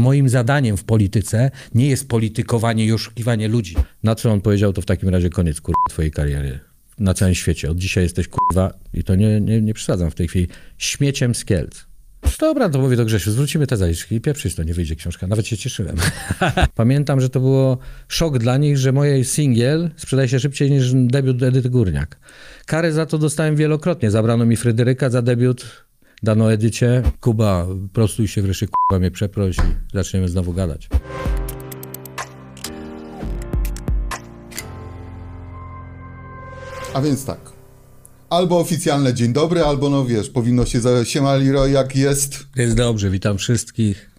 Moim zadaniem w polityce nie jest politykowanie i oszukiwanie ludzi. Na co on powiedział, to w takim razie koniec kurwa twojej kariery. Na całym świecie. Od dzisiaj jesteś kurwa, i to nie, nie, nie przesadzam w tej chwili, śmieciem z Kielc. Dobra, to mówię do Grzesiu, zwrócimy te zaliczki i pieprzyć to, nie wyjdzie książka. Nawet się cieszyłem. Pamiętam, że to było szok dla nich, że moje singiel sprzedaje się szybciej niż debiut Edyty Górniak. Karę za to dostałem wielokrotnie. Zabrano mi Fryderyka za debiut, dano Edycie. Kuba, prostuj się wreszcie, kurwa mnie przeproś i zaczniemy znowu gadać. A więc tak. Albo oficjalne dzień dobry, albo no wiesz, powinno się za siema Leroy jak jest. Jest dobrze, witam wszystkich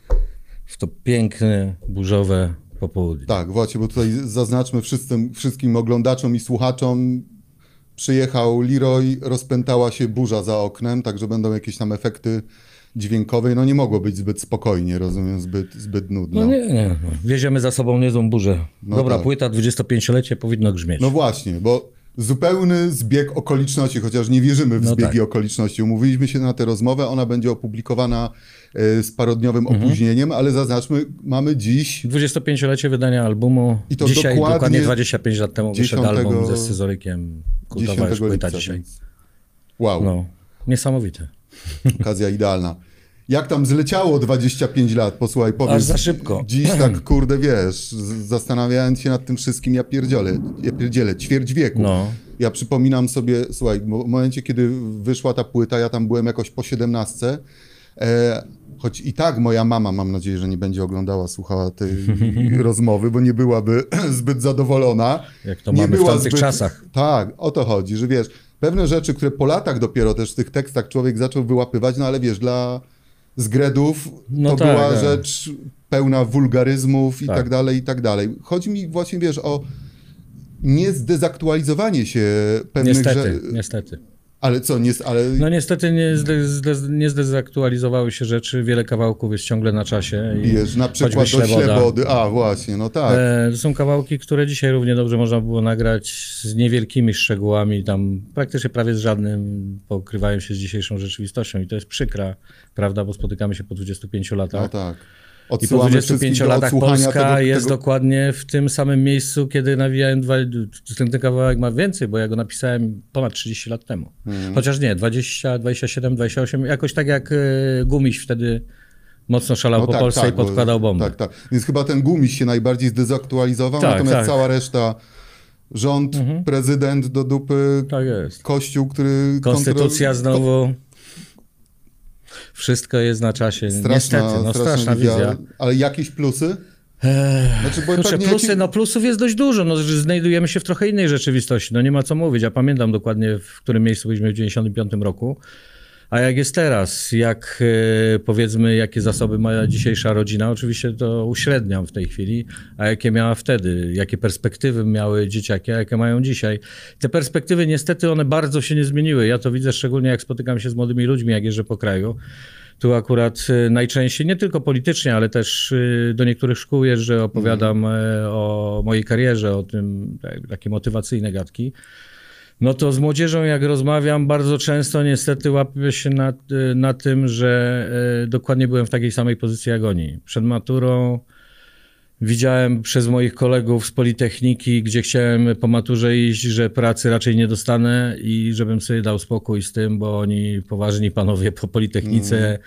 w to piękne, burzowe popołudnie. Tak, właśnie, bo tutaj zaznaczmy wszystkim, wszystkim oglądaczom i słuchaczom. Przyjechał Leroy, rozpętała się burza za oknem, także będą jakieś tam efekty dźwiękowe. No nie mogło być zbyt spokojnie, rozumiem, zbyt, zbyt nudno. No nie, nie. Wieziemy za sobą niezłą burzę. No Dobra tak. płyta, 25-lecie, powinno grzmieć. No właśnie, bo zupełny zbieg okoliczności, chociaż nie wierzymy w No zbiegi tak. okoliczności. Umówiliśmy się na tę rozmowę, ona będzie opublikowana e, z parodniowym Mhm. opóźnieniem, ale zaznaczmy, mamy dziś 25-lecie wydania albumu. I to dzisiaj, dokładnie dokładnie 25 lat temu wyszedł 10 album ze scyzorykiem. 10 Kultowa już płyta lipca. dzisiaj. Wow, No, niesamowite. okazja idealna. Jak tam zleciało 25 lat? Posłuchaj, powiedz. Aż za szybko. Dziś tak, kurde, wiesz, zastanawiając się nad tym wszystkim, ja pierdzielę, ja pierdzielę, ćwierć wieku. No. Ja przypominam sobie, słuchaj, w momencie, kiedy wyszła ta płyta, ja tam byłem jakoś po 17, e, choć i tak moja mama, mam nadzieję, że nie będzie oglądała, słuchała tej rozmowy, bo nie byłaby zbyt zadowolona. Jak to nie mamy w była tamtych czasach. Tak, o to chodzi, że wiesz, pewne rzeczy, które po latach dopiero też w tych tekstach człowiek zaczął wyłapywać, no ale wiesz, dla zgredów No to tak, była tak. rzecz pełna wulgaryzmów i Tak. tak dalej, i tak dalej. Chodzi mi właśnie, wiesz, o nie zdezaktualizowanie się pewnych Niestety, rzeczy. niestety. Ale co, nie, ale No niestety nie, zde, zde, nie zdezaktualizowały się rzeczy, wiele kawałków jest ciągle na czasie. I wiesz, na przykład do ślebody. A, właśnie, no tak. E, to są kawałki, które dzisiaj równie dobrze można było nagrać z niewielkimi szczegółami, tam praktycznie prawie z żadnym pokrywają się z dzisiejszą rzeczywistością i to jest przykra, prawda, bo spotykamy się po 25 latach. No tak. I po Odsyłamy 25 wszystkich do latach Polska tego- jest tego- dokładnie w tym samym miejscu, kiedy nawijałem dwa, ten, kawałek ma więcej, bo ja go napisałem ponad 30 lat temu. Mhm. Chociaż nie, 20, 27, 28, jakoś tak jak e, Gumiś wtedy mocno szalał po Polsce i bo- podkładał bombę. Tak, tak. Więc chyba ten gumiś się najbardziej zdezaktualizował, Tak, natomiast tak. cała reszta, rząd, prezydent do dupy, Tak kościół, który... Konstytucja kontrol- znowu. Wszystko jest na czasie. Straszna, Niestety, no straszna wizja. Ale jakieś plusy? Znaczy, bo Kurczę, pewnie plusy, jakieś- no plusów jest dość dużo, no, że znajdujemy się w trochę innej rzeczywistości, no nie ma co mówić. Ja pamiętam dokładnie, w którym miejscu byliśmy w 95 roku, a jak jest teraz, jak e, powiedzmy, jakie zasoby ma dzisiejsza rodzina, oczywiście to uśredniam w tej chwili, a jakie miała wtedy, jakie perspektywy miały dzieciaki, a jakie mają dzisiaj. Te perspektywy niestety one bardzo się nie zmieniły. Ja to widzę szczególnie jak spotykam się z młodymi ludźmi, jak jeżdżę po kraju. Tu akurat e, najczęściej, nie tylko politycznie, ale też e, do niektórych szkół jeżdżę, opowiadam e, o mojej karierze, o tym, tak, takie motywacyjne gadki. No to z młodzieżą, jak rozmawiam, bardzo często niestety łapię się na, y, na tym, że e, dokładnie byłem w takiej samej pozycji jak oni. Przed maturą widziałem przez moich kolegów z Politechniki, gdzie chciałem po maturze iść, że pracy raczej nie dostanę i żebym sobie dał spokój z tym, bo oni poważni panowie po Politechnice,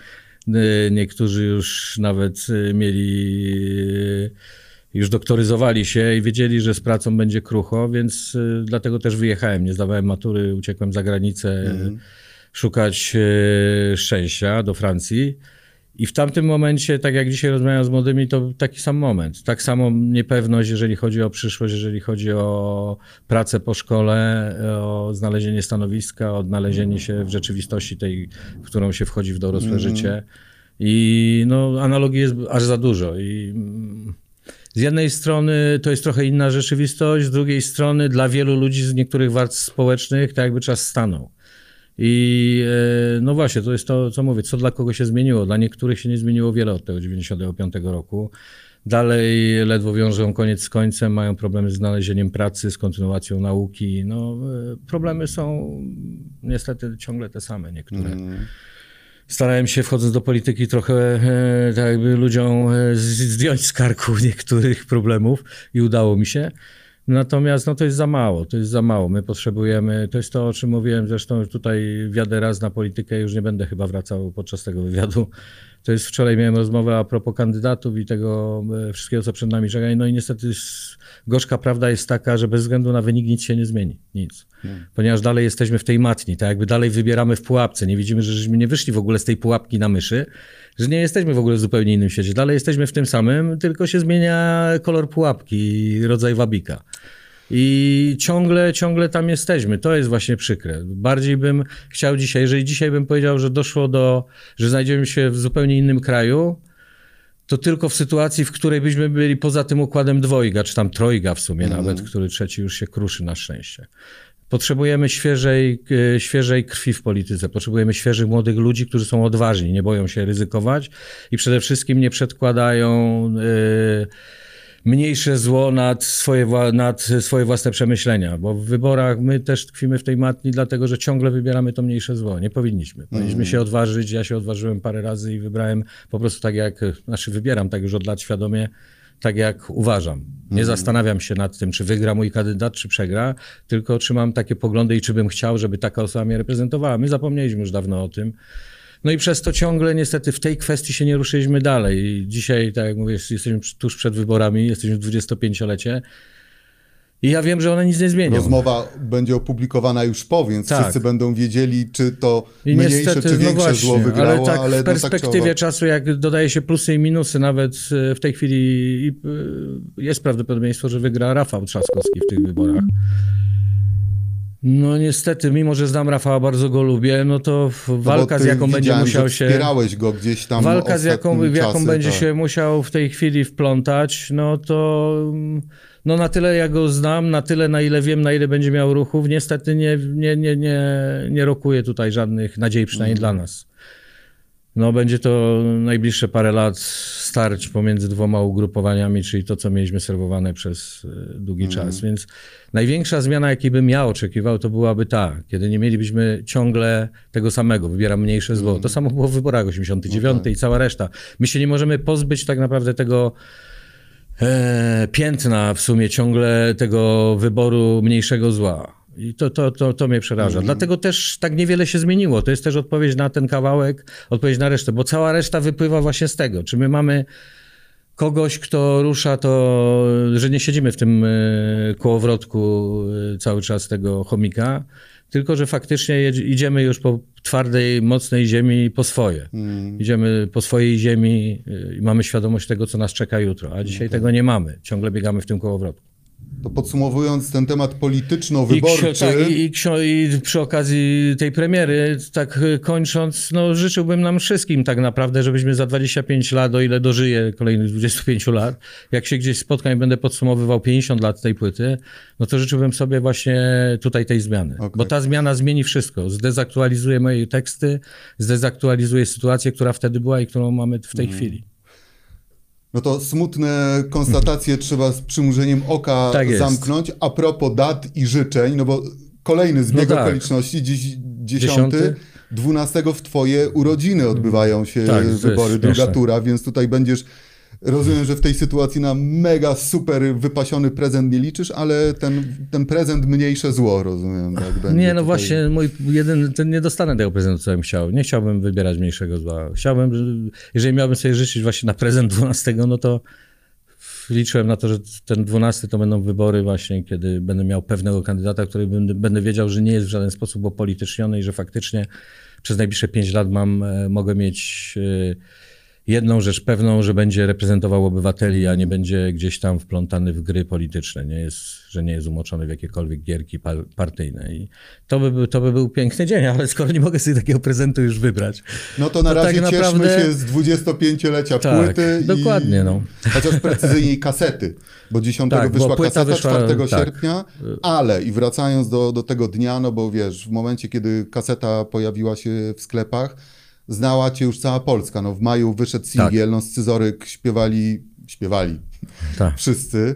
y, niektórzy już nawet y, mieli y, już doktoryzowali się i wiedzieli, że z pracą będzie krucho, więc y, dlatego też wyjechałem. Nie zdawałem matury, uciekłem za granicę y, szukać y, szczęścia do Francji. I w tamtym momencie, tak jak dzisiaj rozmawiam z młodymi, to taki sam moment. Tak samo niepewność, jeżeli chodzi o przyszłość, jeżeli chodzi o pracę po szkole, o znalezienie stanowiska, odnalezienie się w rzeczywistości tej, w którą się wchodzi w dorosłe życie. I no, analogii jest aż za dużo. I mm, z jednej strony to jest trochę inna rzeczywistość, z drugiej strony dla wielu ludzi z niektórych warstw społecznych tak jakby czas stanął. I e, no właśnie, to jest to, co mówię, co dla kogo się zmieniło. Dla niektórych się nie zmieniło wiele od tego 95 roku. Dalej ledwo wiążą koniec z końcem, mają problemy z znalezieniem pracy, z kontynuacją nauki. No, e, problemy są niestety ciągle te same niektóre. Starałem się wchodząc do polityki trochę e, tak jakby ludziom e, z- zdjąć z karku niektórych problemów i udało mi się. Natomiast no, to jest za mało, to jest za mało. My potrzebujemy, to jest to, o czym mówiłem zresztą tutaj wiadę raz na politykę, już nie będę chyba wracał podczas tego wywiadu. To jest wczoraj miałem rozmowę a propos kandydatów i tego e, wszystkiego, co przed nami czeka. No i niestety s- gorzka prawda jest taka, że bez względu na wynik nic się nie zmieni. Nic. Ponieważ dalej jesteśmy w tej matni, tak jakby dalej wybieramy w pułapce. Nie widzimy, że żeśmy nie wyszli w ogóle z tej pułapki na myszy, że nie jesteśmy w ogóle w zupełnie innym świecie. Dalej jesteśmy w tym samym, tylko się zmienia kolor pułapki i rodzaj wabika. I ciągle, ciągle tam jesteśmy. To jest właśnie przykre. Bardziej bym chciał dzisiaj, jeżeli dzisiaj bym powiedział, że doszło do, że znajdziemy się w zupełnie innym kraju, to tylko w sytuacji, w której byśmy byli poza tym układem dwojga, czy tam trojga w sumie nawet, który trzeci już się kruszy na szczęście. Potrzebujemy świeżej, e, świeżej krwi w polityce. Potrzebujemy świeżych młodych ludzi, którzy są odważni, nie boją się ryzykować i przede wszystkim nie przedkładają e, mniejsze zło nad swoje, nad swoje własne przemyślenia. Bo w wyborach my też tkwimy w tej matni, dlatego że ciągle wybieramy to mniejsze zło. Nie powinniśmy. Powinniśmy się odważyć. Ja się odważyłem parę razy i wybrałem po prostu tak jak, znaczy wybieram tak już od lat świadomie, tak jak uważam. Nie zastanawiam się nad tym, czy wygra mój kandydat, czy przegra, tylko czy mam takie poglądy i czy bym chciał, żeby taka osoba mnie reprezentowała. My zapomnieliśmy już dawno o tym. No i przez to ciągle niestety w tej kwestii się nie ruszyliśmy dalej. Dzisiaj, tak jak mówię, jesteśmy tuż przed wyborami, jesteśmy w 25-lecie i ja wiem, że one nic nie zmienią. Rozmowa będzie opublikowana już po, więc Tak. wszyscy będą wiedzieli, czy to I mniejsze, niestety, czy no większe właśnie, zło wygrało, ale tak ale w no tak perspektywie czasu, jak dodaje się plusy i minusy, nawet e, w tej chwili e, jest prawdopodobieństwo, że wygra Rafał Trzaskowski w tych wyborach. No niestety, mimo że znam Rafała, bardzo go lubię, no to No walka z ty jaką będzie musiał się... Wspierałeś go gdzieś tam Walka, z jaką, w jaką czasy, będzie tak. się musiał w tej chwili wplątać, no to mm, no na tyle jak go znam, na tyle na ile wiem, na ile będzie miał ruchów, niestety nie, nie, nie, nie, nie rokuje tutaj żadnych nadziei, przynajmniej dla nas. No będzie to najbliższe parę lat starć pomiędzy dwoma ugrupowaniami, czyli to, co mieliśmy serwowane przez e, długi czas. Więc największa zmiana, jakiej bym ja oczekiwał, to byłaby ta, kiedy nie mielibyśmy ciągle tego samego, wybieram mniejsze zło. To samo było w wyborach 89 i cała reszta. My się nie możemy pozbyć tak naprawdę tego e, piętna w sumie ciągle tego wyboru mniejszego zła. I to, to, to, to mnie przeraża. Dlatego też tak niewiele się zmieniło. To jest też odpowiedź na ten kawałek, odpowiedź na resztę, bo cała reszta wypływa właśnie z tego. Czy my mamy kogoś, kto rusza to, że nie siedzimy w tym e, kołowrotku e, cały czas tego chomika, tylko że faktycznie idziemy już po twardej, mocnej ziemi po swoje. Idziemy po swojej ziemi e, i mamy świadomość tego, co nas czeka jutro, a dzisiaj tego nie mamy. Ciągle biegamy w tym kołowrotku. To podsumowując ten temat I, polityczno-wyborczy, ksio, tak, i, i, I przy okazji tej premiery, tak y, kończąc, no życzyłbym nam wszystkim tak naprawdę, żebyśmy za 25 lat, o ile dożyję kolejnych 25 lat, jak się gdzieś spotkam i będę podsumowywał 50 lat tej płyty, no to życzyłbym sobie właśnie tutaj tej zmiany. Okej. Bo ta zmiana zmieni wszystko. Zdezaktualizuje moje teksty, zdezaktualizuje sytuację, która wtedy była i którą mamy w tej chwili. No to smutne konstatacje trzeba z przymurzeniem oka Tak zamknąć. A propos dat i życzeń, no bo kolejny zbieg No tak. okoliczności, dziś, dziesiąty, Dziesiąty. 12 w twoje urodziny odbywają się Tak, wybory, druga tura, więc tutaj będziesz Rozumiem, że w tej sytuacji na mega super wypasiony prezent nie liczysz, ale ten, ten prezent mniejsze zło, rozumiem. Tak Nie, no tutaj. właśnie, mój jeden, ten nie dostanę tego prezentu, co bym chciał. Nie chciałbym wybierać mniejszego zła. Chciałbym, że- jeżeli miałbym sobie życzyć właśnie na prezent 12, no to liczyłem na to, że ten 12 to będą wybory właśnie, kiedy będę miał pewnego kandydata, który będę, będę wiedział, że nie jest w żaden sposób upolityczniony i że faktycznie przez najbliższe 5 lat mam, e, mogę mieć e, jedną rzecz pewną, że będzie reprezentował obywateli, a nie będzie gdzieś tam wplątany w gry polityczne, nie jest, że nie jest umoczony w jakiekolwiek gierki par- partyjne. I to by, był, to by był piękny dzień, ale skoro nie mogę sobie takiego prezentu już wybrać. No to na to razie tak cieszmy naprawdę- się z 25-lecia Tak, płyty. dokładnie, I... no. Chociaż precyzyjniej kasety, bo 10 Tak, bo wyszła płyta kaseta, wyszła- 4 tak. sierpnia, ale i wracając do, do tego dnia, no bo wiesz, w momencie, kiedy kaseta pojawiła się w sklepach, znała cię już cała Polska. No w maju wyszedł singiel, no Scyzoryk śpiewali, śpiewali Tak. wszyscy.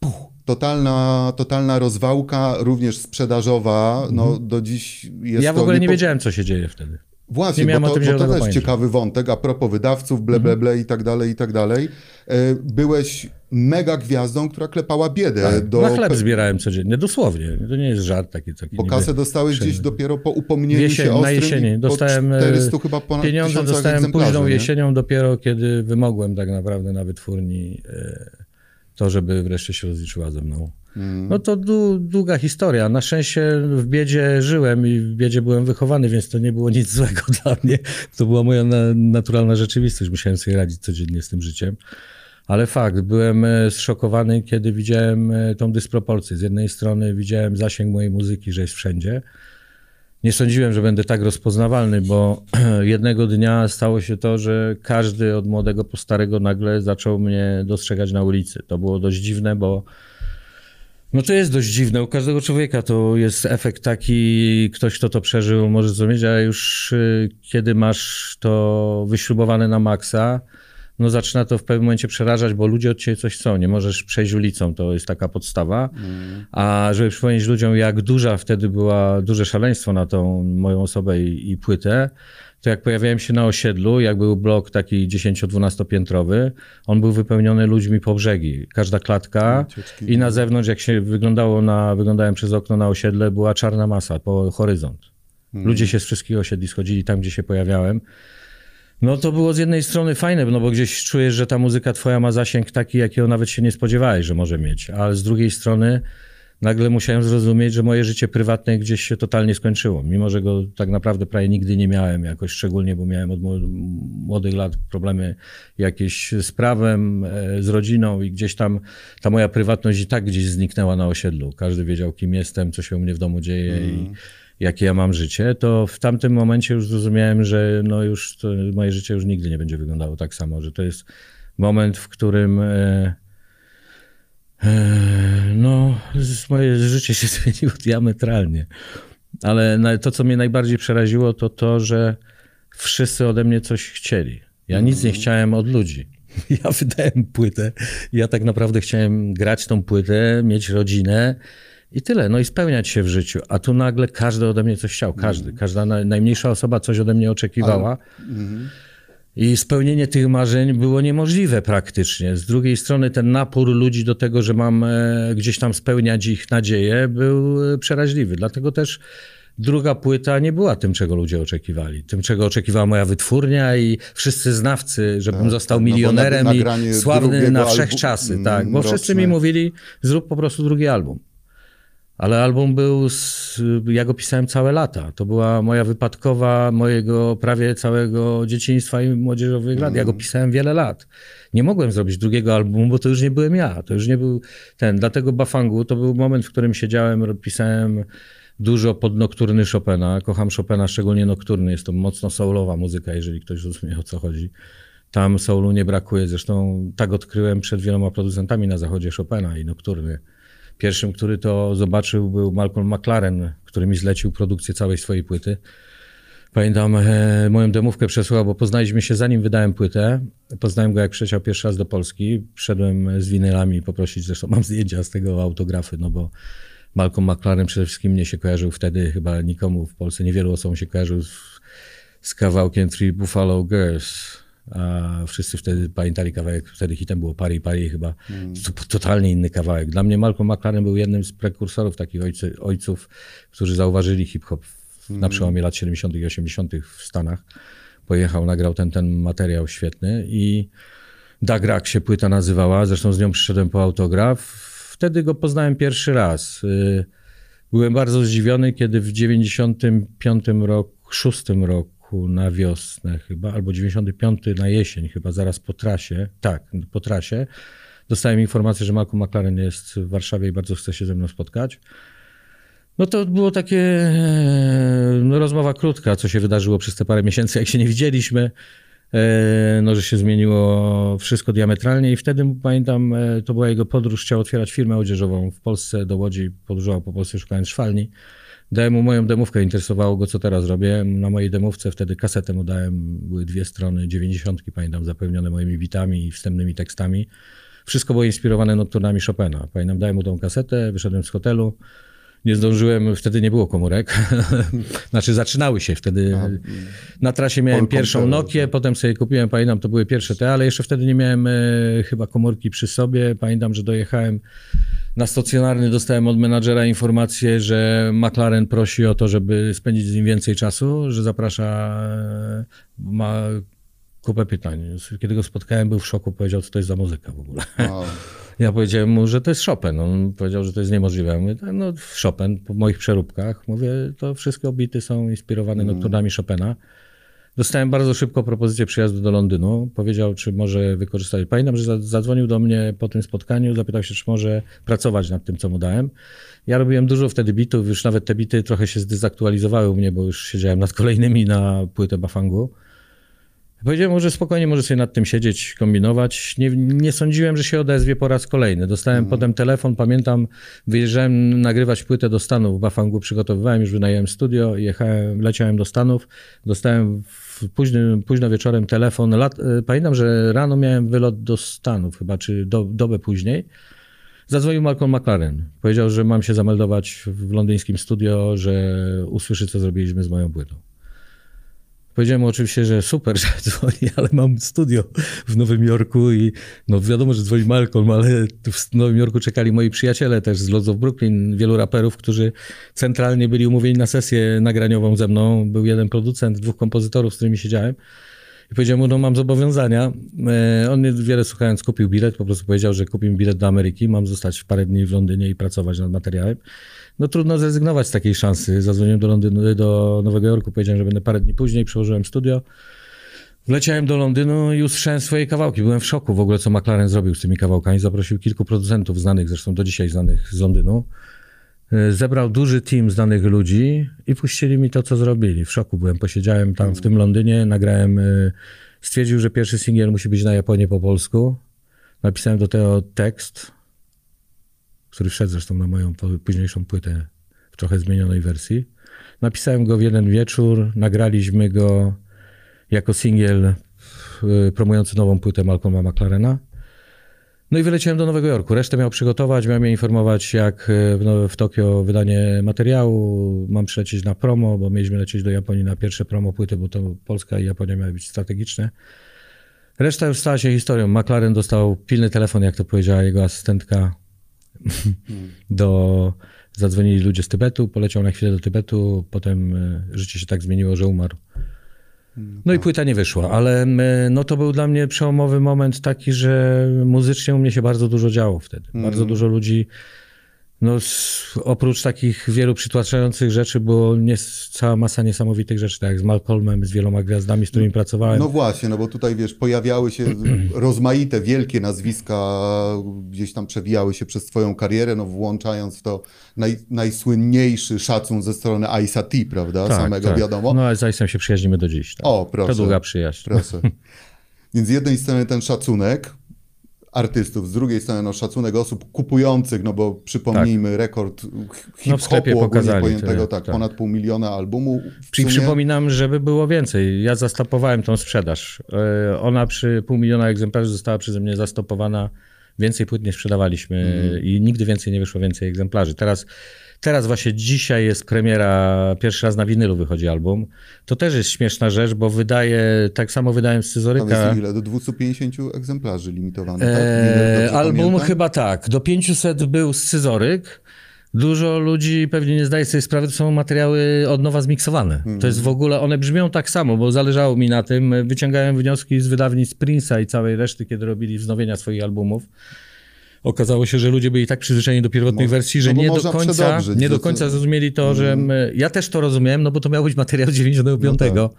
Puch, totalna, totalna rozwałka, również sprzedażowa, no do dziś jest Ja w ogóle nie wiedziałem, co się dzieje wtedy. Właśnie, bo to, bo to też pojęcia. ciekawy wątek, a propos wydawców, ble, ble, ble i tak dalej, i tak dalej. E, Byłeś mega gwiazdą, która klepała biedę. Tak, do, Na chleb zbierałem codziennie, dosłownie. To nie jest żart taki. taki Bo kasę dostałeś gdzieś dopiero po upomnieniu Jesień, się na ostrym jesieni. i po Dostałem, e, 400 chyba ponad Pieniądze dostałem późną nie? jesienią dopiero, kiedy wymogłem tak naprawdę na wytwórni e, to, żeby wreszcie się rozliczyła ze mną. Mm. No to dłu- długa historia. Na szczęście w biedzie żyłem i w biedzie byłem wychowany, więc to nie było nic złego dla mnie. To była moja na, naturalna rzeczywistość. Musiałem sobie radzić codziennie z tym życiem. Ale fakt, byłem e, zszokowany, kiedy widziałem e, tą dysproporcję. Z jednej strony widziałem zasięg mojej muzyki, że jest wszędzie. Nie sądziłem, że będę tak rozpoznawalny, bo jednego dnia stało się to, że każdy od młodego po starego nagle zaczął mnie dostrzegać na ulicy. To było dość dziwne, bo no to jest dość dziwne. U każdego człowieka to jest efekt taki, ktoś kto to przeżył może zrozumieć, a już y, kiedy masz to wyśrubowane na maksa, no zaczyna to w pewnym momencie przerażać, bo ludzie od ciebie coś chcą. Nie możesz przejść ulicą, to jest taka podstawa. A żeby przypomnieć ludziom, jak duża wtedy była, duże szaleństwo na tą moją osobę i, i płytę, to jak pojawiałem się na osiedlu, jak był blok taki 10-12 piętrowy, on był wypełniony ludźmi po brzegi. Każda klatka Cieczki. i na zewnątrz, jak się wyglądało na, wyglądałem przez okno na osiedle, była czarna masa po horyzont. Ludzie się z wszystkich osiedli schodzili tam, gdzie się pojawiałem. No to było z jednej strony fajne, no bo gdzieś czujesz, że ta muzyka twoja ma zasięg taki, jakiego nawet się nie spodziewałeś, że może mieć. Ale z drugiej strony nagle musiałem zrozumieć, że moje życie prywatne gdzieś się totalnie skończyło. Mimo, że go tak naprawdę prawie nigdy nie miałem jakoś szczególnie, bo miałem od mło- młodych lat problemy jakieś z prawem, e, z rodziną i gdzieś tam ta moja prywatność i tak gdzieś zniknęła na osiedlu. Każdy wiedział, kim jestem, co się u mnie w domu dzieje i jakie ja mam życie, to w tamtym momencie już zrozumiałem, że no już moje życie już nigdy nie będzie wyglądało tak samo, że to jest moment, w którym e, no, z- moje życie się zmieniło diametralnie. Ale to, co mnie najbardziej przeraziło, to to, że wszyscy ode mnie coś chcieli. Ja nic nie chciałem od ludzi. Ja wydałem płytę. Ja tak naprawdę chciałem grać tą płytę, mieć rodzinę i tyle. No i spełniać się w życiu. A tu nagle każdy ode mnie coś chciał. Każdy. Każda na- najmniejsza osoba coś ode mnie oczekiwała. I spełnienie tych marzeń było niemożliwe praktycznie. Z drugiej strony ten napór ludzi do tego, że mam e, gdzieś tam spełniać ich nadzieje, był e, przeraźliwy. Dlatego też druga płyta nie była tym, czego ludzie oczekiwali. Tym, czego oczekiwała moja wytwórnia i wszyscy znawcy, żebym został tak, no milionerem nag- i sławny na wszechczasy. Tak, bo wszyscy roczne. mi mówili, zrób po prostu drugi album. Ale album był, z, ja go pisałem całe lata. To była moja wypadkowa mojego prawie całego dzieciństwa i młodzieżowych lat. Ja go pisałem wiele lat. Nie mogłem zrobić drugiego albumu, bo to już nie byłem ja. To już nie był ten. Dlatego Bafangu to był moment, w którym siedziałem, pisałem dużo pod nokturny Chopina. Kocham Chopina, szczególnie nokturny. Jest to mocno soulowa muzyka, jeżeli ktoś rozumie o co chodzi. Tam soulu nie brakuje. Zresztą tak odkryłem przed wieloma producentami na zachodzie Chopina i nokturny. Pierwszym, który to zobaczył, był Malcolm McLaren, który mi zlecił produkcję całej swojej płyty. Pamiętam, e, moją demówkę przesłał, bo poznaliśmy się zanim wydałem płytę. Poznałem go, jak przyleciał pierwszy raz do Polski. Wszedłem z winylami poprosić, zresztą mam zdjęcia z tego autografy, no bo Malcolm McLaren przede wszystkim mnie się kojarzył wtedy, chyba nikomu w Polsce, niewielu osobom się kojarzył z, z kawałkiem Three Buffalo Girls. A wszyscy wtedy pamiętali kawałek, wtedy hitem było Pari Pari chyba. Był totalnie inny kawałek. Dla mnie Malcolm McLaren był jednym z prekursorów takich ojcy, ojców, którzy zauważyli hip-hop w- na przełomie lat 70. i 80. w Stanach. Pojechał, nagrał ten, ten materiał świetny i Dagrak się płyta nazywała, zresztą z nią przyszedłem po autograf. Wtedy go poznałem pierwszy raz. Y, Byłem bardzo zdziwiony, kiedy w 95 roku, 6 roku na wiosnę chyba, albo 95 na jesień chyba, zaraz po trasie, tak, po trasie, dostałem informację, że Malcolm McLaren jest w Warszawie i bardzo chce się ze mną spotkać. No to było takie e, no, rozmowa krótka, co się wydarzyło przez te parę miesięcy, jak się nie widzieliśmy. E, No, że się zmieniło wszystko diametralnie i wtedy pamiętam, e, to była jego podróż, chciał otwierać firmę odzieżową w Polsce, do Łodzi, podróżował po Polsce szukając szwalni. Dałem mu moją demówkę, interesowało go, co teraz robię. Na mojej demówce wtedy kasetę mu dałem, były dwie strony, dziewięćdziesiątki, pamiętam, zapełnione moimi bitami i wstępnymi tekstami. Wszystko było inspirowane nokturnami Chopina. Pamiętam, dałem mu tą kasetę, wyszedłem z hotelu, Nie zdążyłem, wtedy nie było komórek. znaczy zaczynały się wtedy. Na trasie miałem pierwszą Nokię, potem sobie kupiłem, pamiętam, to były pierwsze te, ale jeszcze wtedy nie miałem e, chyba komórki przy sobie. Pamiętam, że dojechałem na stacjonarny, dostałem od menadżera informację, że McLaren prosi o to, żeby spędzić z nim więcej czasu, że zaprasza, e, ma kupę pytań. Kiedy go spotkałem, był w szoku, powiedział, co to jest za muzyka w ogóle. Wow. Ja powiedziałem mu, że to jest Chopin. On powiedział, że to jest niemożliwe. Ja mówię, no Chopin po moich przeróbkach. Mówię, to wszystkie obity są inspirowane nokturnami Chopina. Dostałem bardzo szybko propozycję przyjazdu do Londynu. Powiedział, czy może wykorzystać. Pamiętam, że za- zadzwonił do mnie po tym spotkaniu, zapytał się, czy może pracować nad tym, co mu dałem. Ja robiłem dużo wtedy bitów, już nawet te bity trochę się zdezaktualizowały u mnie, bo już siedziałem nad kolejnymi na płytę Bafangu. Powiedziałem mu, że spokojnie może sobie nad tym siedzieć, kombinować. Nie, nie sądziłem, że się odezwie po raz kolejny. Dostałem potem telefon, pamiętam, wyjeżdżałem nagrywać płytę do Stanów w Bafangu, przygotowywałem, już wynająłem studio, jechałem, leciałem do Stanów, dostałem późnym, późno wieczorem telefon. Lat, e, pamiętam, że rano miałem wylot do Stanów chyba, czy do, dobę później. Zadzwonił Malcolm McLaren. Powiedział, że mam się zameldować w londyńskim studio, że usłyszy, co zrobiliśmy z moją płytą. Powiedziałem mu oczywiście, że super, że dzwoni, ale mam studio w Nowym Jorku i no wiadomo, że dzwoni Malcolm, ale w Nowym Jorku czekali moi przyjaciele też z Lords of Brooklyn, wielu raperów, którzy centralnie byli umówieni na sesję nagraniową ze mną. Był jeden producent, dwóch kompozytorów, z którymi siedziałem. I powiedziałem mu, no mam zobowiązania. E, On wiele słuchając kupił bilet, po prostu powiedział, że kupił bilet do Ameryki, mam zostać w parę dni w Londynie i pracować nad materiałem. No trudno zrezygnować z takiej szansy. Zadzwoniłem do Londynu, do Nowego Jorku, powiedziałem, że będę parę dni później, przełożyłem studio. Wleciałem do Londynu i usłyszałem swoje kawałki. Byłem w szoku w ogóle, co McLaren zrobił z tymi kawałkami. Zaprosił kilku producentów znanych, zresztą do dzisiaj znanych z Londynu. E, Zebrał duży team znanych ludzi i puścili mi to, co zrobili. W szoku byłem. Posiedziałem tam w tym Londynie, nagrałem. e, Stwierdził, że pierwszy singiel musi być na Japonię po polsku. Napisałem do tego tekst, który wszedł zresztą na moją późniejszą płytę w trochę zmienionej wersji. Napisałem go w jeden wieczór, nagraliśmy go jako singiel y, promujący nową płytę Malcolma McLarena. No i wyleciałem do Nowego Jorku. Resztę miał przygotować, miał mnie informować, jak y, w, w Tokio wydanie materiału. Mam przylecieć na promo, bo mieliśmy lecieć do Japonii na pierwsze promo płyty, bo to Polska i Japonia miały być strategiczne. Reszta już stała się historią. McLaren dostał pilny telefon, jak to powiedziała jego asystentka, do... Zadzwonili ludzie z Tybetu, poleciał na chwilę do Tybetu, potem e, życie się tak zmieniło, że umarł. No i płyta nie wyszła, ale no to był dla mnie przełomowy moment taki, że muzycznie u mnie się bardzo dużo działo wtedy. Bardzo dużo ludzi, no oprócz takich wielu przytłaczających rzeczy było nie, cała masa niesamowitych rzeczy, tak jak z Malcolmem, z wieloma gwiazdami, z którymi pracowałem. No właśnie, no bo tutaj wiesz, pojawiały się rozmaite, wielkie nazwiska, gdzieś tam przewijały się przez twoją karierę, no włączając w to naj, najsłynniejszy szacun ze strony Ice'a T, prawda? Samego wiadomo. No ale z Ice'em się przyjaźnimy do dziś. Tak. O, proszę. To długa przyjaźń. Proszę. Więc z jednej strony ten szacunek artystów, z drugiej strony no, szacunek osób kupujących, no bo przypomnijmy rekord hip-hopu No sklepie ogólnie pokazali, pojętego, tak, tak, tak. ponad pół miliona albumu. W Czyli sumie- przypominam, żeby było więcej. Ja zastopowałem tą sprzedaż. E, Ona przy pół miliona egzemplarzy została przeze mnie zastopowana. Więcej płyt nie sprzedawaliśmy Mhm. i nigdy więcej nie wyszło więcej egzemplarzy. Teraz, teraz właśnie dzisiaj jest premiera, pierwszy raz na winylu wychodzi album. To też jest śmieszna rzecz, bo wydaje, tak samo wydałem z Tam Scyzoryka. jest ile? Do 250 egzemplarzy limitowane, tak? Eee, album pamiętam? chyba tak. Do 500 był scyzoryk. Dużo ludzi pewnie nie zdaje sobie sprawy, to są materiały od nowa zmiksowane. To jest w ogóle, one brzmią tak samo, bo zależało mi na tym. Wyciągałem wnioski z wydawnictw Prince'a i całej reszty, kiedy robili wznowienia swoich albumów. Okazało się, że ludzie byli tak przyzwyczajeni do pierwotnej Mo- wersji, że no nie do końca, nie do końca zrozumieli to, że m, ja też to rozumiałem, no bo to miał być materiał z 95. No tak.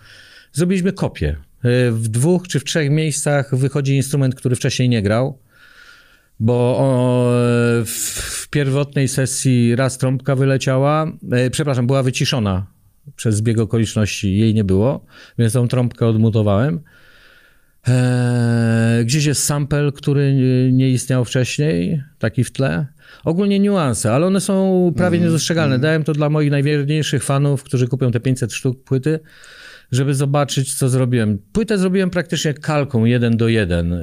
Zrobiliśmy kopię. E, W dwóch czy w trzech miejscach wychodzi instrument, który wcześniej nie grał, bo w pierwotnej sesji raz trąbka wyleciała, e, przepraszam, była wyciszona przez zbieg okoliczności, jej nie było, więc tą trąbkę odmutowałem. Eee, gdzieś jest sample, który nie- istniał wcześniej, taki w tle. Ogólnie niuanse, ale one są prawie niedostrzegalne. Dałem to dla moich najwierniejszych fanów, którzy kupią te 500 sztuk płyty, żeby zobaczyć, co zrobiłem. Płytę zrobiłem praktycznie kalką jeden do jeden. Eee,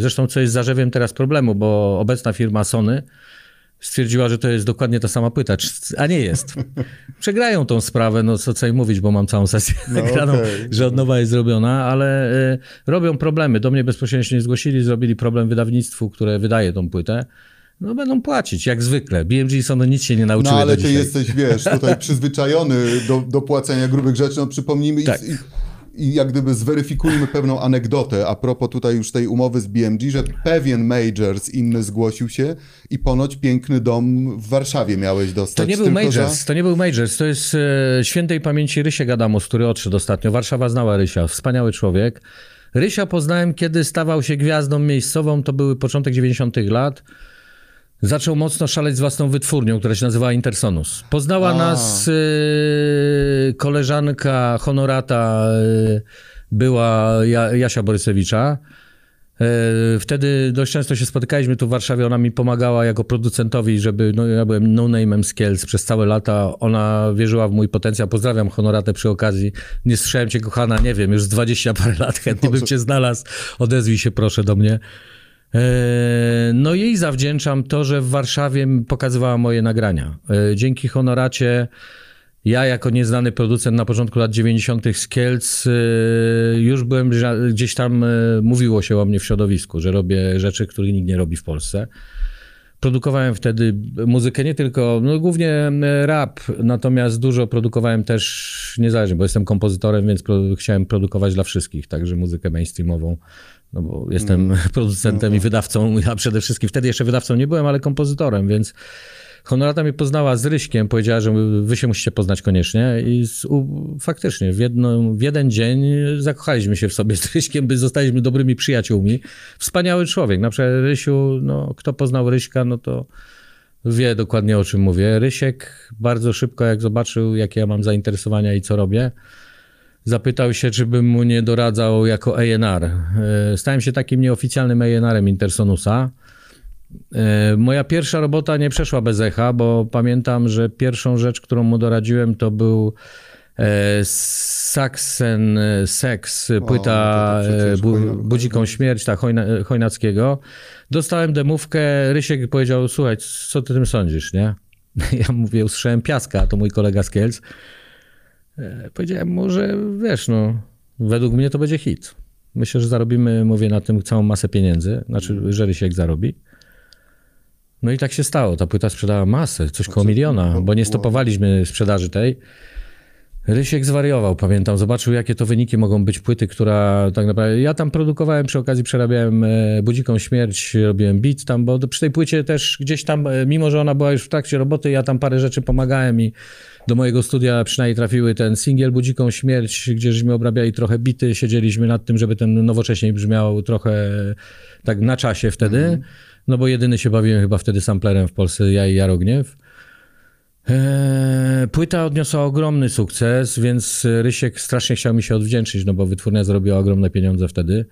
Zresztą, co jest zarzewiem teraz problemu, bo obecna firma Sony stwierdziła, że to jest dokładnie ta sama płyta, a nie jest. Przegrają tą sprawę, no co tutaj mówić, bo mam całą sesję No, nagraną, okej. że od nowa jest zrobiona, ale y, robią problemy. Do mnie bezpośrednio się nie zgłosili, zrobili problem wydawnictwu, które wydaje tą płytę. No będą płacić, jak zwykle. BMG Sono nic się nie No nauczyły ale do ty jesteś, wiesz, tutaj przyzwyczajony do, do płacenia grubych rzeczy. No przypomnijmy Tak. i, i, i jak gdyby zweryfikujmy pewną anegdotę a propos tutaj już tej umowy z BMG, że pewien Majors inny zgłosił się i ponoć piękny dom w Warszawie miałeś dostać. To nie był Majors, to nie był Majors, to jest e, świętej pamięci Rysiek Adamus, który odszedł ostatnio. Warszawa znała Rysia, wspaniały człowiek. Rysia poznałem, kiedy stawał się gwiazdą miejscową, to były początek 90 lat. Zaczął mocno szaleć z własną wytwórnią, która się nazywała Intersonus. Poznała A. nas e, koleżanka honorata, e, była ja, Jasia Borysewicza. E, Wtedy dość często się spotykaliśmy tu w Warszawie, ona mi pomagała jako producentowi, żeby, no ja byłem no-name'em Skills przez całe lata, ona wierzyła w mój potencjał, pozdrawiam Honoratę przy okazji, nie słyszałem cię kochana, nie wiem, już z 20 parę lat, chętnie bym cię znalazł, odezwij się proszę do mnie. E, No jej zawdzięczam to, że w Warszawie pokazywała moje nagrania. E, Dzięki Honoracie ja jako nieznany producent na początku lat 90. z Kielc y, już byłem gdzieś tam, mówiło się o mnie w środowisku, że robię rzeczy, których nikt nie robi w Polsce. Produkowałem wtedy muzykę nie tylko, no głównie rap, natomiast dużo produkowałem też niezależnie, bo jestem kompozytorem, więc chciałem produkować dla wszystkich, także muzykę mainstreamową, no bo jestem producentem i wydawcą, ja przede wszystkim, wtedy jeszcze wydawcą nie byłem, ale kompozytorem, więc Honorata mnie poznała z Ryśkiem, powiedziała, że wy się musicie poznać koniecznie i z, u, faktycznie w, jedno, w jeden dzień zakochaliśmy się w sobie z Ryśkiem, by zostaliśmy dobrymi przyjaciółmi. Wspaniały człowiek. Na przykład Rysiu, no, kto poznał Ryśka, no to wie dokładnie o czym mówię. Rysiek bardzo szybko, jak zobaczył, jakie ja mam zainteresowania i co robię, zapytał się, czy bym mu nie doradzał jako A&R. E, Stałem się takim nieoficjalnym A&R-em Intersonusa. E, Moja pierwsza robota nie przeszła bez echa, bo pamiętam, że pierwszą rzecz, którą mu doradziłem, to był Saxen Sex, płyta bu, Budziką Śmierć, tak, Chojna, Chojnackiego. Dostałem demówkę, Rysiek powiedział, słuchaj, co ty tym sądzisz, nie? Ja mówię, usłyszałem Piaska, to mój kolega z Kielc. E, Powiedziałem mu, że wiesz, no, według mnie to będzie hit. Myślę, że zarobimy, mówię, na tym całą masę pieniędzy, znaczy, że Rysiek zarobi. No i tak się stało. Ta płyta sprzedała masę, coś koło miliona, bo nie stopowaliśmy sprzedaży tej. Rysiek zwariował, pamiętam. Zobaczył, jakie to wyniki mogą być płyty, która tak naprawdę... Ja tam produkowałem, przy okazji przerabiałem e, Budziką Śmierć, robiłem beat tam, bo przy tej płycie też gdzieś tam, e, mimo że ona była już w trakcie roboty, ja tam parę rzeczy pomagałem i do mojego studia przynajmniej trafiły ten singiel Budziką Śmierć, gdzie żeśmy obrabiali trochę bity, siedzieliśmy nad tym, żeby ten nowocześniej brzmiał trochę tak na czasie wtedy, no bo jedyny się bawiłem chyba wtedy samplerem w Polsce, ja i Jarogniew. Eee, Płyta odniosła ogromny sukces, więc Rysiek strasznie chciał mi się odwdzięczyć, no bo wytwórnia zrobiła ogromne pieniądze wtedy.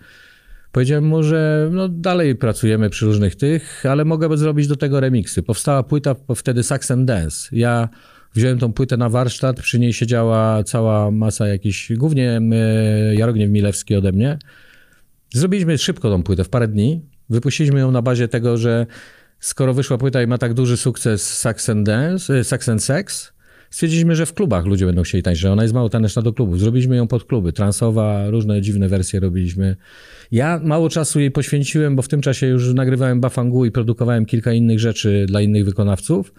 Powiedziałem mu, że no dalej pracujemy przy różnych tych, ale mogę zrobić do tego remiksy. Powstała płyta wtedy Sax and Dance. Ja wziąłem tą płytę na warsztat, przy niej siedziała cała masa jakichś, głównie e, Jarogniew Milewski ode mnie. Zrobiliśmy szybko tą płytę, w parę dni. Wypuściliśmy ją na bazie tego, że skoro wyszła płyta i ma tak duży sukces Sax and Dance, e, Sax and Sex, stwierdziliśmy, że w klubach ludzie będą chcieli tańczyć, że ona jest mało taneczna do klubów. Zrobiliśmy ją pod kluby, transowa, różne dziwne wersje robiliśmy. Ja mało czasu jej poświęciłem, bo w tym czasie już nagrywałem Bafangu i produkowałem kilka innych rzeczy dla innych wykonawców.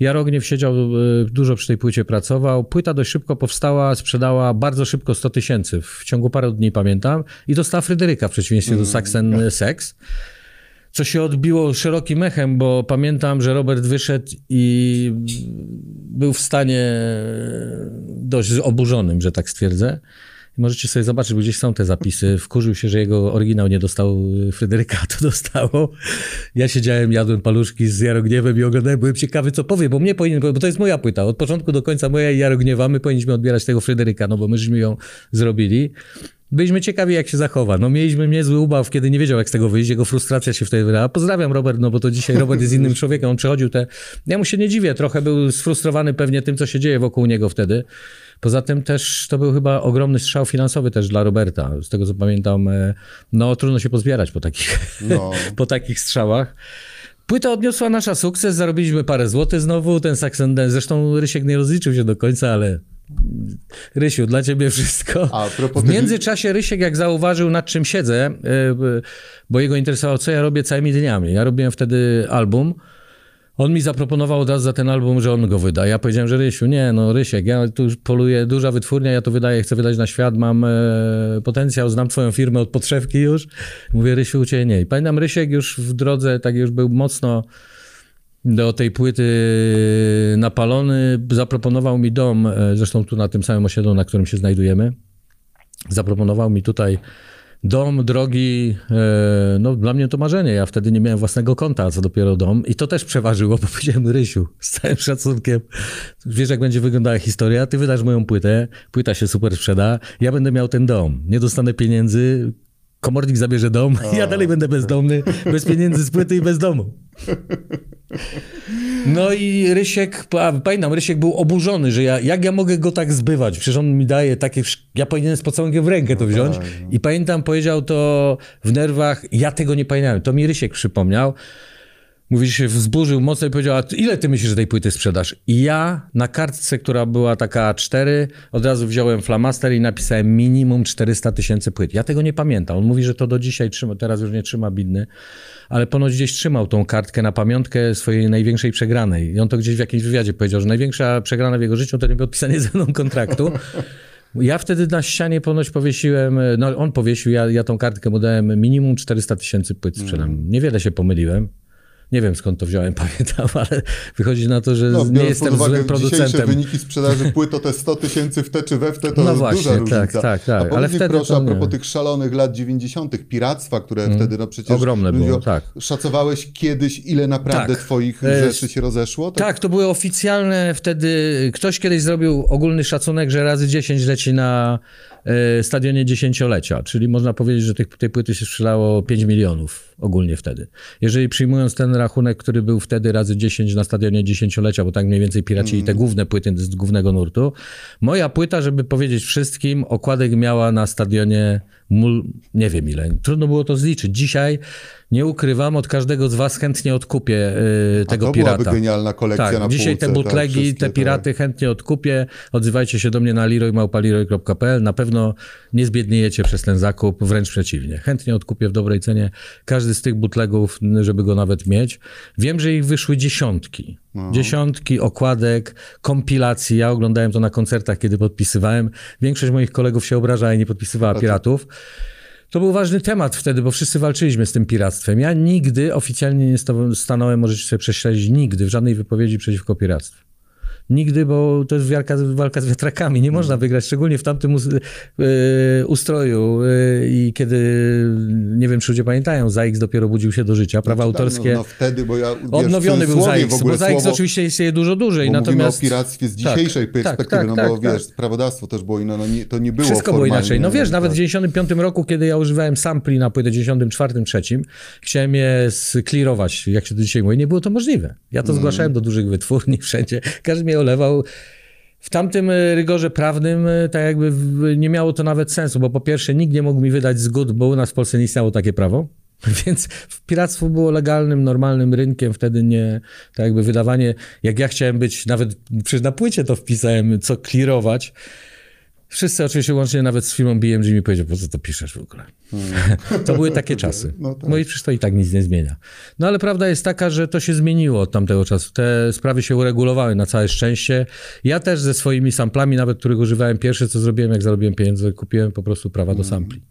Jarogniew siedział, e, dużo przy tej płycie pracował. Płyta dość szybko powstała, sprzedała bardzo szybko 100 tysięcy, w ciągu paru dni pamiętam. I dostała Fryderyka w przeciwieństwie do Saxen Sex co się odbiło szerokim echem, bo pamiętam, że Robert wyszedł i był w stanie dość oburzonym, że tak stwierdzę. Możecie sobie zobaczyć, bo gdzieś są te zapisy. Wkurzył się, że jego oryginał nie dostał Fryderyka, to dostało. Ja siedziałem, jadłem paluszki z Jarogniewem i oglądałem, byłem ciekawy, co powie, bo mnie powinien, bo to jest moja płyta. Od początku do końca moja i Jarogniewa, my powinniśmy odbierać tego Fryderyka, no bo myśmy ją zrobili. Byliśmy ciekawi, jak się zachowa. No mieliśmy niezły ubaw, kiedy nie wiedział, jak z tego wyjść. Jego frustracja się wtedy wydała. Pozdrawiam Robert, no bo to dzisiaj Robert jest innym człowiekiem. On przechodził te... Ja mu się nie dziwię. Trochę był sfrustrowany pewnie tym, co się dzieje wokół niego wtedy. Poza tym też to był chyba ogromny strzał finansowy też dla Roberta. Z tego, co pamiętam, e, no trudno się pozbierać po takich, No. po takich strzałach. Płyta odniosła nasza sukces, zarobiliśmy parę złotych znowu, ten Saxon Dance, zresztą Rysiek nie rozliczył się do końca, ale Rysiu, dla ciebie wszystko. A propos w międzyczasie Rysiek, jak zauważył, nad czym siedzę, e, bo jego interesowało, co ja robię całymi dniami. Ja robiłem wtedy album. On mi zaproponował od razu za ten album, że on go wyda. Ja powiedziałem, że Rysiu, nie, no Rysiek, ja tu poluję, duża wytwórnia, ja to wydaję, chcę wydać na świat, mam e, potencjał, znam twoją firmę od podszewki już. Mówię, Rysiu, u ciebie nie. I pamiętam, Rysiek już w drodze, tak już był mocno do tej płyty napalony, zaproponował mi dom, e, zresztą tu na tym samym osiedlu, na którym się znajdujemy. Zaproponował mi tutaj dom, drogi, e, no dla mnie to marzenie. Ja wtedy nie miałem własnego konta, co dopiero dom. I to też przeważyło, bo powiedziałem, Rysiu, z całym szacunkiem, wiesz jak będzie wyglądała historia, ty wydasz moją płytę, płyta się super sprzeda, ja będę miał ten dom, nie dostanę pieniędzy, komornik zabierze dom, ja dalej będę bezdomny, bez pieniędzy z płyty i bez domu. No i Rysiek, pamiętam, Rysiek był oburzony, że ja, jak ja mogę go tak zbywać? Przecież on mi daje takie, ja powinienem z pocałunkiem w rękę to wziąć. I pamiętam, powiedział to w nerwach, ja tego nie pamiętałem, to mi Rysiek przypomniał. Mówi, że się wzburzył mocno i powiedział, a ile ty myślisz, że tej płyty sprzedasz? I ja na kartce, która była taka A4, od razu wziąłem flamaster i napisałem minimum 400 tysięcy płyt. Ja tego nie pamiętam. On mówi, że to do dzisiaj trzyma, teraz już nie trzyma bidny, ale ponoć gdzieś trzymał tą kartkę na pamiątkę swojej największej przegranej. I on to gdzieś w jakimś wywiadzie powiedział, że największa przegrana w jego życiu to nie podpisanie ze mną kontraktu. Ja wtedy na ścianie ponoć powiesiłem, no on powiesił, ja, ja tą kartkę mu dałem minimum 400 tysięcy płyt sprzedam. Niewiele się pomyliłem. Nie wiem skąd to wziąłem, pamiętam, ale wychodzi na to, że No, nie jestem uwagę złym producentem. wyniki sprzedaży płyt, to te 100 tysięcy w te czy we w te, to No właśnie, duża różnica. tak, tak, tak. A Ale wtedy proszę, to a propos tych szalonych lat 90., piractwa, które wtedy no przecież... Ogromne było, tak. Szacowałeś kiedyś, ile naprawdę Tak. twoich E, rzeczy się rozeszło? Tak, to były oficjalne wtedy. Ktoś kiedyś zrobił ogólny szacunek, że razy 10 leci na e, stadionie dziesięciolecia, czyli można powiedzieć, że tych, tej płyty się sprzedało 5 milionów ogólnie wtedy. Jeżeli przyjmując ten rachunek, który był wtedy razy 10 na stadionie dziesięciolecia, bo tak mniej więcej piraci i te główne płyty z głównego nurtu, moja płyta, żeby powiedzieć wszystkim, okładek miała na stadionie nie wiem ile. Trudno było to zliczyć. Dzisiaj nie ukrywam, od każdego z was chętnie odkupię y, A tego to pirata. byłaby genialna kolekcja Tak, na dzisiaj półce, te butlegi, tak, te piraty chętnie odkupię. Odzywajcie się do mnie na leroymałpaleroy.pl. Na pewno nie zbiedniejecie przez ten zakup, wręcz przeciwnie. Chętnie odkupię w dobrej cenie każdy z tych butlegów, żeby go nawet mieć. Wiem, że ich wyszły dziesiątki. No. Dziesiątki okładek, kompilacji. Ja oglądałem to na koncertach, kiedy podpisywałem. Większość moich kolegów się obrażała i nie podpisywała piratów. To był ważny temat wtedy, bo wszyscy walczyliśmy z tym piractwem. Ja nigdy oficjalnie nie sta- stanąłem, możecie sobie prześledzić, nigdy w żadnej wypowiedzi przeciwko piractwu. Nigdy, bo to jest walka, walka z wiatrakami. Nie można wygrać, szczególnie w tamtym e, ustroju. e, I kiedy, nie wiem, czy ludzie pamiętają, ZAX dopiero budził się do życia. Prawa Znaczy, tak, autorskie. No, no wtedy, bo ja... wiesz, Odnowiony był ogóle bo słowo- oczywiście istnieje dużo dłużej. Natomiast o piractwie z Tak, dzisiejszej tak, perspektywy, tak, no tak, bo tak. wiesz, prawodawstwo też było inne, no nie, to nie było Wszystko było inaczej. No wiesz, nawet w tak. 95 roku, kiedy ja używałem sampli na płytę 94, 3, chciałem je sklirować, jak się to dzisiaj mówi, nie było to możliwe. Ja to zgłaszałem do dużych wytwórni wszędzie. Każdy mnie olewał. W tamtym e, rygorze prawnym e, tak jakby nie miało to nawet sensu, bo po pierwsze nikt nie mógł mi wydać zgód, bo u nas w Polsce nie istniało takie prawo. Więc piractwo było legalnym, normalnym rynkiem, wtedy nie, tak jakby wydawanie, jak ja chciałem być, nawet przecież na płycie to wpisałem, co clearować, Wszyscy oczywiście łącznie nawet z firmą BMG mi powiedział, po co to piszesz w ogóle. to były takie czasy. No No, tak. i przecież to i tak nic nie zmienia. No ale prawda jest taka, że to się zmieniło od tamtego czasu. Te sprawy się uregulowały na całe szczęście. Ja też ze swoimi samplami, nawet których używałem pierwsze, co zrobiłem, jak zarobiłem pieniądze, kupiłem po prostu prawa do sampli.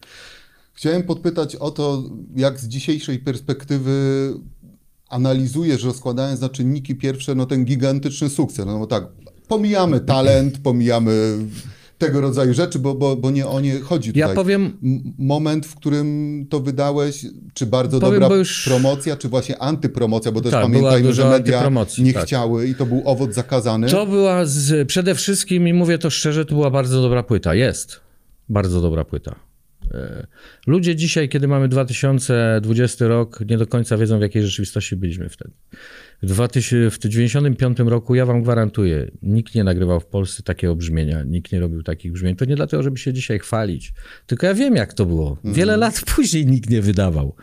Chciałem podpytać o to, jak z dzisiejszej perspektywy analizujesz, rozkładając na czynniki pierwsze, no ten gigantyczny sukces. No bo tak, pomijamy talent, pomijamy tego rodzaju rzeczy, bo, bo, bo nie o nie chodzi tutaj. Ja powiem, moment, w którym to wydałeś, czy bardzo Powiem, dobra już- promocja, czy właśnie antypromocja, bo też Tak, pamiętajmy, że media nie tak. chciały i to był owoc zakazany. To była z, przede wszystkim, i mówię to szczerze, to była bardzo dobra płyta. Jest bardzo dobra płyta. E, Ludzie dzisiaj, kiedy mamy 2020 rok, nie do końca wiedzą, w jakiej rzeczywistości byliśmy wtedy. W 2000 w 1995 roku, ja wam gwarantuję, nikt nie nagrywał w Polsce takiego brzmienia, nikt nie robił takich brzmień. To nie dlatego, żeby się dzisiaj chwalić, tylko ja wiem, jak to było. Wiele lat później nikt nie wydawał.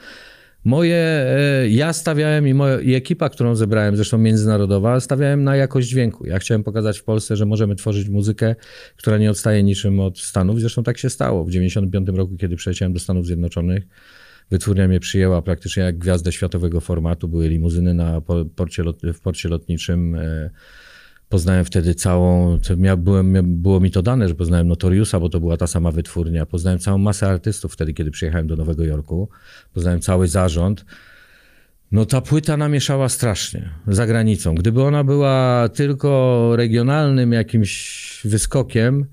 Moje, e, ja stawiałem i, moja, i ekipa, którą zebrałem, zresztą międzynarodowa, stawiałem na jakość dźwięku. Ja chciałem pokazać w Polsce, że możemy tworzyć muzykę, która nie odstaje niczym od Stanów. Zresztą tak się stało. W 95 roku, kiedy przyleciałem do Stanów Zjednoczonych, wytwórnia mnie przyjęła praktycznie jak gwiazdę światowego formatu. Były limuzyny na po- porcie lot, w porcie lotniczym. e, Poznałem wtedy całą, byłem, było mi to dane, że poznałem Notoriusa, bo to była ta sama wytwórnia. Poznałem całą masę artystów wtedy, kiedy przyjechałem do Nowego Jorku. Poznałem cały zarząd. No ta płyta namieszała strasznie za granicą. Gdyby ona była tylko regionalnym jakimś wyskokiem,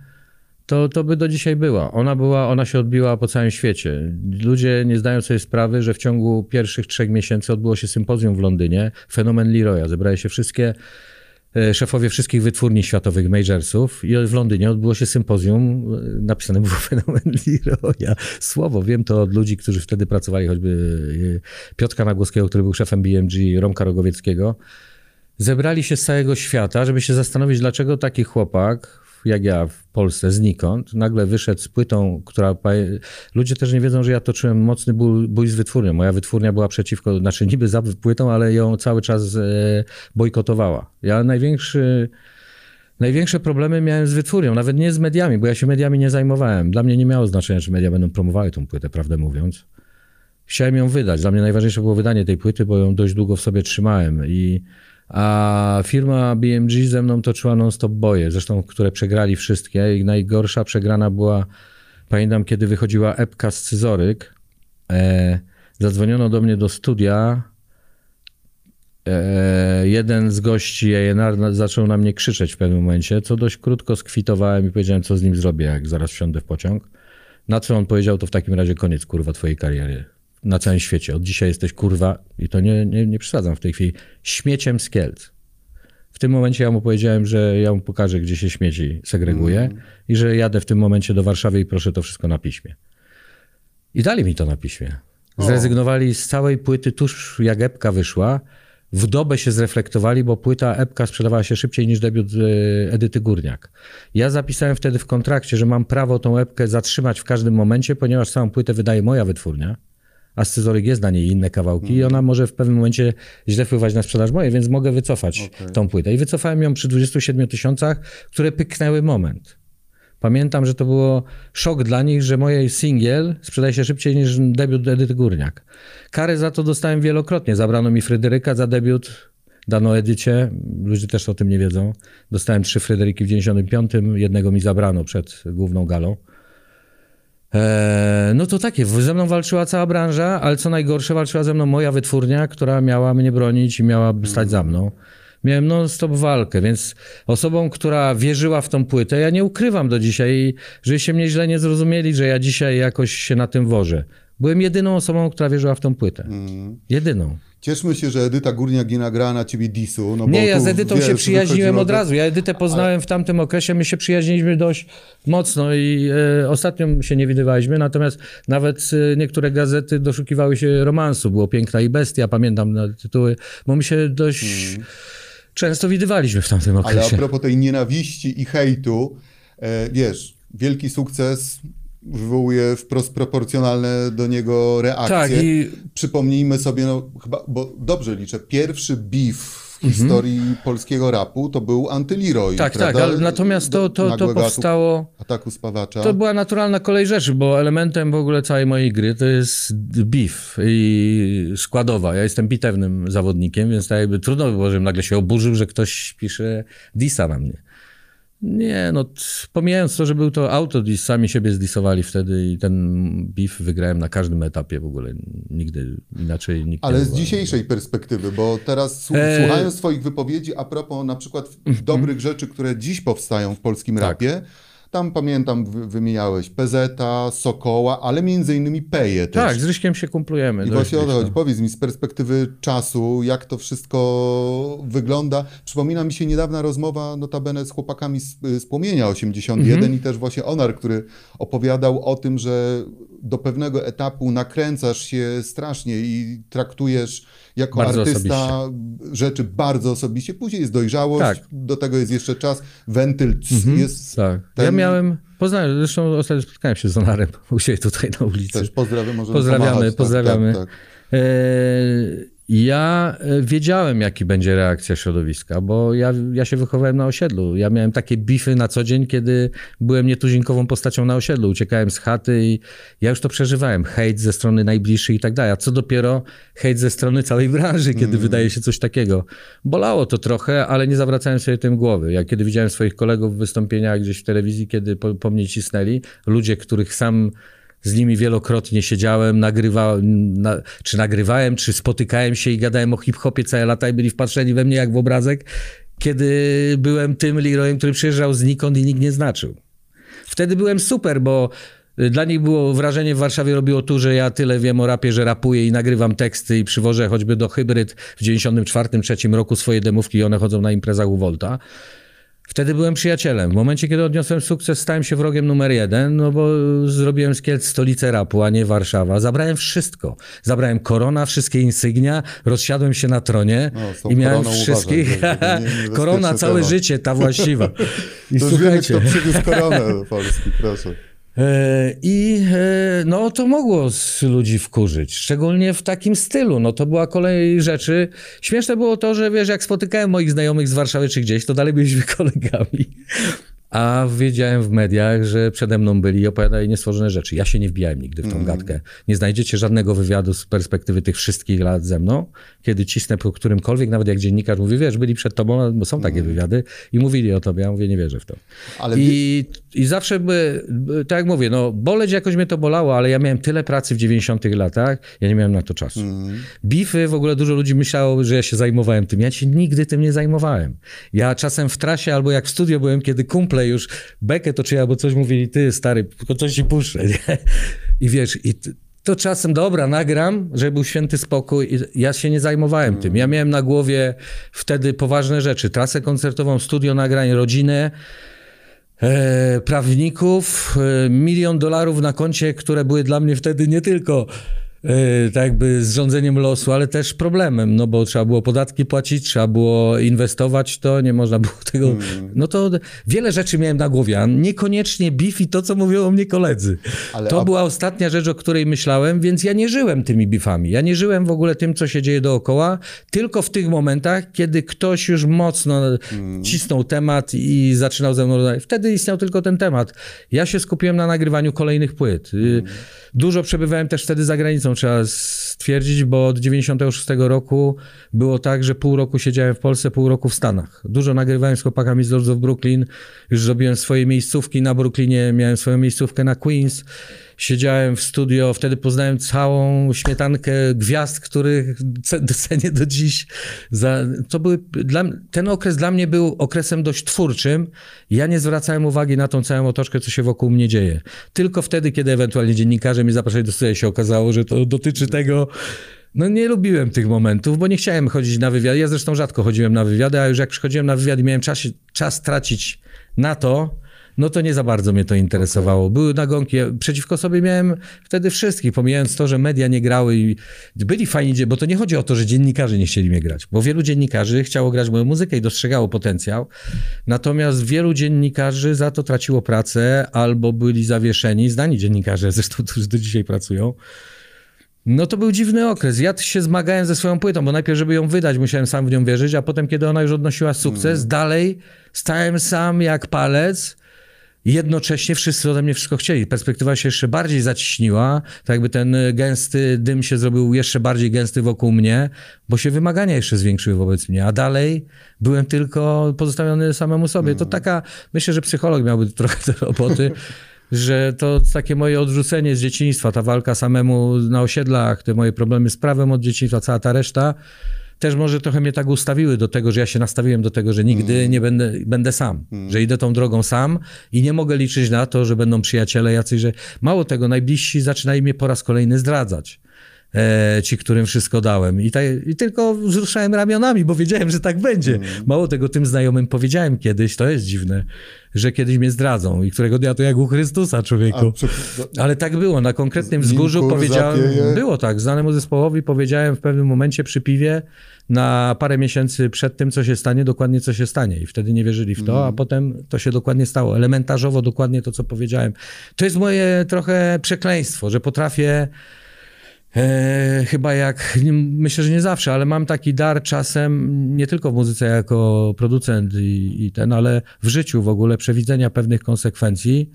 to, to by do dzisiaj była. Ona była, ona się odbiła po całym świecie. Ludzie nie zdają sobie sprawy, że w ciągu pierwszych trzech miesięcy odbyło się sympozjum w Londynie, fenomen Leroya. Zebrali się wszystkie e, szefowie wszystkich wytwórni światowych majorsów i w Londynie odbyło się sympozjum, e, napisane było fenomen Leroya. Słowo, wiem to od ludzi, którzy wtedy pracowali, choćby e, Piotra Nagłowskiego, który był szefem BMG, Romka Rogowieckiego. Zebrali się z całego świata, żeby się zastanowić, dlaczego taki chłopak, jak ja w Polsce, znikąd, nagle wyszedł z płytą, która... Ludzie też nie wiedzą, że ja toczyłem mocny bój, bój z wytwórnią. Moja wytwórnia była przeciwko, znaczy niby za płytą, ale ją cały czas e, bojkotowała. Ja największy... Największe problemy miałem z wytwórnią, nawet nie z mediami, bo ja się mediami nie zajmowałem. Dla mnie nie miało znaczenia, czy media będą promowały tą płytę, prawdę mówiąc. Chciałem ją wydać. Dla mnie najważniejsze było wydanie tej płyty, bo ją dość długo w sobie trzymałem. I, a firma BMG ze mną toczyła non-stop boje, zresztą które przegrali wszystkie. I najgorsza przegrana była, pamiętam, kiedy wychodziła epka Scyzoryk. E, zadzwoniono do mnie do studia. E, jeden z gości na- zaczął na mnie krzyczeć w pewnym momencie, co dość krótko skwitowałem i powiedziałem, co z nim zrobię, jak zaraz wsiądę w pociąg. Na co on powiedział, to w takim razie koniec, kurwa, twojej kariery. Na całym świecie. Od dzisiaj jesteś, kurwa, i to nie, nie, nie przesadzam w tej chwili, śmieciem z Kielc. W tym momencie ja mu powiedziałem, że ja mu pokażę, gdzie się śmieci segreguje i że jadę w tym momencie do Warszawy i proszę to wszystko na piśmie. I dali mi to na piśmie. Zrezygnowali z całej płyty tuż jak epka wyszła. W dobę się zreflektowali, bo płyta epka sprzedawała się szybciej niż debiut e, Edyty Górniak. Ja zapisałem wtedy w kontrakcie, że mam prawo tą epkę zatrzymać w każdym momencie, ponieważ całą płytę wydaje moja wytwórnia, a scyzoryk jest na niej inne kawałki i ona może w pewnym momencie źle wpływać na sprzedaż mojej, więc mogę wycofać tą płytę. I wycofałem ją przy 27 tysiącach, które pyknęły moment. Pamiętam, że to było szok dla nich, że moje singiel sprzedaje się szybciej niż debiut Edyty Górniak. Karę za to dostałem wielokrotnie. Zabrano mi Fryderyka za debiut, dano Edycie, ludzie też o tym nie wiedzą. Dostałem trzy Fryderyki w 95, jednego mi zabrano przed główną galą. Eee, no to takie, ze mną walczyła cała branża, ale co najgorsze, walczyła ze mną moja wytwórnia, która miała mnie bronić i miała stać za mną. Miałem non-stop walkę, więc osobą, która wierzyła w tą płytę, ja nie ukrywam do dzisiaj, żebyście mnie źle nie zrozumieli, że ja dzisiaj jakoś się na tym wożę. Byłem jedyną osobą, która wierzyła w tą płytę. Jedyną. Cieszmy się, że Edyta Górniak nie nagrała na ciebie disu. No Nie, ja z Edytą wiesz, się przyjaźniłem od razu. Ja Edytę poznałem w tamtym okresie, my się przyjaźniliśmy dość mocno i e, ostatnio się nie widywaliśmy, natomiast nawet e, niektóre gazety doszukiwały się romansu. Było Piękna i Bestia, pamiętam na tytuły, bo my się dość często widywaliśmy w tamtym Ale a okresie. propos tej nienawiści i hejtu, e, wiesz, wielki sukces wywołuje wprost proporcjonalne do niego reakcje. Tak, i Przypomnijmy sobie, no chyba, bo dobrze liczę, pierwszy beef w historii polskiego rapu to był Antyliroy. Mhm. tak, tak, prawda? ale natomiast to, to, to powstało... Ataku spawacza. To była naturalna kolej rzeczy, bo elementem w ogóle całej mojej gry to jest beef i składowa. Ja jestem bitewnym zawodnikiem, więc tak jakby trudno by było, żebym nagle się oburzył, że ktoś pisze disa na mnie. Nie, no pomijając to, że był to autodis, sami siebie zdisowali wtedy i ten beef wygrałem na każdym etapie w ogóle. Nigdy inaczej nikt Ale nie z dzisiejszej perspektywy, bo teraz E- Mhm. słuchając swoich wypowiedzi a propos na przykład dobrych rzeczy, które dziś powstają w polskim Tak. rapie, tam pamiętam wy- wymieniałeś PZ, Sokoła, ale między innymi Peje też. Tak, z Ryśkiem się kumplujemy. I właśnie o to chodzi. Powiedz mi z perspektywy czasu, jak to wszystko wygląda. Przypomina mi się niedawna rozmowa notabene z chłopakami z, z Płomienia 81 Mhm. i też właśnie Onar, który opowiadał o tym, że do pewnego etapu nakręcasz się strasznie i traktujesz jako Bardzo artysta rzeczy bardzo osobiście. Później jest dojrzałość, Tak. do tego jest jeszcze czas. Wentyl c- jest Tak. ten- Ja miałem, poznałem, zresztą ostatnio spotkałem się z Onarem u siebie tutaj na ulicy. też pozdrawiam, Pozdrawiamy, pomachać. Tak, pozdrawiamy. Tak, tak. E, Ja e, wiedziałem, jaki będzie reakcja środowiska, bo ja, ja się wychowałem na osiedlu. Ja miałem takie bify na co dzień, kiedy byłem nietuzinkową postacią na osiedlu. Uciekałem z chaty i ja już to przeżywałem. Hejt ze strony najbliższych i tak dalej. A co dopiero hejt ze strony całej branży, kiedy wydaje się coś takiego. Bolało to trochę, ale nie zawracałem sobie tym głowy. Ja kiedy widziałem swoich kolegów w wystąpieniach gdzieś w telewizji, kiedy po, po mnie cisnęli, ludzie, których sam z nimi wielokrotnie siedziałem, nagrywałem, na, czy nagrywałem, czy spotykałem się i gadałem o hip-hopie całe lata i byli wpatrzeni we mnie jak w obrazek, kiedy byłem tym Leroyem, który przyjeżdżał znikąd i nikt nie znaczył. Wtedy byłem super, bo y, dla nich było wrażenie w Warszawie robiło tu, że ja tyle wiem o rapie, że rapuję i nagrywam teksty i przywożę choćby do Hybryd w 94-3 roku swoje demówki i one chodzą na imprezach u Volta. Wtedy byłem przyjacielem. W momencie, kiedy odniosłem sukces, stałem się wrogiem numer jeden, no bo zrobiłem z Kielc stolicę rapu, a nie Warszawa. Zabrałem wszystko. Zabrałem korona, wszystkie insygnia, rozsiadłem się na tronie No, i miałem wszystkich. niebezpieczny korona, całe temat. życie, ta właściwa. I To już wiemy, słuchajcie. kto przywiózł koronę do Polski, proszę. E, I e, no to mogło z ludzi wkurzyć, szczególnie w takim stylu. No to była kolej rzeczy. Śmieszne było to, że wiesz, jak spotykałem moich znajomych z Warszawy czy gdzieś, to dalej byliśmy kolegami. A wiedziałem w mediach, że przede mną byli i opowiadali niestworzone rzeczy. Ja się nie wbijałem nigdy w tą gadkę. Nie znajdziecie żadnego wywiadu z perspektywy tych wszystkich lat ze mną, kiedy cisnę po którymkolwiek, nawet jak dziennikarz mówi, wiesz, byli przed tobą, bo są takie wywiady i mówili o tobie. Ja mówię, nie wierzę w to. Ale I, I zawsze by, tak jak mówię, no boleć jakoś mnie to bolało, ale ja miałem tyle pracy w 90 latach, ja nie miałem na to czasu. Bify, w ogóle dużo ludzi myślało, że ja się zajmowałem tym. Ja się nigdy tym nie zajmowałem. Ja czasem w trasie albo jak w studio byłem, kiedy kumple już bekę toczyli albo coś mówili, ty stary, tylko coś ci puszczę, nie? I wiesz, i to czasem, dobra, nagram, żeby był święty spokój. I ja się nie zajmowałem tym. Ja miałem na głowie wtedy poważne rzeczy. Trasę koncertową, studio nagrań, rodzinę, prawników, e, milion dolarów na koncie, które były dla mnie wtedy nie tylko e, tak jakby z rządzeniem losu, ale też problemem, no bo trzeba było podatki płacić, trzeba było inwestować, to nie można było tego, no to wiele rzeczy miałem na głowie, a niekoniecznie beef i to, co mówią o mnie koledzy. Ale to była ostatnia rzecz, o której myślałem, więc ja nie żyłem tymi beefami, ja nie żyłem w ogóle tym, co się dzieje dookoła, tylko w tych momentach, kiedy ktoś już mocno cisnął temat i zaczynał ze mną rozmawiać. Wtedy istniał tylko ten temat. Ja się skupiłem na nagrywaniu kolejnych płyt. Y, Dużo przebywałem też wtedy za granicą, trzeba stwierdzić, bo od 96 roku było tak, że pół roku siedziałem w Polsce, pół roku w Stanach. Dużo nagrywałem z chłopakami z Lords of Brooklyn, już zrobiłem swoje miejscówki na Brooklynie, miałem swoją miejscówkę na Queens, siedziałem w studio, wtedy poznałem całą śmietankę gwiazd, których ce- cenię do dziś. Za, to były, dla, ten okres dla mnie był okresem dość twórczym. Ja nie zwracałem uwagi na tą całą otoczkę, co się wokół mnie dzieje. Tylko wtedy, kiedy ewentualnie dziennikarze mnie zapraszali do studia, się okazało, że to dotyczy tego, no nie lubiłem tych momentów, bo nie chciałem chodzić na wywiady. Ja zresztą rzadko chodziłem na wywiady, a już jak przychodziłem na wywiad i miałem czas, czas tracić na to, no to nie za bardzo mnie to interesowało. Były nagonki. Ja przeciwko sobie miałem wtedy wszystkich, pomijając to, że media nie grały i byli fajni, bo to nie chodzi o to, że dziennikarze nie chcieli mnie grać, bo wielu dziennikarzy chciało grać moją muzykę i dostrzegało potencjał. Natomiast wielu dziennikarzy za to traciło pracę albo byli zawieszeni, znani dziennikarze zresztą, którzy do dzisiaj pracują. No to był dziwny okres. Ja się zmagałem ze swoją płytą, bo najpierw, żeby ją wydać, musiałem sam w nią wierzyć, a potem, kiedy ona już odnosiła sukces, dalej stałem sam jak palec. Jednocześnie wszyscy ode mnie wszystko chcieli. Perspektywa się jeszcze bardziej zaciśniła, tak jakby ten y, gęsty dym się zrobił jeszcze bardziej gęsty wokół mnie, bo się wymagania jeszcze zwiększyły wobec mnie, a dalej byłem tylko pozostawiony samemu sobie. To taka, myślę, że psycholog miałby trochę te roboty, że to takie moje odrzucenie z dzieciństwa, ta walka samemu na osiedlach, te moje problemy z prawem od dzieciństwa, cała ta reszta, też może trochę mnie tak ustawiły do tego, że ja się nastawiłem do tego, że nigdy nie będę, będę sam, że idę tą drogą sam i nie mogę liczyć na to, że będą przyjaciele jacyś, że mało tego, najbliżsi zaczynają mnie po raz kolejny zdradzać. E, ci, którym wszystko dałem. I, tak, I tylko wzruszałem ramionami, bo wiedziałem, że tak będzie. Mało tego, tym znajomym powiedziałem kiedyś, to jest dziwne, że kiedyś mnie zdradzą i którego dnia to jak u Chrystusa, człowieku. Przy, Ale tak było, na konkretnym wzgórzu powiedziałem, zapieje. było tak, znanemu zespołowi powiedziałem w pewnym momencie przy piwie na parę miesięcy przed tym, co się stanie, dokładnie co się stanie i wtedy nie wierzyli w to, Mhm. a potem to się dokładnie stało, elementarzowo dokładnie to, co powiedziałem. To jest moje trochę przekleństwo, że potrafię E, chyba jak, myślę, że nie zawsze, ale mam taki dar czasem, nie tylko w muzyce jako producent i, i ten, ale w życiu w ogóle przewidzenia pewnych konsekwencji,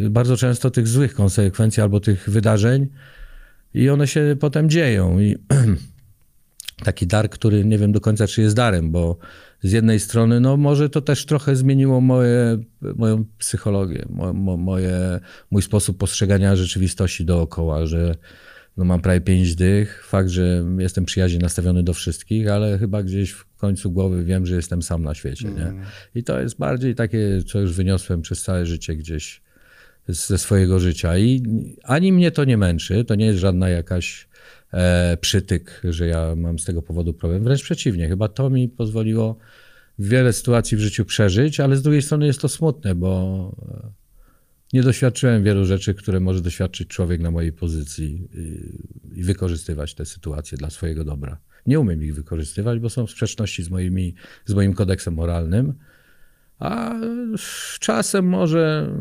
bardzo często tych złych konsekwencji albo tych wydarzeń i one się potem dzieją. I taki dar, który nie wiem do końca, czy jest darem, bo z jednej strony, no może to też trochę zmieniło moje, moją psychologię, mo, mo, moje, mój sposób postrzegania rzeczywistości dookoła, że no mam prawie pięć dych, fakt, że jestem przyjaźnie nastawiony do wszystkich, ale chyba gdzieś w końcu głowy wiem, że jestem sam na świecie, nie? I to jest bardziej takie, co już wyniosłem przez całe życie gdzieś ze swojego życia. I ani mnie to nie męczy, to nie jest żadna jakaś e, przytyk, że ja mam z tego powodu problem, wręcz przeciwnie, chyba to mi pozwoliło wiele sytuacji w życiu przeżyć, ale z drugiej strony jest to smutne, bo e, nie doświadczyłem wielu rzeczy, które może doświadczyć człowiek na mojej pozycji i, i wykorzystywać te sytuacje dla swojego dobra. Nie umiem ich wykorzystywać, bo są w sprzeczności z, moimi, z moim kodeksem moralnym, a czasem może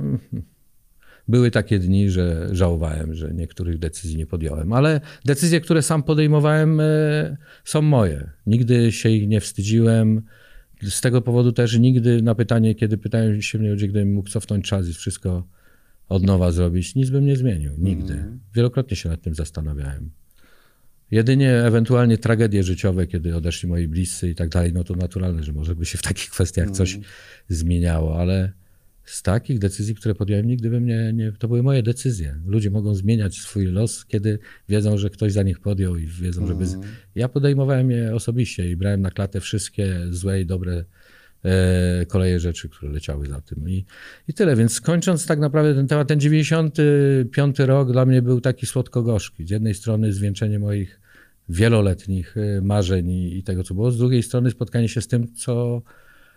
były takie dni, że żałowałem, że niektórych decyzji nie podjąłem, ale decyzje, które sam podejmowałem, e, są moje. Nigdy się ich nie wstydziłem. Z tego powodu też nigdy na pytanie, kiedy pytają się mnie ludzie, gdybym mógł cofnąć czas i wszystko od nowa zrobić, nic bym nie zmienił. Nigdy. Wielokrotnie się nad tym zastanawiałem. Jedynie ewentualnie tragedie życiowe, kiedy odeszli moi bliscy i tak dalej, no to naturalne, że może by się w takich kwestiach coś zmieniało, ale z takich decyzji, które podjąłem, nigdy bym nie, nie... To były moje decyzje. Ludzie mogą zmieniać swój los, kiedy wiedzą, że ktoś za nich podjął i wiedzą, żeby... z- Ja podejmowałem je osobiście i brałem na klatę wszystkie złe i dobre koleje rzeczy, które leciały za tym. I, I tyle, więc kończąc tak naprawdę ten temat, ten 95 rok dla mnie był taki słodko-gorzki. Z jednej strony zwieńczenie moich wieloletnich e, marzeń i, i tego, co było, z drugiej strony spotkanie się z tym, co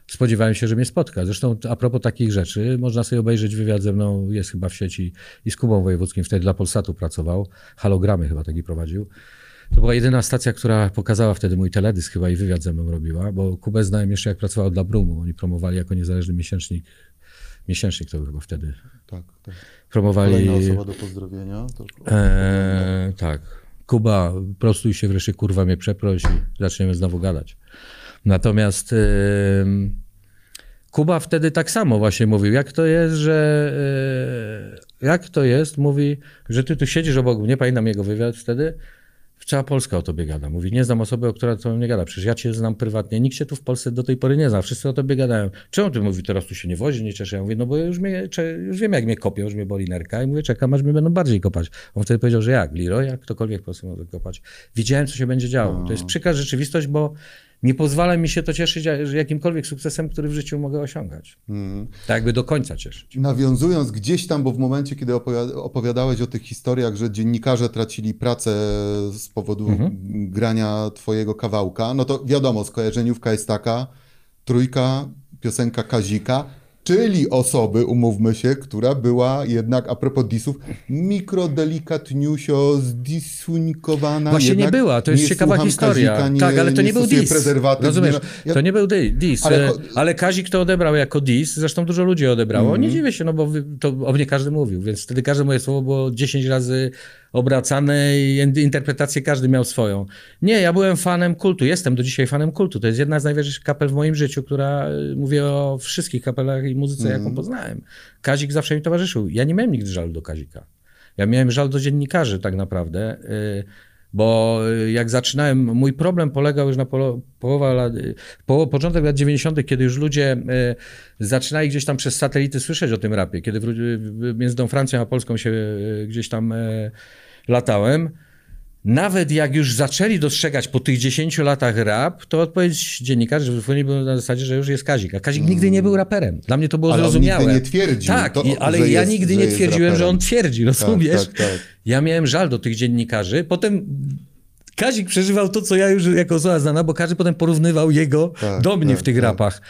spodziewałem się, że mnie spotka. Zresztą a propos takich rzeczy, można sobie obejrzeć wywiad ze mną, jest chyba w sieci i z Kubą Wojewódzkim, wtedy dla Polsatu pracował, halogramy chyba taki prowadził. To była jedyna stacja, która pokazała wtedy mój teledysk chyba i wywiad ze mną robiła, bo Kubę znałem jeszcze jak pracował dla Brumu. Oni promowali jako niezależny miesięcznik. Miesięcznik to był chyba wtedy. Tak, tak. Promowali... Kolejna osoba do pozdrowienia. To... Eee, tak. Kuba, prostuj się wreszcie, kurwa mnie przeproś i zaczniemy znowu gadać. Natomiast em, Kuba wtedy tak samo właśnie mówił, jak to jest, że e, jak to jest, mówi, że ty tu siedzisz obok mnie, pamiętam jego wywiad wtedy, cała Polska o tobie gada. Mówi, nie znam osoby, o która o tobie nie gada. Przecież ja cię znam prywatnie. Nikt się tu w Polsce do tej pory nie zna. Wszyscy o tobie gadają. Czemu ty mówi, teraz tu się nie wozi, nie cieszę? Ja mówię, no bo już, mnie, już wiem, jak mnie kopią, już mnie boli nerka. I mówię, czekam, aż mnie będą bardziej kopać. On wtedy powiedział, że jak? Leroy, jak ktokolwiek w Polsce może kopać. Widziałem, co się będzie działo. To jest przykra rzeczywistość, bo nie pozwala mi się to cieszyć jakimkolwiek sukcesem, który w życiu mogę osiągać. Tak jakby do końca cieszyć. Nawiązując gdzieś tam, bo w momencie, kiedy opowiada- opowiadałeś o tych historiach, że dziennikarze tracili pracę z powodu Mhm. grania twojego kawałka, no to wiadomo, skojarzeniówka jest taka, trójka, piosenka Kazika, czyli osoby, umówmy się, która była jednak, a propos disów, mikrodelikatniusio zdisunikowana. Właśnie jednak nie była, to jest nie ciekawa historia. Kazika, nie, tak, ale to nie, był stosuję dis. Rozumiesz? nie- ja- To nie był di- dis. Ale Ale, Kazik to odebrał jako dis, zresztą dużo ludzi odebrało. Mhm. Nie dziwię się, no bo to o mnie każdy mówił, więc wtedy każde moje słowo było 10 razy obracane i in- interpretację każdy miał swoją. Nie, ja byłem fanem kultu, jestem do dzisiaj fanem kultu. To jest jedna z najważniejszych kapel w moim życiu, która, y, mówię o wszystkich kapelach i muzyce, Mhm. jaką poznałem. Kazik zawsze mi towarzyszył. Ja nie miałem nigdy żalu do Kazika. Ja miałem żal do dziennikarzy tak naprawdę, y, bo y, jak zaczynałem, mój problem polegał już na polo, połowa lat, poło, początek lat 90., kiedy już ludzie y, zaczynali gdzieś tam przez satelity słyszeć o tym rapie, kiedy y, między tą Francją a Polską się gdzieś tam latałem. Nawet jak już zaczęli dostrzegać po tych 10 latach rap, to odpowiedź dziennikarzy wyfłynęli była na zasadzie, że już jest Kazik. A Kazik nigdy nie był raperem. Dla mnie to było Ale on zrozumiałe. nigdy nie twierdził, Tak, to, i, ale że ja jest- nigdy że nie twierdziłem, że on twierdzi, rozumiesz? tak, tak. Ja miałem żal do tych dziennikarzy. Potem Kazik przeżywał to, co ja już jako osoba znana, bo każdy potem porównywał jego Tak, do mnie tak, w tych tak. rapach.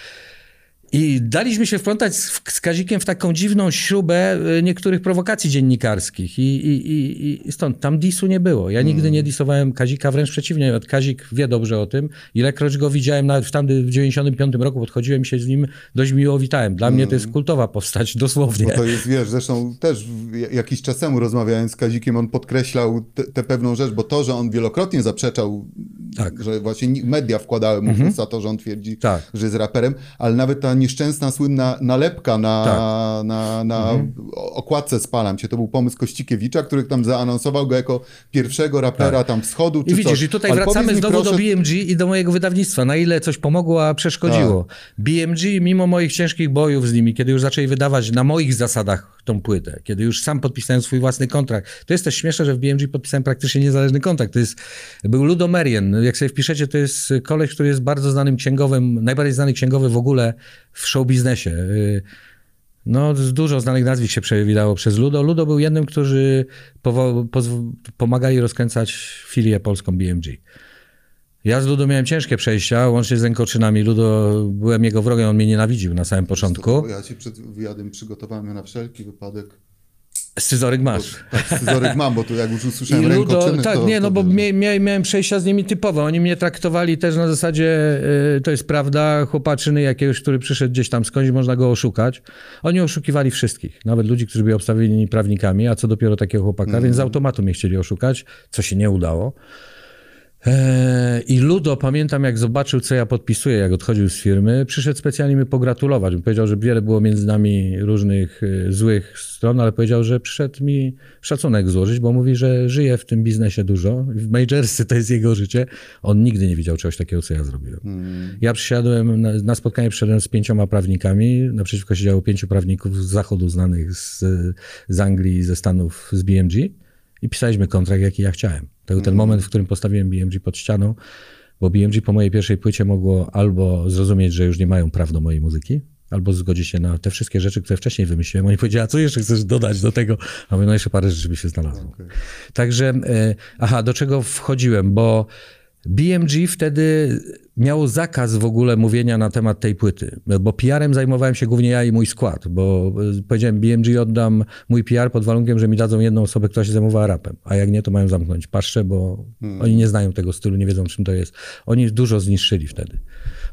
I daliśmy się wplątać z, z Kazikiem w taką dziwną śrubę y, niektórych prowokacji dziennikarskich. I, i, i, i stąd tam disu nie było. Ja nigdy nie disowałem Kazika, wręcz przeciwnie. Kazik wie dobrze o tym. Ilekroć go widziałem, nawet w tamtym w 95 roku podchodziłem się z nim, dość miło witałem. Dla mnie to jest kultowa postać, dosłownie. Bo to jest, wiesz, zresztą też jakiś czas temu rozmawiając z Kazikiem, on podkreślał tę pewną rzecz, bo to, że on wielokrotnie zaprzeczał, Tak. że właśnie ni- media wkładały mu w usta to, że on twierdzi, Tak. że jest raperem, ale nawet ta nieszczęsna, słynna nalepka na, Tak. na, na o- okładce Spalam Cię, to był pomysł Kościkiewicza, który tam zaanonsował go jako pierwszego rapera tam wschodu, czy Tak. I widzisz, coś. i tutaj Ale wracamy znowu proszę- do BMG i do mojego wydawnictwa. Na ile coś pomogło, a przeszkodziło. Tak. BMG, mimo moich ciężkich bojów z nimi, kiedy już zaczęli wydawać na moich zasadach tą płytę, kiedy już sam podpisałem swój własny kontrakt. To jest też śmieszne, że w BMG podpisałem praktycznie niezależny kontrakt. To jest, był Ludo Merien. Jak sobie wpiszecie, to jest koleś, który jest bardzo znanym księgowym, najbardziej znany księgowy w ogóle w show biznesie. Y, No, dużo znanych nazwisk się przewidało przez Ludo. Ludo był jednym, którzy pomagali rozkręcać filię polską BMG. Ja z Ludo miałem ciężkie przejścia, łącznie z rękoczynami. Ludo, byłem jego wrogiem, on mnie nienawidził na samym początku. Ja ci przed wywiadem przygotowałem na wszelki wypadek. Scyzoryk masz. Tak, scyzoryk mam, bo tu jak już I usłyszałem Ludo, rękoczyny, tak, to, nie, no to bo mia, mia, miałem przejścia z nimi typowe. Oni mnie traktowali też na zasadzie, y, to jest prawda, chłopaczyny jakiegoś, który przyszedł gdzieś tam skądś, można go oszukać. Oni oszukiwali wszystkich, nawet ludzi, którzy byli obstawieni prawnikami, a co dopiero takiego chłopaka, Mhm. więc z automatu mnie chcieli oszukać, co się nie udało. Eee, I Ludo, pamiętam jak zobaczył, co ja podpisuję, jak odchodził z firmy, przyszedł specjalnie mi pogratulować. Powiedział, że wiele było między nami różnych e, złych stron, ale powiedział, że przyszedł mi szacunek złożyć, bo mówi, że żyje w tym biznesie dużo. W Majorsy to jest jego życie. On nigdy nie widział czegoś takiego, co ja zrobiłem. Ja przysiadłem, na, na spotkanie przyszedłem z pięcioma prawnikami. Naprzeciwko siedziało pięciu prawników z zachodu znanych z, z Anglii, ze Stanów, z BMG i pisaliśmy kontrakt, jaki ja chciałem. To był ten moment, w którym postawiłem BMG pod ścianą, bo BMG po mojej pierwszej płycie mogło albo zrozumieć, że już nie mają praw do mojej muzyki, albo zgodzić się na te wszystkie rzeczy, które wcześniej wymyśliłem. Oni powiedzieli, a co jeszcze chcesz dodać do tego? A mówię, no jeszcze parę rzeczy by się znalazło. Także, e, aha, do czego wchodziłem, bo BMG wtedy miało zakaz w ogóle mówienia na temat tej płyty, bo PR-em zajmowałem się głównie ja i mój skład, bo e, powiedziałem BMG oddam mój PR pod warunkiem, że mi dadzą jedną osobę, która się zajmowała rapem, a jak nie, to mają zamknąć paszczę, bo oni nie znają tego stylu, nie wiedzą czym to jest. Oni dużo zniszczyli wtedy.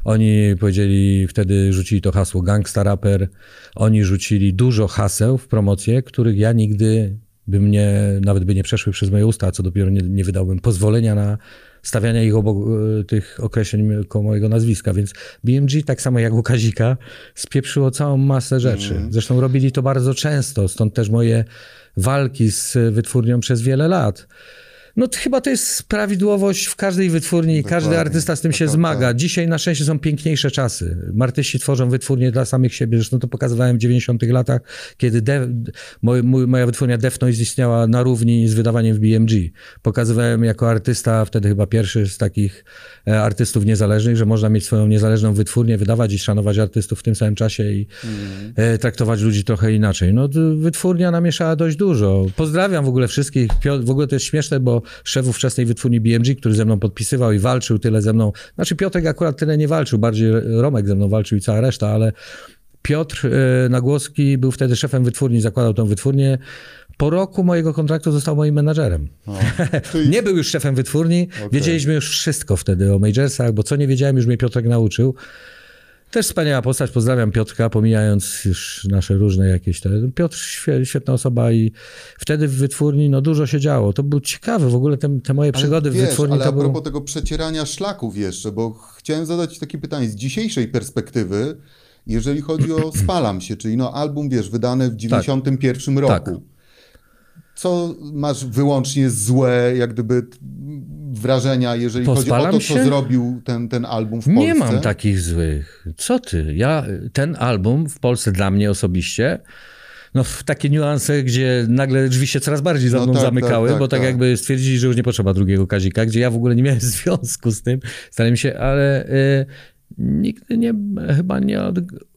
Oni powiedzieli, wtedy rzucili to hasło gangsta raper, oni rzucili dużo haseł w promocję, których ja nigdy by mnie, nawet by nie przeszły przez moje usta, co dopiero nie, nie wydałbym pozwolenia na stawiania ich obok e, tych określeń koło mojego nazwiska, więc BMG, tak samo jak u Kazika, spieprzyło całą masę rzeczy. Zresztą robili to bardzo często, stąd też moje walki z wytwórnią przez wiele lat. No to chyba to jest prawidłowość w każdej wytwórni, każdy Dokładnie. artysta z tym się Tak, zmaga. Dzisiaj na szczęście są piękniejsze czasy. Artyści tworzą wytwórnie dla samych siebie. Zresztą to pokazywałem w 90 latach, kiedy de, moj, moja wytwórnia Def Noise istniała na równi z wydawaniem w BMG. Pokazywałem jako artysta, wtedy chyba pierwszy z takich e, artystów niezależnych, że można mieć swoją niezależną wytwórnię, wydawać i szanować artystów w tym samym czasie i e, traktować ludzi trochę inaczej. No wytwórnia namieszała dość dużo. Pozdrawiam w ogóle wszystkich. W ogóle to jest śmieszne, bo szef ówczesnej wytwórni BMG, który ze mną podpisywał i walczył tyle ze mną, znaczy Piotrek akurat tyle nie walczył, bardziej Romek ze mną walczył i cała reszta, ale Piotr e, Nagłoski był wtedy szefem wytwórni, zakładał tą wytwórnię. Po roku mojego kontraktu został moim menadżerem. Czyli- Nie był już szefem wytwórni, wiedzieliśmy już wszystko wtedy o Majorsach, bo co nie wiedziałem, już mnie Piotrek nauczył. Też wspaniała postać, pozdrawiam Piotrka, pomijając już nasze różne jakieś te... Piotr świe- świetna osoba i wtedy w wytwórni no dużo się działo. To był ciekawe w ogóle te, te moje przygody wiesz, w wytwórni. Ale to a było... propos tego przecierania szlaków jeszcze, bo chciałem zadać takie pytanie z dzisiejszej perspektywy, jeżeli chodzi o Spalam się, czyli no album, wiesz, wydany w 91 roku. Tak. Co masz wyłącznie złe, jak gdyby wrażenia, jeżeli Po chodzi o to, co się? zrobił ten, ten album w Polsce? Nie mam takich złych. Co ty? Ja, ten album w Polsce dla mnie osobiście, no w takie niuanse, gdzie nagle drzwi się coraz bardziej za No mną tak, zamykały, tak, tak, bo tak, tak. jakby stwierdzili, że już nie potrzeba drugiego Kazika, gdzie ja w ogóle nie miałem związku z tym. Starałem się, ale y, nigdy nie, chyba nie,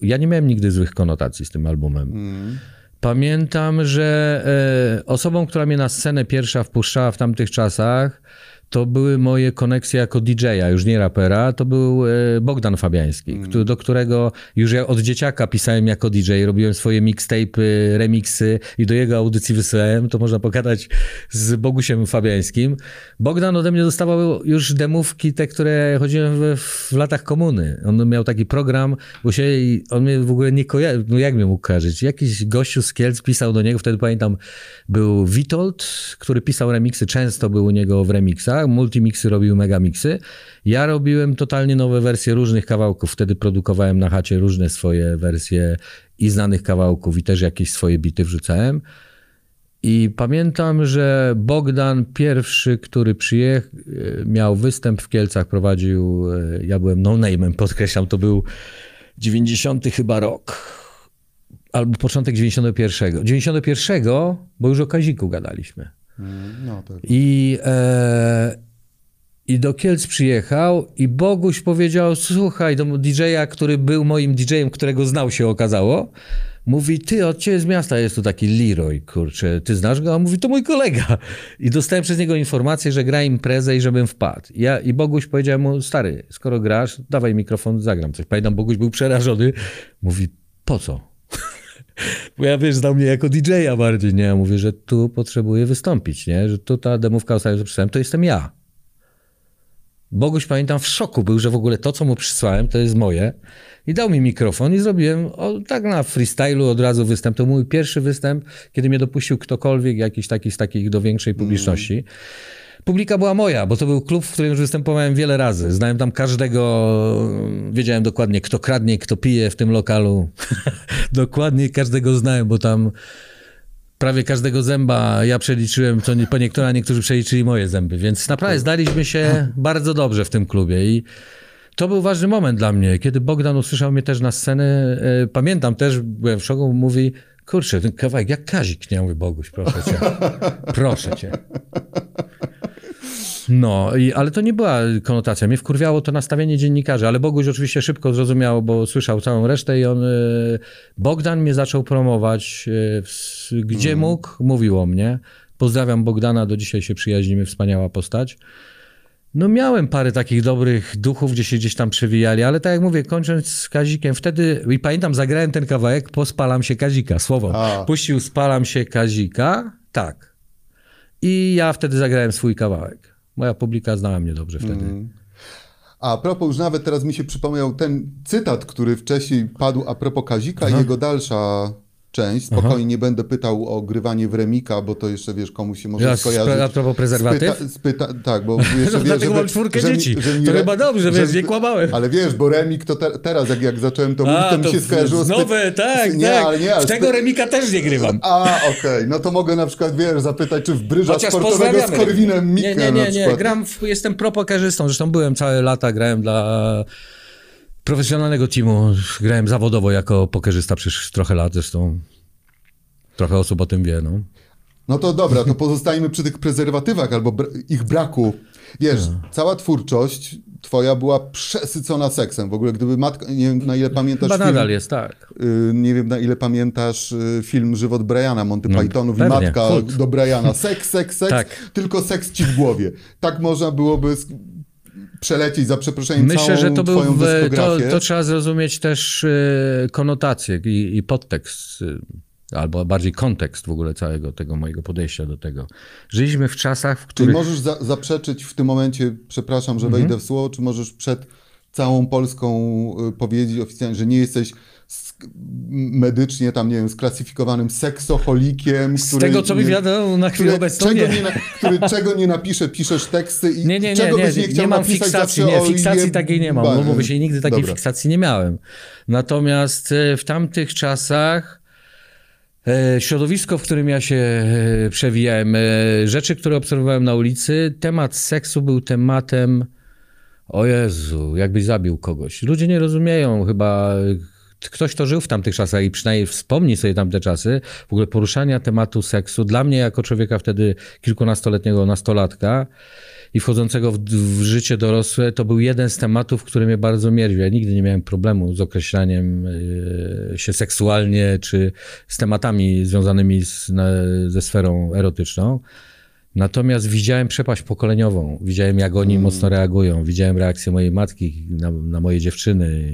ja nie miałem nigdy złych konotacji z tym albumem. Mm. Pamiętam, że e, osobą, która mnie na scenę pierwsza wpuszczała w tamtych czasach, to były moje koneksje jako DJ-a, już nie rapera, to był e, Bogdan Fabiański, który, do którego już ja od dzieciaka pisałem jako DJ, robiłem swoje mixtape'y, remixy i do jego audycji wysyłałem, to można pogadać z Bogusiem Fabiańskim. Bogdan ode mnie dostawał już demówki, te, które chodziłem w, w latach komuny. On miał taki program, bo się, on mnie w ogóle nie kojarzył, no jak mnie mógł kojarzyć? Jakiś gościu z Kielc pisał do niego, wtedy pamiętam, był Witold, który pisał remiksy, często był u niego w remixach, multimixy robił megamixy. Ja robiłem totalnie nowe wersje różnych kawałków, wtedy produkowałem na chacie różne swoje wersje i znanych kawałków i też jakieś swoje bity wrzucałem. I pamiętam, że Bogdan pierwszy, który przyjechał, miał występ w Kielcach, prowadził, e, ja byłem no-name'em, podkreślam, to był 90 chyba rok, albo początek 91. 91, bo już o Kaziku gadaliśmy. No tak. I, e, I do Kielc przyjechał i Boguś powiedział, słuchaj, do DJ-a, który był moim DJ-em, którego znał się okazało, mówi, ty, od ciebie z miasta jest tu taki Leroy, kurczę, ty znasz go? A on mówi, to mój kolega. I dostałem przez niego informację, że gra imprezę i żebym wpadł. Ja, I Boguś powiedział mu, stary, skoro grasz, dawaj mikrofon, zagram coś. Pamiętam, Boguś był przerażony, mówi, po co? Bo ja wiesz, znał mnie jako DJ-a bardziej, nie? Ja mówię, że tu potrzebuję wystąpić, nie? Że tu ta demówka ostatnia, co przysłałem, to jestem ja. Boguś, pamiętam, w szoku był, że w ogóle to, co mu przysłałem, to jest moje. I dał mi mikrofon i zrobiłem o, tak na freestylu od razu występ. To mój pierwszy występ, kiedy mnie dopuścił ktokolwiek, jakiś taki z takich do większej publiczności. Publika była moja, bo to był klub, w którym już występowałem wiele razy. Znałem tam każdego, wiedziałem dokładnie, kto kradnie, kto pije w tym lokalu. dokładnie każdego znałem, bo tam prawie każdego zęba ja przeliczyłem, co nie, po niektóre, a niektórzy przeliczyli moje zęby, więc naprawdę znaliśmy się bardzo dobrze w tym klubie i to był ważny moment dla mnie, kiedy Bogdan usłyszał mnie też na scenę. e, Pamiętam też, byłem w szoku, mówi, kurczę, ten kawałek jak Kazik, nie? Ja mówię, Boguś, proszę cię, proszę cię. No, i, ale to nie była konotacja. Mnie wkurwiało to nastawienie dziennikarzy, ale Boguś oczywiście szybko zrozumiał, bo słyszał całą resztę i on, e, Bogdan mnie zaczął promować, e, w- gdzie mógł, mówił o mnie. Pozdrawiam Bogdana, do dzisiaj się przyjaźnimy, wspaniała postać. No miałem parę takich dobrych duchów, gdzie się gdzieś tam przewijali, ale tak jak mówię, kończąc z Kazikiem, wtedy, i pamiętam, zagrałem ten kawałek, pospalam się Kazika, słowo. A. Puścił spalam się Kazika, tak. I ja wtedy zagrałem swój kawałek. Moja publika znała mnie dobrze wtedy. A propos, już nawet teraz mi się przypomniał ten cytat, który wcześniej padł a propos Kazika i jego dalsza część. Spokojnie, nie będę pytał o grywanie w remika, bo to jeszcze, wiesz, komuś się może Ja skojarzyć. a propos prezerwatyw? Spyta, spyta, tak, bo jeszcze No wiesz, żeby- mam czwórkę że dzieci. że To re- chyba dobrze, wiesz, nie kłamałem. Ale wiesz, bo remik to te, teraz, jak, jak zacząłem to mówić, to mi się skojarzyło z... py- Nowe, tak, nie, tak. Ale nie, ale w tego remika też nie grywam. A, okej, no to mogę na przykład, wiesz, zapytać, czy w bryża Chociaż sportowego z. Korwinem Mikke Nie, nie, nie, nie. Gram, w, jestem propokarzystą. Zresztą byłem całe lata, grałem dla profesjonalnego teamu. Grałem zawodowo jako pokerzysta przez trochę lat. Zresztą trochę osób o tym wie, no. No to dobra, to pozostajmy przy tych prezerwatywach albo ich braku. Wiesz, No. cała twórczość twoja była przesycona seksem. W ogóle gdyby matka, nie wiem na ile pamiętasz Chyba film, nadal jest, tak. y, nie wiem na ile pamiętasz y, film Żywot Briana, Monty No, Pythonów i pewnie, matka kult. do Briana. Seks, seks, seks, Tak. tylko seks ci w głowie. Tak można byłoby przelecieć za przeproszeniem Myślę, całą że to był, twoją w, to, to trzeba zrozumieć też e, konotację i, i podtekst, e, albo bardziej kontekst w ogóle całego tego mojego podejścia do tego. Żyliśmy w czasach, w których... możesz za, zaprzeczyć w tym momencie, przepraszam, że Mhm. wejdę w słowo, czy możesz przed całą Polską y, powiedzieć oficjalnie, że nie jesteś medycznie tam, nie wiem, sklasyfikowanym seksoholikiem, Z tego, co mi wiadomo na chwilę który, obecną, czego nie. nie, na, który czego nie napisze, piszesz teksty i Nie, nie, nie, czego nie, byś nie nie, chciał mam napisać fiksacji, nie, fiksacji jeb- takiej nie mam, bo mówię się, nigdy takiej Dobra. fiksacji nie miałem. Natomiast e, w tamtych czasach e, środowisko, w którym ja się e, przewijałem, rzeczy, które obserwowałem na ulicy, temat seksu był tematem, o Jezu, jakbyś zabił kogoś. Ludzie nie rozumieją chyba, ktoś, kto żył w tamtych czasach i przynajmniej wspomni sobie tamte czasy, w ogóle poruszania tematu seksu, dla mnie jako człowieka wtedy kilkunastoletniego nastolatka, i wchodzącego w, w życie dorosłe, to był jeden z tematów, który mnie bardzo mierził. Ja nigdy nie miałem problemu z określaniem e, się seksualnie, czy z tematami związanymi z, na, ze sferą erotyczną. Natomiast widziałem przepaść pokoleniową, widziałem jak oni mocno reagują, widziałem reakcję mojej matki na, na moje dziewczyny.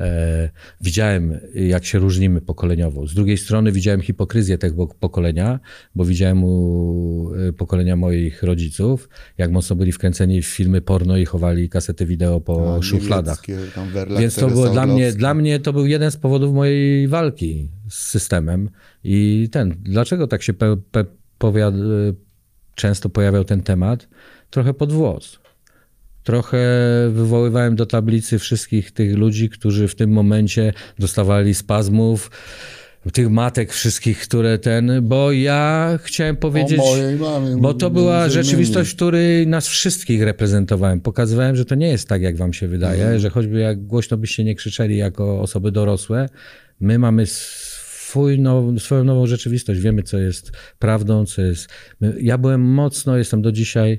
E, widziałem, jak się różnimy pokoleniowo. Z drugiej strony widziałem hipokryzję tego pokolenia, bo widziałem u e, pokolenia moich rodziców, jak mocno byli wkręceni w filmy porno i chowali kasety wideo po A, szufladach. Werlach, Więc to było dla mnie, dla mnie to był jeden z powodów mojej walki z systemem. I ten, dlaczego tak się pe, pe, powiad, często pojawiał ten temat? Trochę pod włos. Trochę wywoływałem do tablicy wszystkich tych ludzi, którzy w tym momencie dostawali spazmów, tych matek wszystkich, które ten, bo ja chciałem powiedzieć, mamie, bo to była rzeczywistość, której nas wszystkich reprezentowałem. Pokazywałem, że to nie jest tak, jak wam się wydaje, Mhm. że choćby jak głośno byście nie krzyczeli jako osoby dorosłe, my mamy swój now, swoją nową rzeczywistość. Wiemy, co jest prawdą, co jest... Ja byłem mocno, jestem do dzisiaj,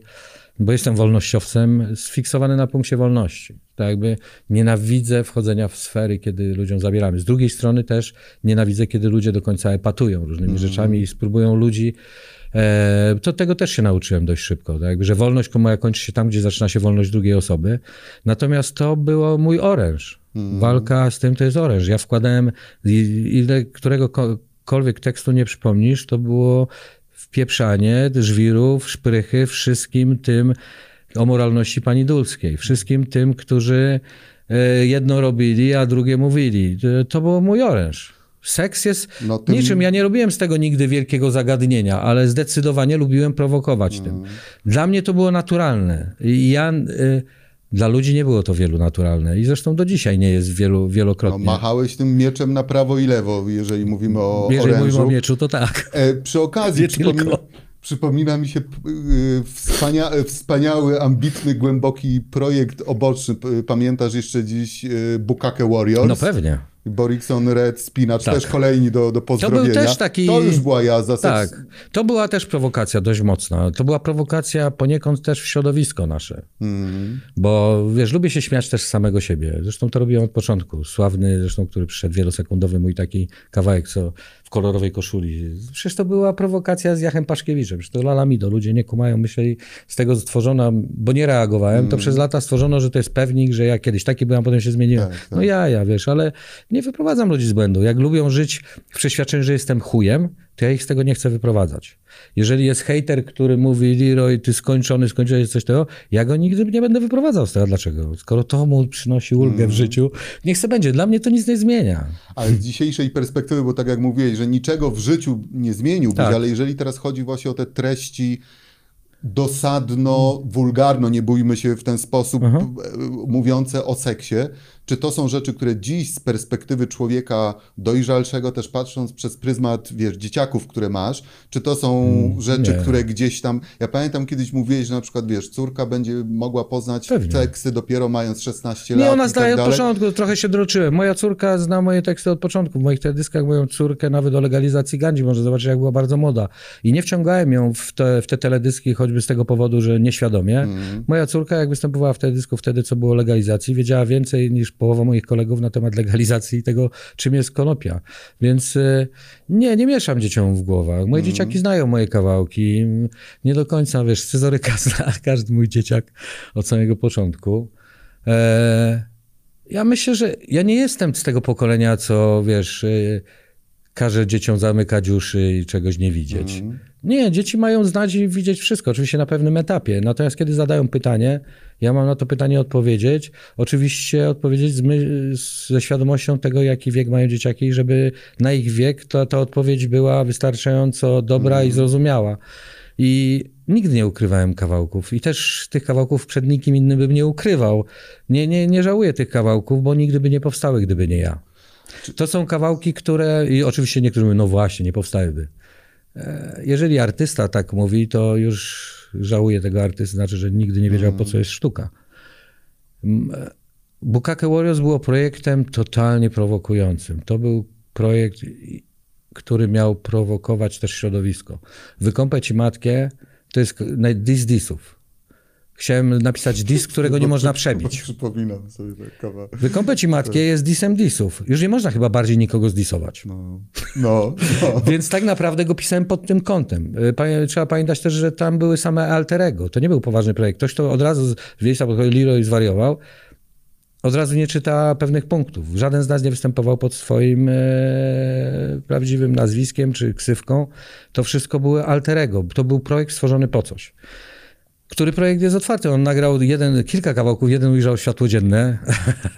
bo jestem wolnościowcem, sfiksowany na punkcie wolności. Tak jakby nienawidzę wchodzenia w sfery, kiedy ludziom zabieramy. Z drugiej strony też nienawidzę, kiedy ludzie do końca epatują różnymi rzeczami i spróbują ludzi E, to tego też się nauczyłem dość szybko, tak? Jakby, że wolność moja kończy się tam, gdzie zaczyna się wolność drugiej osoby. Natomiast to było mój oręż. Walka z tym to jest oręż. Ja wkładałem, ile któregokolwiek tekstu nie przypomnisz, to było wpieprzanie żwirów, szprychy wszystkim tym o moralności pani Dulskiej. Wszystkim tym, którzy e, jedno robili, a drugie mówili. To- To był mój oręż. Seks jest No, tym- niczym. Ja nie robiłem z tego nigdy wielkiego zagadnienia, ale zdecydowanie lubiłem prowokować Mm. tym. Dla mnie to było naturalne. I ja, y, dla ludzi nie było to wielu naturalne. I zresztą do dzisiaj nie jest wielu, No, wielokrotnie. machałeś tym mieczem na prawo i lewo, jeżeli mówimy o Jeżeli orężu. mówimy o mieczu, to tak. E, przy okazji przypomina, przypomina mi się y, wspania, e, wspaniały, ambitny, głęboki projekt oboczny. Pamiętasz jeszcze dziś y, Bukake Warriors? No pewnie. Borikson Red, Spinach, Tak. też kolejni do, do pozdrowienia. też taki- To już była jazda. seks- Tak. To była też prowokacja dość mocna. To była prowokacja poniekąd też w środowisko nasze. Mhm. Bo wiesz, lubię się śmiać też z samego siebie. Zresztą to robiłem od początku. Sławny, zresztą, który przyszedł wielosekundowy mój taki kawałek, co w kolorowej koszuli. Przecież to była prowokacja z Jachem Paszkiewiczem. Przecież to Lalamido. Ludzie nie kumają. Myśleli, z tego stworzona, bo nie reagowałem, to przez lata stworzono, że to jest pewnik, że ja kiedyś taki byłem, a potem się zmieniłem. Tak, tak. No ja, ja, wiesz, ale nie wyprowadzam ludzi z błędu. Jak lubią żyć w przeświadczeniu, że jestem chujem, to ja ich z tego nie chcę wyprowadzać. Jeżeli jest hejter, który mówi, Leroy, ty skończony, skończony, coś tego, ja go nigdy nie będę wyprowadzał z tego. Dlaczego? Skoro to mu przynosi ulgę Mm. w życiu, niech se będzie. Dla mnie to nic nie zmienia. Ale z dzisiejszej perspektywy, bo tak jak mówiłeś, że niczego w życiu nie zmieniłbyś, Tak. ale jeżeli teraz chodzi właśnie o te treści dosadno, wulgarno, nie bójmy się w ten sposób, Aha. e, mówiące o seksie, czy to są rzeczy, które dziś z perspektywy człowieka dojrzalszego, też patrząc przez pryzmat, wiesz, dzieciaków, które masz, czy to są rzeczy, nie. które gdzieś tam, ja pamiętam kiedyś mówiłeś, że na przykład, wiesz, córka będzie mogła poznać Pewnie. teksty dopiero mając 16 lat Nie, ona i zdaje tak od początku, trochę się droczyłem. Moja córka zna moje teksty od początku. W moich teledyskach moją córkę nawet o legalizacji gandzi może zobaczyć, jak była bardzo młoda. I nie wciągałem ją w te, w te teledyski choćby z tego powodu, że nieświadomie. Mhm. Moja córka, jak występowała w teledysku wtedy, co było legalizacji, wiedziała więcej niż połowa moich kolegów na temat legalizacji tego, czym jest konopia. Więc e, nie, nie mieszam dzieciom w głowach. Moje dzieciaki znają moje kawałki. Nie do końca, wiesz, scyzoryka zna każdy mój dzieciak od samego początku. E, ja myślę, że ja nie jestem z tego pokolenia, co wiesz, y, każe dzieciom zamykać uszy i czegoś nie widzieć. Mhm. Nie, dzieci mają znać i widzieć wszystko, oczywiście na pewnym etapie. Natomiast kiedy zadają pytanie, ja mam na to pytanie odpowiedzieć. Oczywiście odpowiedzieć z my, ze świadomością tego, jaki wiek mają dzieciaki, żeby na ich wiek ta, ta odpowiedź była wystarczająco dobra i zrozumiała. I nigdy nie ukrywałem kawałków. I też tych kawałków przed nikim innym bym nie ukrywał. Nie, nie, nie żałuję tych kawałków, bo nigdy by nie powstały, gdyby nie ja. To są kawałki, które, i oczywiście niektórzy mówią, no właśnie, nie powstałyby. E, Jeżeli artysta tak mówi, to już żałuje tego artysty, znaczy, że nigdy nie wiedział, po co jest sztuka. E, Bukake Warriors było projektem totalnie prowokującym. To był projekt, który miał prowokować też środowisko. Wykąpę ci matkę to jest dis disów. Chciałem napisać disk, którego nie można przebić. Przypominam sobie tak kawa. Wykąpę ci matkę jest disem disów. Już nie można chyba bardziej nikogo zdisować. No, no, no. Więc tak naprawdę go pisałem pod tym kątem. Pa- Trzeba pamiętać też, że tam były same alterego. To nie był poważny projekt. Ktoś, kto od razu z miejsca podchodził Leroy zwariował, od razu nie czyta pewnych punktów. Żaden z nas nie występował pod swoim e, prawdziwym nazwiskiem czy ksywką. To wszystko były alterego. To był projekt stworzony po coś. Który projekt jest otwarty? On nagrał jeden, kilka kawałków, jeden ujrzał światło dzienne.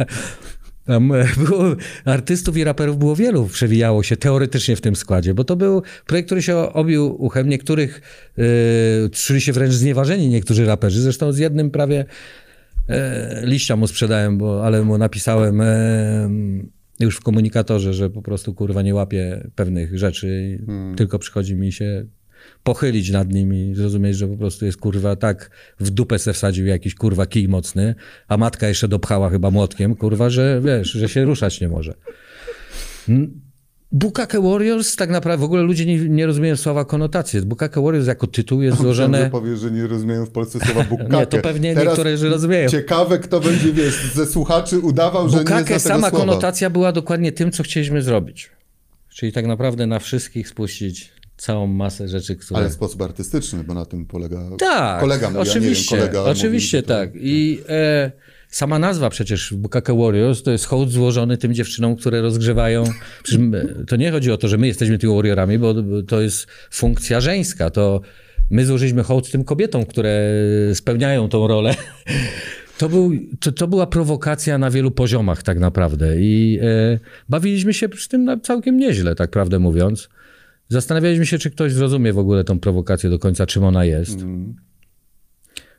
Tam e, było, artystów i raperów było wielu, przewijało się teoretycznie w tym składzie, bo to był projekt, który się obił uchem. Niektórych e, czuli się wręcz znieważeni, niektórzy raperzy. Zresztą z jednym prawie e, liścia mu sprzedałem, bo, ale mu napisałem e, już w komunikatorze, że po prostu kurwa nie łapie pewnych rzeczy, i tylko przychodzi mi się pochylić nad nim i zrozumieć, że po prostu jest kurwa tak w dupę se wsadził jakiś kurwa kij mocny, a matka jeszcze dopchała chyba młotkiem, kurwa, że wiesz, że się ruszać nie może. Bukake Warriors tak naprawdę, w ogóle ludzie nie, nie rozumieją słowa konotacje. Bukake Warriors jako tytuł jest złożone... powiesz, że nie rozumieją w Polsce słowa bukake. Nie, to pewnie Teraz niektóre, że rozumieją. Ciekawe, kto będzie, wiesz, ze słuchaczy udawał, że nie zna Bukake, sama słowa. konotacja była dokładnie tym, co chcieliśmy zrobić. Czyli tak naprawdę na wszystkich spuścić całą masę rzeczy, które... Ale w sposób artystyczny, bo na tym polega Tak, kolega oczywiście, ja wiem, kolega oczywiście mówił, że to- tak. I e, sama nazwa przecież Bukake Warriors to jest hołd złożony tym dziewczynom, które rozgrzewają. Przecież to nie chodzi o to, że my jesteśmy tymi warriorami, bo to jest funkcja żeńska. To my złożyliśmy hołd tym kobietom, które spełniają tą rolę. To, był, to, to była prowokacja na wielu poziomach tak naprawdę i e, bawiliśmy się przy tym całkiem nieźle, tak prawdę mówiąc. Zastanawialiśmy się, czy ktoś zrozumie w ogóle tą prowokację do końca, czym ona jest. Mm.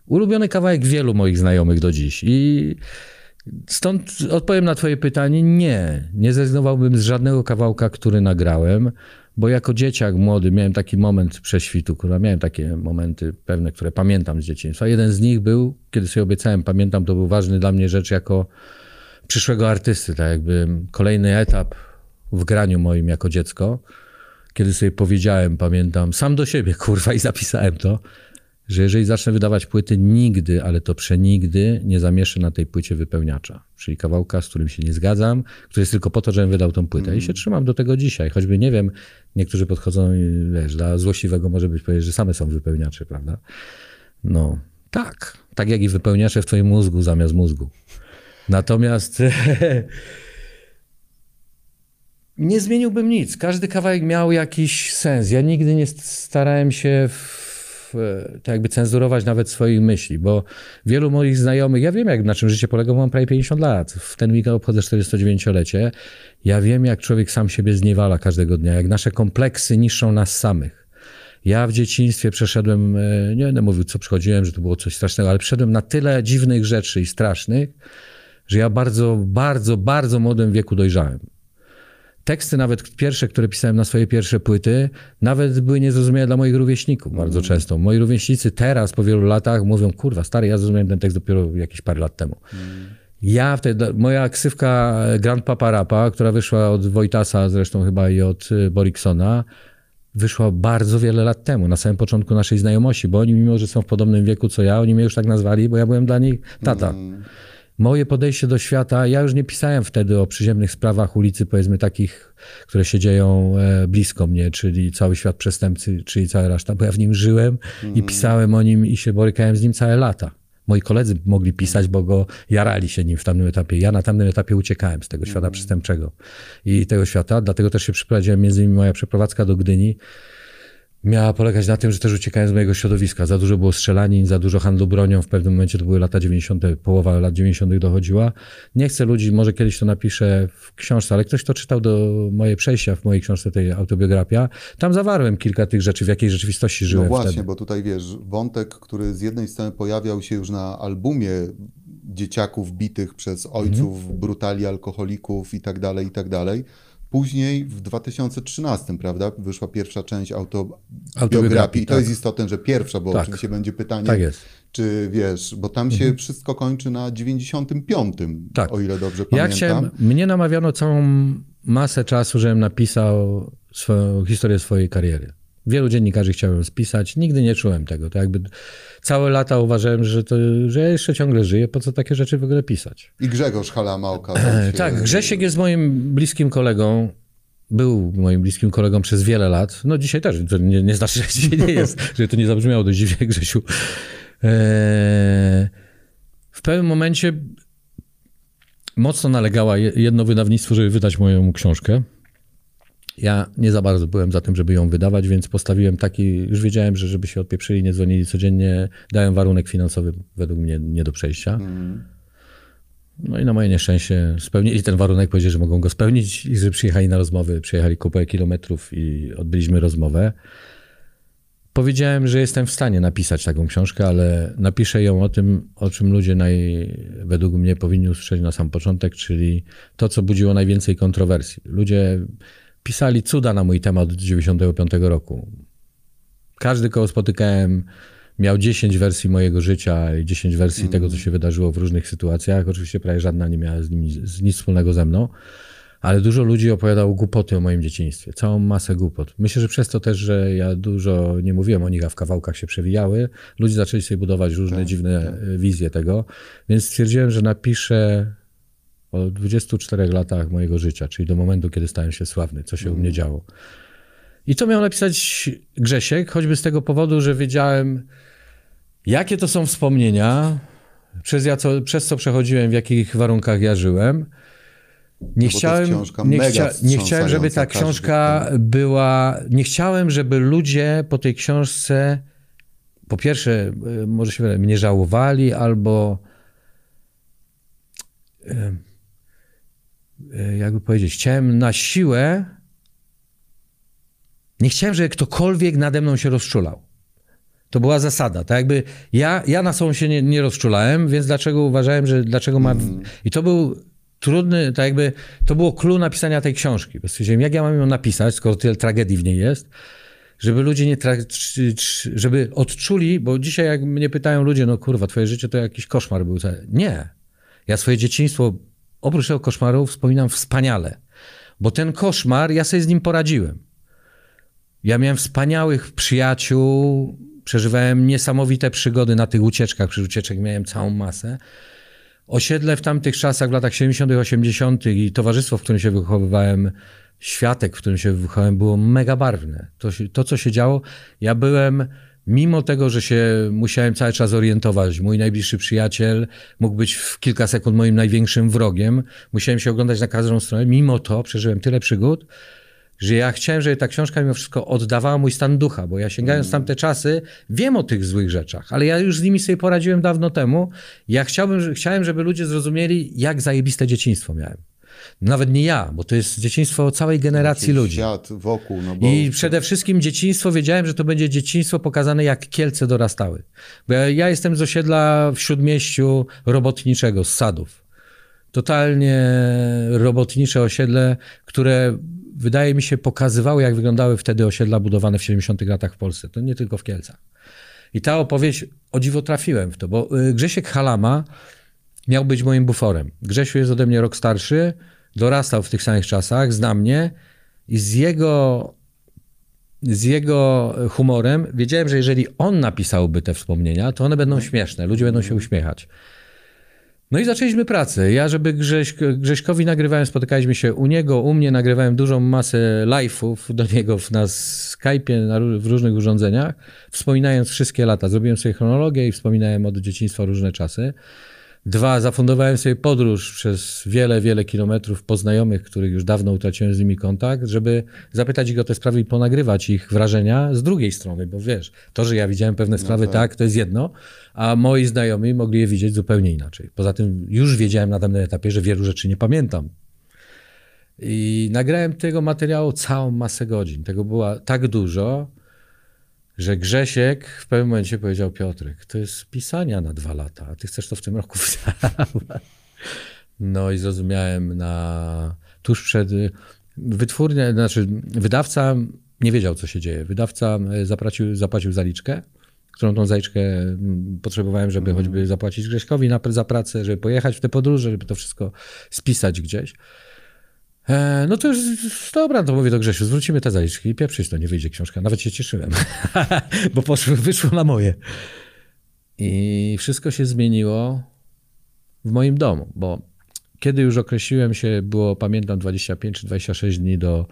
Ulubiony kawałek wielu moich znajomych do dziś. I stąd odpowiem na Twoje pytanie: nie. Nie zrezygnowałbym z żadnego kawałka, który nagrałem, bo jako dzieciak młody miałem taki moment prześwitu, kurwa, miałem takie momenty pewne, które pamiętam z dzieciństwa. Jeden z nich był, kiedy sobie obiecałem, pamiętam, to był ważny dla mnie rzecz jako przyszłego artysty, tak jakby kolejny etap w graniu moim jako dziecko, kiedy sobie powiedziałem, pamiętam, sam do siebie, kurwa, i zapisałem to, że jeżeli zacznę wydawać płyty, nigdy, ale to przenigdy nie zamieszę na tej płycie wypełniacza. Czyli kawałka, z którym się nie zgadzam, który jest tylko po to, żebym wydał tą płytę. I się trzymam do tego dzisiaj. Choćby nie wiem, niektórzy podchodzą i wiesz, dla złośliwego może być powiedzieć, że same są wypełniacze, prawda? No, tak. Tak jak i wypełniacze w twoim mózgu zamiast mózgu. Natomiast nie zmieniłbym nic. Każdy kawałek miał jakiś sens. Ja nigdy nie starałem się w, tak jakby cenzurować nawet swoich myśli, bo wielu moich znajomych, ja wiem jak, na czym życie polega, mam prawie 50 lat. W ten weekend obchodzę 49-lecie. Ja wiem jak człowiek sam siebie zniewala każdego dnia, jak nasze kompleksy niszczą nas samych. Ja w dzieciństwie przeszedłem, e, nie będę mówił, co przychodziłem, że to było coś strasznego, ale przeszedłem na tyle dziwnych rzeczy i strasznych, że ja bardzo, bardzo, bardzo młodym wieku dojrzałem. Teksty nawet pierwsze, które pisałem na swoje pierwsze płyty, nawet były niezrozumiałe dla moich rówieśników bardzo często. Moi rówieśnicy teraz, po wielu latach, mówią, kurwa, stary, ja zrozumiałem ten tekst dopiero jakieś parę lat temu. Ja wtedy, moja ksywka Grand Papa Rapa, która wyszła od Wojtasa zresztą chyba i od y, Boriksona, wyszła bardzo wiele lat temu, na samym początku naszej znajomości, bo oni mimo, że są w podobnym wieku co ja, oni mnie już tak nazwali, bo ja byłem dla nich tata. Moje podejście do świata, ja już nie pisałem wtedy o przyziemnych sprawach ulicy, powiedzmy takich, które się dzieją e, blisko mnie, czyli cały świat przestępcy, czyli cała reszta, bo ja w nim żyłem i pisałem o nim i się borykałem z nim całe lata. Moi koledzy mogli pisać, bo go jarali się nim w tamtym etapie. Ja na tamtym etapie uciekałem z tego świata przestępczego i tego świata, dlatego też się przeprowadziłem, między innymi moja przeprowadzka do Gdyni miała polegać na tym, że też uciekałem z mojego środowiska. Za dużo było strzelanin, za dużo handlu bronią. W pewnym momencie to były lata 90., połowa lat 90. dochodziła. Nie chcę ludzi, może kiedyś to napiszę w książce, ale ktoś to czytał do moje przejścia w mojej książce, tej autobiografia. Tam zawarłem kilka tych rzeczy, w jakiej rzeczywistości No żyłem właśnie, wtedy. bo tutaj wiesz, wątek, który z jednej strony pojawiał się już na albumie dzieciaków bitych przez ojców, Mhm. brutali, alkoholików i tak dalej, i tak dalej. Później w 2013, prawda, wyszła pierwsza część autobiografii. I to tak. jest istotne, że pierwsza, bo Tak. oczywiście będzie pytanie, Tak. Mhm. czy wiesz, bo tam się wszystko kończy na 95, Tak. o ile dobrze Ja pamiętam. chciałem, mnie namawiano całą masę czasu, żebym napisał swoją historię swojej kariery. Wielu dziennikarzy chciałem spisać, nigdy nie czułem tego. To jakby całe lata uważałem, że, to, że ja jeszcze ciągle żyję, po co takie rzeczy w ogóle pisać. I Grzegorz Halama okazał się... Tak, Grzesiek jest moim bliskim kolegą. Był moim bliskim kolegą przez wiele lat. No dzisiaj też, to nie, nie znaczy, że dzisiaj nie jest, żeby to nie zabrzmiało do dziwnie, Grzesiu. Eee, w pewnym momencie mocno nalegała je- jedno wydawnictwo, żeby wydać moją książkę. Ja nie za bardzo byłem za tym, żeby ją wydawać, więc postawiłem taki, już wiedziałem, że żeby się odpieprzyli, nie dzwonili codziennie, dałem warunek finansowy według mnie nie do przejścia. No i na moje nieszczęście spełnili ten warunek, powiedzieli, że mogą go spełnić i że przyjechali na rozmowy, przejechali kupę kilometrów i odbyliśmy rozmowę. Powiedziałem, że jestem w stanie napisać taką książkę, ale napiszę ją o tym, o czym ludzie naj, według mnie powinni usłyszeć na sam początek, czyli to, co budziło najwięcej kontrowersji. Ludzie pisali cuda na mój temat od 95 roku. Każdy, kogo spotykałem, miał 10 wersji mojego życia i 10 wersji tego, co się wydarzyło w różnych sytuacjach. Oczywiście prawie żadna nie miała z nimi z nic wspólnego ze mną, ale dużo ludzi opowiadało głupoty o moim dzieciństwie. Całą masę głupot. Myślę, że przez to też, że ja dużo nie mówiłem o nich, a w kawałkach się przewijały, ludzie zaczęli sobie budować różne dziwne y, wizje tego, więc stwierdziłem, że napiszę o 24 latach mojego życia, czyli do momentu, kiedy stałem się sławny, co się u mnie działo. I to miał napisać Grzesiek, choćby z tego powodu, że wiedziałem, jakie to są wspomnienia, przez, ja co, przez co przechodziłem, w jakich warunkach ja żyłem. Nie No chciałem, książka nie, chcia, nie chciałem, żeby ta wstrząsająca, każdy książka była. Nie chciałem, żeby ludzie po tej książce po pierwsze, y, może się mnie żałowali, albo y, jakby powiedzieć, chciałem na siłę, nie chciałem, żeby ktokolwiek nade mną się rozczulał. To była zasada. Tak jakby ja, ja na sobą się nie, nie rozczulałem, więc dlaczego uważałem, że dlaczego ma. I to był trudny, tak jakby to było clue napisania tej książki. Bo stwierdziłem, jak ja mam ją napisać, skoro tyle tragedii w niej jest, żeby ludzie nie. Tra... tr- tr- żeby odczuli, bo dzisiaj, jak mnie pytają ludzie, no kurwa, twoje życie to jakiś koszmar był. Nie. Ja swoje dzieciństwo, oprócz tego koszmaru, wspominam wspaniale. Bo ten koszmar, ja sobie z nim poradziłem. Ja miałem wspaniałych przyjaciół, przeżywałem niesamowite przygody na tych ucieczkach. Przy ucieczek miałem całą masę. Osiedle w tamtych czasach, w latach 70., 80. i towarzystwo, w którym się wychowywałem, światek, w którym się wychowałem, było mega barwne. To, to, co się działo, ja byłem, mimo tego, że się musiałem cały czas orientować, mój najbliższy przyjaciel mógł być w kilka sekund moim największym wrogiem, musiałem się oglądać na każdą stronę, mimo to przeżyłem tyle przygód, że ja chciałem, żeby ta książka mimo wszystko oddawała mój stan ducha, bo ja sięgając w tamte czasy, wiem o tych złych rzeczach, ale ja już z nimi sobie poradziłem dawno temu. Ja chciałbym, chciałem, żeby ludzie zrozumieli, jak zajebiste dzieciństwo miałem. Nawet nie ja, bo to jest dzieciństwo całej generacji ludzi. Świat wokół, no bo... I przede wszystkim dzieciństwo, wiedziałem, że to będzie dzieciństwo pokazane, jak Kielce dorastały. Bo ja, ja jestem z osiedla w Śródmieściu robotniczego, z Sadów. Totalnie robotnicze osiedle, które wydaje mi się pokazywały, jak wyglądały wtedy osiedla budowane w 70 latach w Polsce. To nie tylko w Kielcach. I ta opowieść, o dziwo trafiłem w to, bo y, Grzesiek Halama miał być moim buforem. Grzesiu jest ode mnie rok starszy, dorastał w tych samych czasach, zna mnie i z jego, z jego humorem wiedziałem, że jeżeli on napisałby te wspomnienia, to one będą śmieszne, ludzie będą się uśmiechać. No i zaczęliśmy pracę. Ja, żeby Grześ, Grześkowi nagrywałem, spotykaliśmy się u niego, u mnie, nagrywałem dużą masę live'ów do niego na Skype'ie, na, w różnych urządzeniach, wspominając wszystkie lata. Zrobiłem sobie chronologię i wspominałem od dzieciństwa różne czasy. Dwa, zafundowałem sobie podróż przez wiele, wiele kilometrów po znajomych, których już dawno utraciłem z nimi kontakt, żeby zapytać ich o te sprawy i ponagrywać ich wrażenia z drugiej strony, bo wiesz, to, że ja widziałem pewne sprawy tak, to jest jedno, a moi znajomi mogli je widzieć zupełnie inaczej. Poza tym już wiedziałem na danym etapie, że wielu rzeczy nie pamiętam. I nagrałem tego materiału całą masę godzin. Tego było tak dużo, że Grzesiek w pewnym momencie powiedział Piotrek, to jest pisania na dwa lata, a ty chcesz to w tym roku. No i zrozumiałem na tuż przed wytwórnia, znaczy wydawca nie wiedział, co się dzieje. Wydawca e, zapłacił, zapłacił zaliczkę, którą tą zaliczkę mm, potrzebowałem, żeby choćby zapłacić Grześkowi na, za pracę, żeby pojechać w te podróże, żeby to wszystko spisać gdzieś. E, no to już dobra, to mówię do Grzesiu, zwrócimy te zaliczki i pieprzyć, to nie wyjdzie książka. Nawet się cieszyłem, bo poszło, wyszło na moje. I wszystko się zmieniło w moim domu, bo kiedy już określiłem się, było pamiętam 25 czy 26 dni do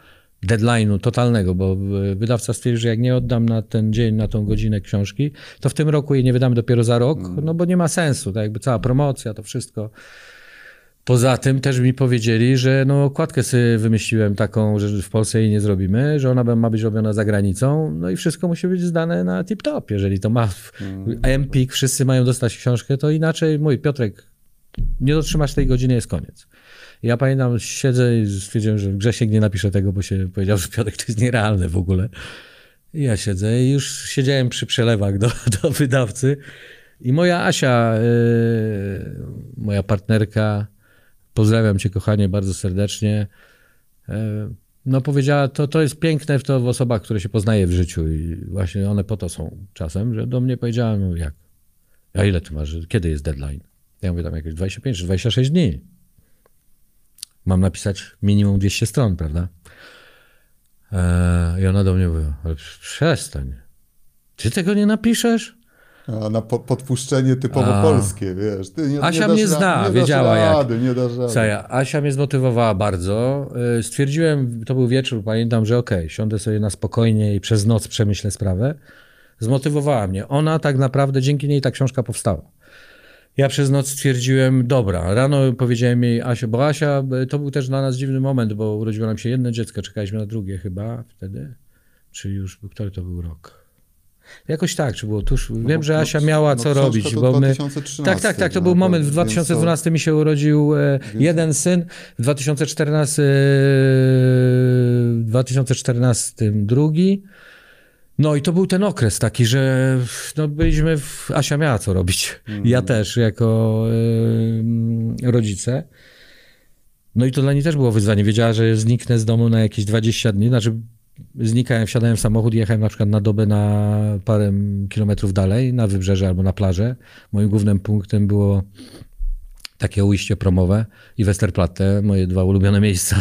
deadline'u totalnego, bo wydawca stwierdził, że jak nie oddam na ten dzień, na tą godzinę książki, to w tym roku jej nie wydamy dopiero za rok, no bo nie ma sensu, tak jakby cała promocja, to wszystko. Poza tym też mi powiedzieli, że no okładkę sobie wymyśliłem taką, że w Polsce jej nie zrobimy, że ona ma być robiona za granicą, no i wszystko musi być zdane na tip-top. Jeżeli to ma w Empik, wszyscy mają dostać książkę, to inaczej mój Piotrek, nie dotrzymasz tej godziny, jest koniec. Ja pamiętam, siedzę i stwierdziłem, że Grzesiek nie napisze tego, bo się powiedział, że Piotrek to jest nierealne w ogóle. I ja siedzę i już siedziałem przy przelewach do, do wydawcy i moja Asia, yy, moja partnerka, pozdrawiam cię kochanie bardzo serdecznie, yy, no powiedziała, to, to jest piękne w to w osobach, które się poznaje w życiu i właśnie one po to są czasem, że do mnie powiedziała, no jak, a ile ty masz, kiedy jest deadline? Ja mówię tam jakieś 25 czy 26 dni. Mam napisać minimum 200 stron, prawda? Eee, I ona do mnie mówi, ale przestań. Ty tego nie napiszesz? A na po, podpuszczenie typowo A. polskie, wiesz. Ty nie, Asia nie mnie zna, nie wiedziała dasz jak. rady, Nie dasz rady. Słuchaj, Asia mnie zmotywowała bardzo. Yy, Stwierdziłem, to był wieczór, pamiętam, że okej, siądę sobie na spokojnie i przez noc przemyślę sprawę. Zmotywowała mnie. Ona tak naprawdę, dzięki niej ta książka powstała. Ja przez noc stwierdziłem, dobra, rano powiedziałem jej Asia, bo Asia, y, to był też dla nas dziwny moment, bo urodziło nam się jedno dziecko, czekaliśmy na drugie chyba wtedy, czy już, który to był rok? Jakoś tak, czy było tuż, wiem, bo- że no, Asia miała no co robić, bo my... 2013, Tak, tak, tak, to no, był moment, w więc 2012 mi się urodził e, jeden syn, w 2014, e, 2014 drugi, no i to był ten okres taki, że no byliśmy, w, Asia miała co robić, ja też jako e, rodzice. No i to dla niej też było wyzwanie. Wiedziała, że zniknę z domu na jakieś 20 dni. Znaczy, znikałem, wsiadałem w samochód, jechałem na przykład na dobę na parę kilometrów dalej, na wybrzeże albo na plażę. Moim głównym punktem było takie ujście promowe i Westerplatte, moje dwa ulubione miejsca,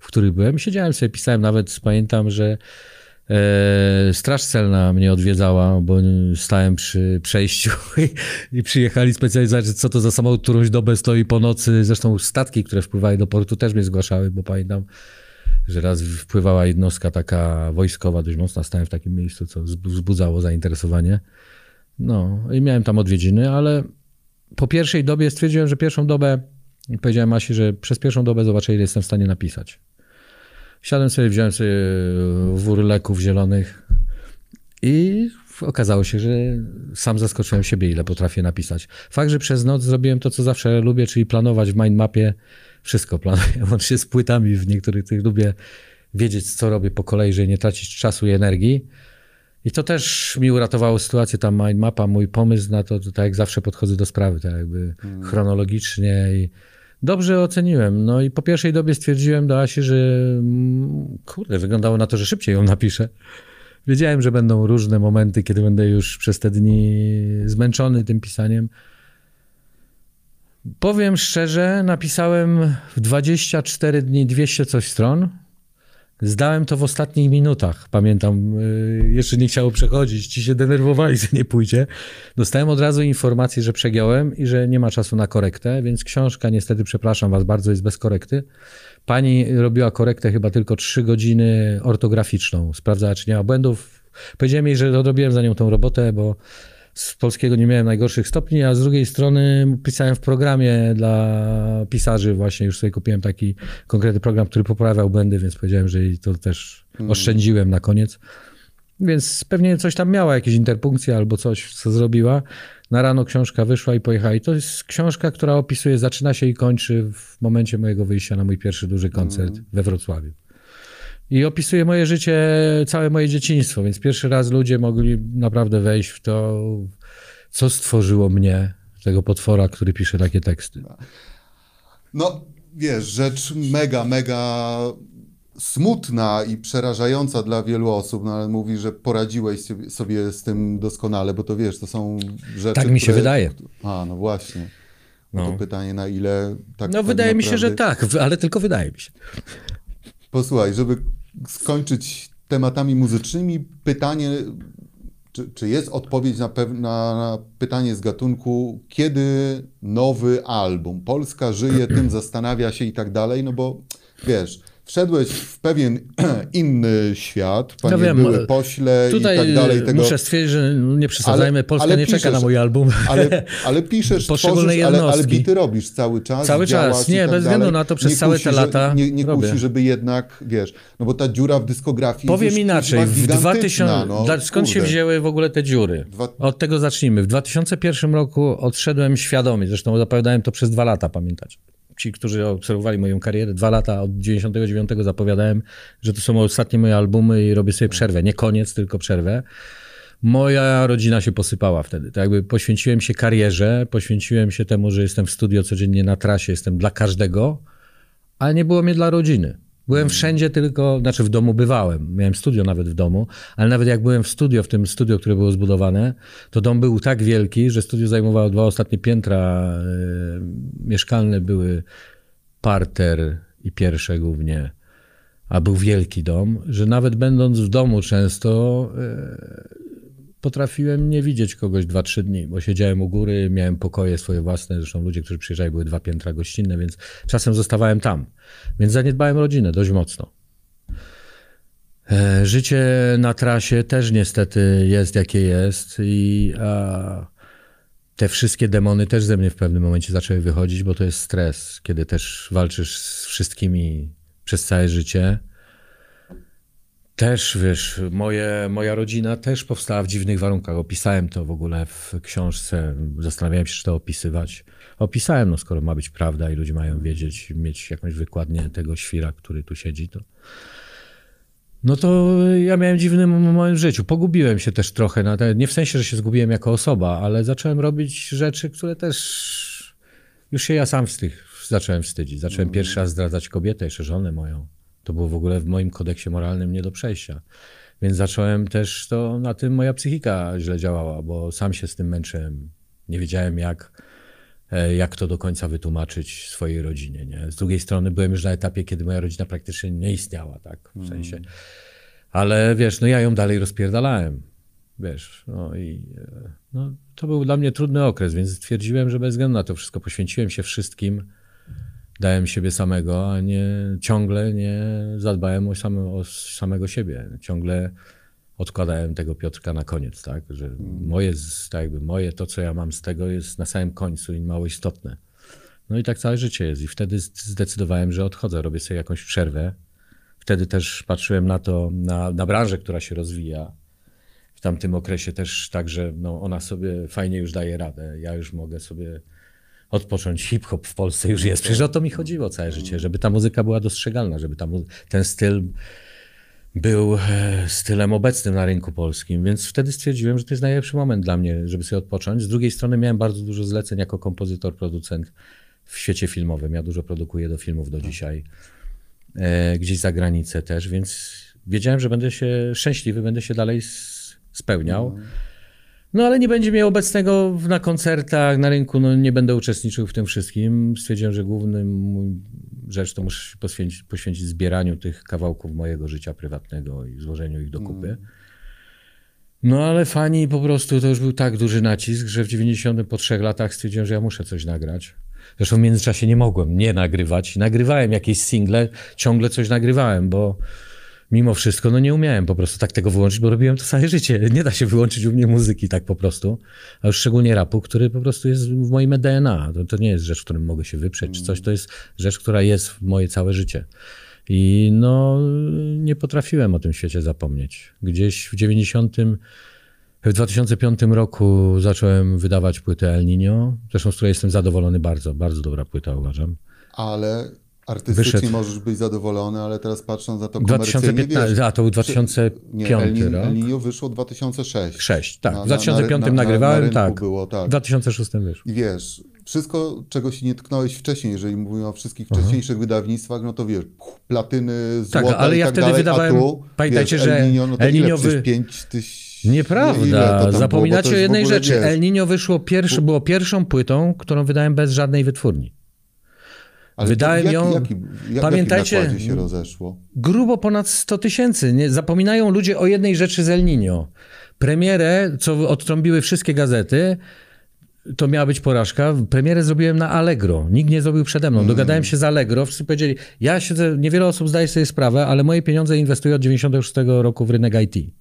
w których byłem. Siedziałem sobie, pisałem nawet, pamiętam, że e, Straż Celna mnie odwiedzała, bo stałem przy przejściu i, i przyjechali specjalnie zobaczyć, co to za samochód, którąś dobę stoi po nocy. Zresztą statki, które wpływały do portu też mnie zgłaszały, bo pamiętam, że raz wpływała jednostka taka wojskowa, dość mocna, stałem w takim miejscu, co wzbu- wzbudzało zainteresowanie. No i miałem tam odwiedziny, ale po pierwszej dobie stwierdziłem, że pierwszą dobę, powiedziałem Asi, że przez pierwszą dobę zobaczę, ile jestem w stanie napisać. Siadłem sobie, wziąłem sobie wór leków zielonych i okazało się, że sam zaskoczyłem siebie, ile potrafię napisać. Fakt, że przez noc zrobiłem to, co zawsze lubię, czyli planować w mindmapie. Wszystko planuję, łącznie z płytami. W niektórych tych lubię wiedzieć, co robię po kolei, żeby nie tracić czasu i energii. I to też mi uratowało sytuację, ta mindmapa, mój pomysł na to, to tak jak zawsze podchodzę do sprawy, tak jakby chronologicznie i dobrze oceniłem. No i po pierwszej dobie stwierdziłem do Asi, że mm, kurde, wyglądało na to, że szybciej ją napiszę. Wiedziałem, że będą różne momenty, kiedy będę już przez te dni zmęczony tym pisaniem. Powiem szczerze, napisałem w 24 dni 200 coś stron. Zdałem to w ostatnich minutach. Pamiętam, yy, jeszcze nie chciało przechodzić, ci się denerwowali, że nie pójdzie. Dostałem od razu informację, że przegiąłem i że nie ma czasu na korektę, więc książka, niestety, przepraszam was bardzo, jest bez korekty. Pani robiła korektę chyba tylko 3 godziny ortograficzną. Sprawdzała, czy nie ma błędów. Powiedziałem jej, że odrobiłem za nią tą robotę, bo z polskiego nie miałem najgorszych stopni, a z drugiej strony pisałem w programie dla pisarzy właśnie, już sobie kupiłem taki konkretny program, który poprawiał błędy, więc powiedziałem, że to też oszczędziłem na koniec. Więc pewnie coś tam miała, jakieś interpunkcje albo coś, co zrobiła. Na rano książka wyszła i pojechała. I to jest książka, która opisuje, zaczyna się i kończy w momencie mojego wyjścia na mój pierwszy duży koncert we Wrocławiu. I opisuje moje życie, całe moje dzieciństwo, więc pierwszy raz ludzie mogli naprawdę wejść w to, co stworzyło mnie, tego potwora, który pisze takie teksty. No, wiesz, rzecz mega, mega smutna i przerażająca dla wielu osób, no ale mówi, że poradziłeś sobie, z tym doskonale, bo to wiesz, to są rzeczy, Tak mi się które... wydaje. A, no właśnie. No. No. To pytanie, na ile tak No tak wydaje mi się, że naprawdę- tak, ale tylko wydaje mi się. Posłuchaj, żeby skończyć tematami muzycznymi, pytanie, czy, czy jest odpowiedź na, pew- na, pytanie z gatunku, kiedy nowy album? Polska żyje, tym zastanawia się i tak dalej, no bo wiesz, wszedłeś w pewien inny świat, panie Ja wiem, były pośle i tak dalej. Tego, muszę stwierdzić, że nie przesadzajmy, Ale- Polska ale nie czeka piszesz- na mój album. ale, ale piszesz, Poszczególne tworzysz, ale, ale bity robisz cały czas. Cały czas. Nie, tak bez względu na to, przez Nie całe kusi, te że- lata Nie, nie robię. kusi, żeby jednak, wiesz, no bo ta dziura w dyskografii Powiem jest inaczej, w gigantyczna, 2000, no, skąd się kurde. wzięły w ogóle te dziury? Od tego zacznijmy. W 2001 roku odszedłem świadomie, zresztą zapowiadałem to przez dwa lata, pamiętacie. Ci, którzy obserwowali moją karierę, dwa lata od 99 zapowiadałem, że to są ostatnie moje albumy i robię sobie przerwę. Nie koniec, tylko przerwę. Moja rodzina się posypała wtedy. Tak jakby poświęciłem się karierze, poświęciłem się temu, że jestem w studio codziennie na trasie, jestem dla każdego, ale nie było mnie dla rodziny. Byłem wszędzie tylko, znaczy w domu bywałem, miałem studio nawet w domu, ale nawet jak byłem w studio, w tym studio, które było zbudowane, to dom był tak wielki, że studio zajmowało dwa ostatnie piętra, e, mieszkalne były parter i pierwsze głównie, a był wielki dom, że nawet będąc w domu często e, potrafiłem nie widzieć kogoś 2-3 dni, bo siedziałem u góry, miałem pokoje swoje własne, zresztą ludzie, którzy przyjeżdżali, były dwa piętra gościnne, więc czasem zostawałem tam. Więc zaniedbałem rodzinę dość mocno. E, Życie na trasie też niestety jest jakie jest i te wszystkie demony też ze mnie w pewnym momencie zaczęły wychodzić, bo to jest stres, kiedy też walczysz z wszystkimi przez całe życie. Też, wiesz, moje, moja rodzina też powstała w dziwnych warunkach. Opisałem to w ogóle w książce. Zastanawiałem się, czy to opisywać. Opisałem, no skoro ma być prawda i ludzie mają wiedzieć, mieć jakąś wykładnię tego świra, który tu siedzi, to... No to ja miałem dziwny moim życiu. Pogubiłem się też trochę. Na te, nie w sensie, że się zgubiłem jako osoba, ale zacząłem robić rzeczy, które też... Już się ja sam wstyd, zacząłem wstydzić. Zacząłem pierwszy raz zdradzać kobietę, jeszcze żonę moją. To było w ogóle w moim kodeksie moralnym nie do przejścia. Więc zacząłem też to, na tym moja psychika źle działała, bo sam się z tym męczyłem. Nie wiedziałem jak, e, jak to do końca wytłumaczyć swojej rodzinie. Nie? Z drugiej strony byłem już na etapie, kiedy moja rodzina praktycznie nie istniała, tak, w sensie. Ale wiesz, no ja ją dalej rozpierdalałem. Wiesz, no i e, no, to był dla mnie trudny okres, więc stwierdziłem, że bez względu na to wszystko poświęciłem się wszystkim, dałem siebie samego, a nie ciągle nie zadbałem o, same, o samego siebie. Ciągle odkładałem tego Piotrka na koniec, tak? Że moje, z- tak jakby moje, to co ja mam z tego jest na samym końcu i mało istotne. No i tak całe życie jest. I wtedy zdecydowałem, że odchodzę, robię sobie jakąś przerwę. Wtedy też patrzyłem na to, na, na branżę, która się rozwija. W tamtym okresie też tak, że no, ona sobie fajnie już daje radę. Ja już mogę sobie odpocząć. Hip-hop w Polsce już jest. Przecież o to mi chodziło całe życie, żeby ta muzyka była dostrzegalna, żeby ta ten styl był e, stylem obecnym na rynku polskim, więc wtedy stwierdziłem, że to jest najlepszy moment dla mnie, żeby sobie odpocząć. Z drugiej strony miałem bardzo dużo zleceń jako kompozytor, producent w świecie filmowym. Ja dużo produkuję do filmów do dzisiaj, e, gdzieś za granicę też, więc wiedziałem, że będę się szczęśliwy, będę się dalej spełniał. No ale nie będzie mnie obecnego na koncertach, na rynku, no nie będę uczestniczył w tym wszystkim. Stwierdziłem, że głównym mój rzecz to muszę się poświęcić, poświęcić zbieraniu tych kawałków mojego życia prywatnego i złożeniu ich do kupy. No ale fani po prostu, to już był tak duży nacisk, że w 90 po trzech latach stwierdziłem, że ja muszę coś nagrać. Zresztą w międzyczasie nie mogłem nie nagrywać. Nagrywałem jakieś single, ciągle coś nagrywałem, bo mimo wszystko no nie umiałem po prostu tak tego wyłączyć, bo robiłem to całe życie. Nie da się wyłączyć u mnie muzyki tak po prostu, a już szczególnie rapu, który po prostu jest w moim DNA. To, to nie jest rzecz, w którym mogę się wyprzeć czy coś, to jest rzecz, która jest w moje całe życie. I no nie potrafiłem o tym świecie zapomnieć. Gdzieś w 90 w 2005 roku zacząłem wydawać płytę El Niño, zresztą z której jestem zadowolony bardzo, bardzo dobra płyta uważam. Ale artystycznie Wyszedł. możesz być zadowolony, ale teraz patrząc na to komercyjnie, 2015, wiesz, a to był 2005 nie, El, Nin- rok. El Niño wyszło 2006. 6, tak. Na- w na- 2005 na- na- nagrywałem, tak. było, tak. W 2006 wyszło. I wiesz, wszystko, czego się nie tknąłeś wcześniej, jeżeli mówimy o wszystkich wcześniejszych wydawnictwach, no to wiesz, platyny, Tak, złota ale i ja tak wtedy dalej, wydawałem- a tu, pamiętajcie, wiesz, że El Niño, no to El ile? Niño wy- Przecież 5 tysięcy... Nieprawda. ile? Zapominacie o w jednej ogóle, rzeczy. wiesz, El Niño wyszło pierwszy, było pierwszą płytą, którą wydałem bez żadnej wytwórni. Ale Wydałem to, ją- Jaki, jak, pamiętajcie- się rozeszło? Grubo ponad 100 tysięcy. Zapominają ludzie o jednej rzeczy z El Niño. Premierę, co odtrąbiły wszystkie gazety, to miała być porażka. Premierę zrobiłem na Allegro. Nikt nie zrobił przede mną. Dogadałem się z Allegro. Wszyscy powiedzieli, ja siedzę, niewiele osób zdaje sobie sprawę, ale moje pieniądze inwestuję od 96 roku w rynek IT.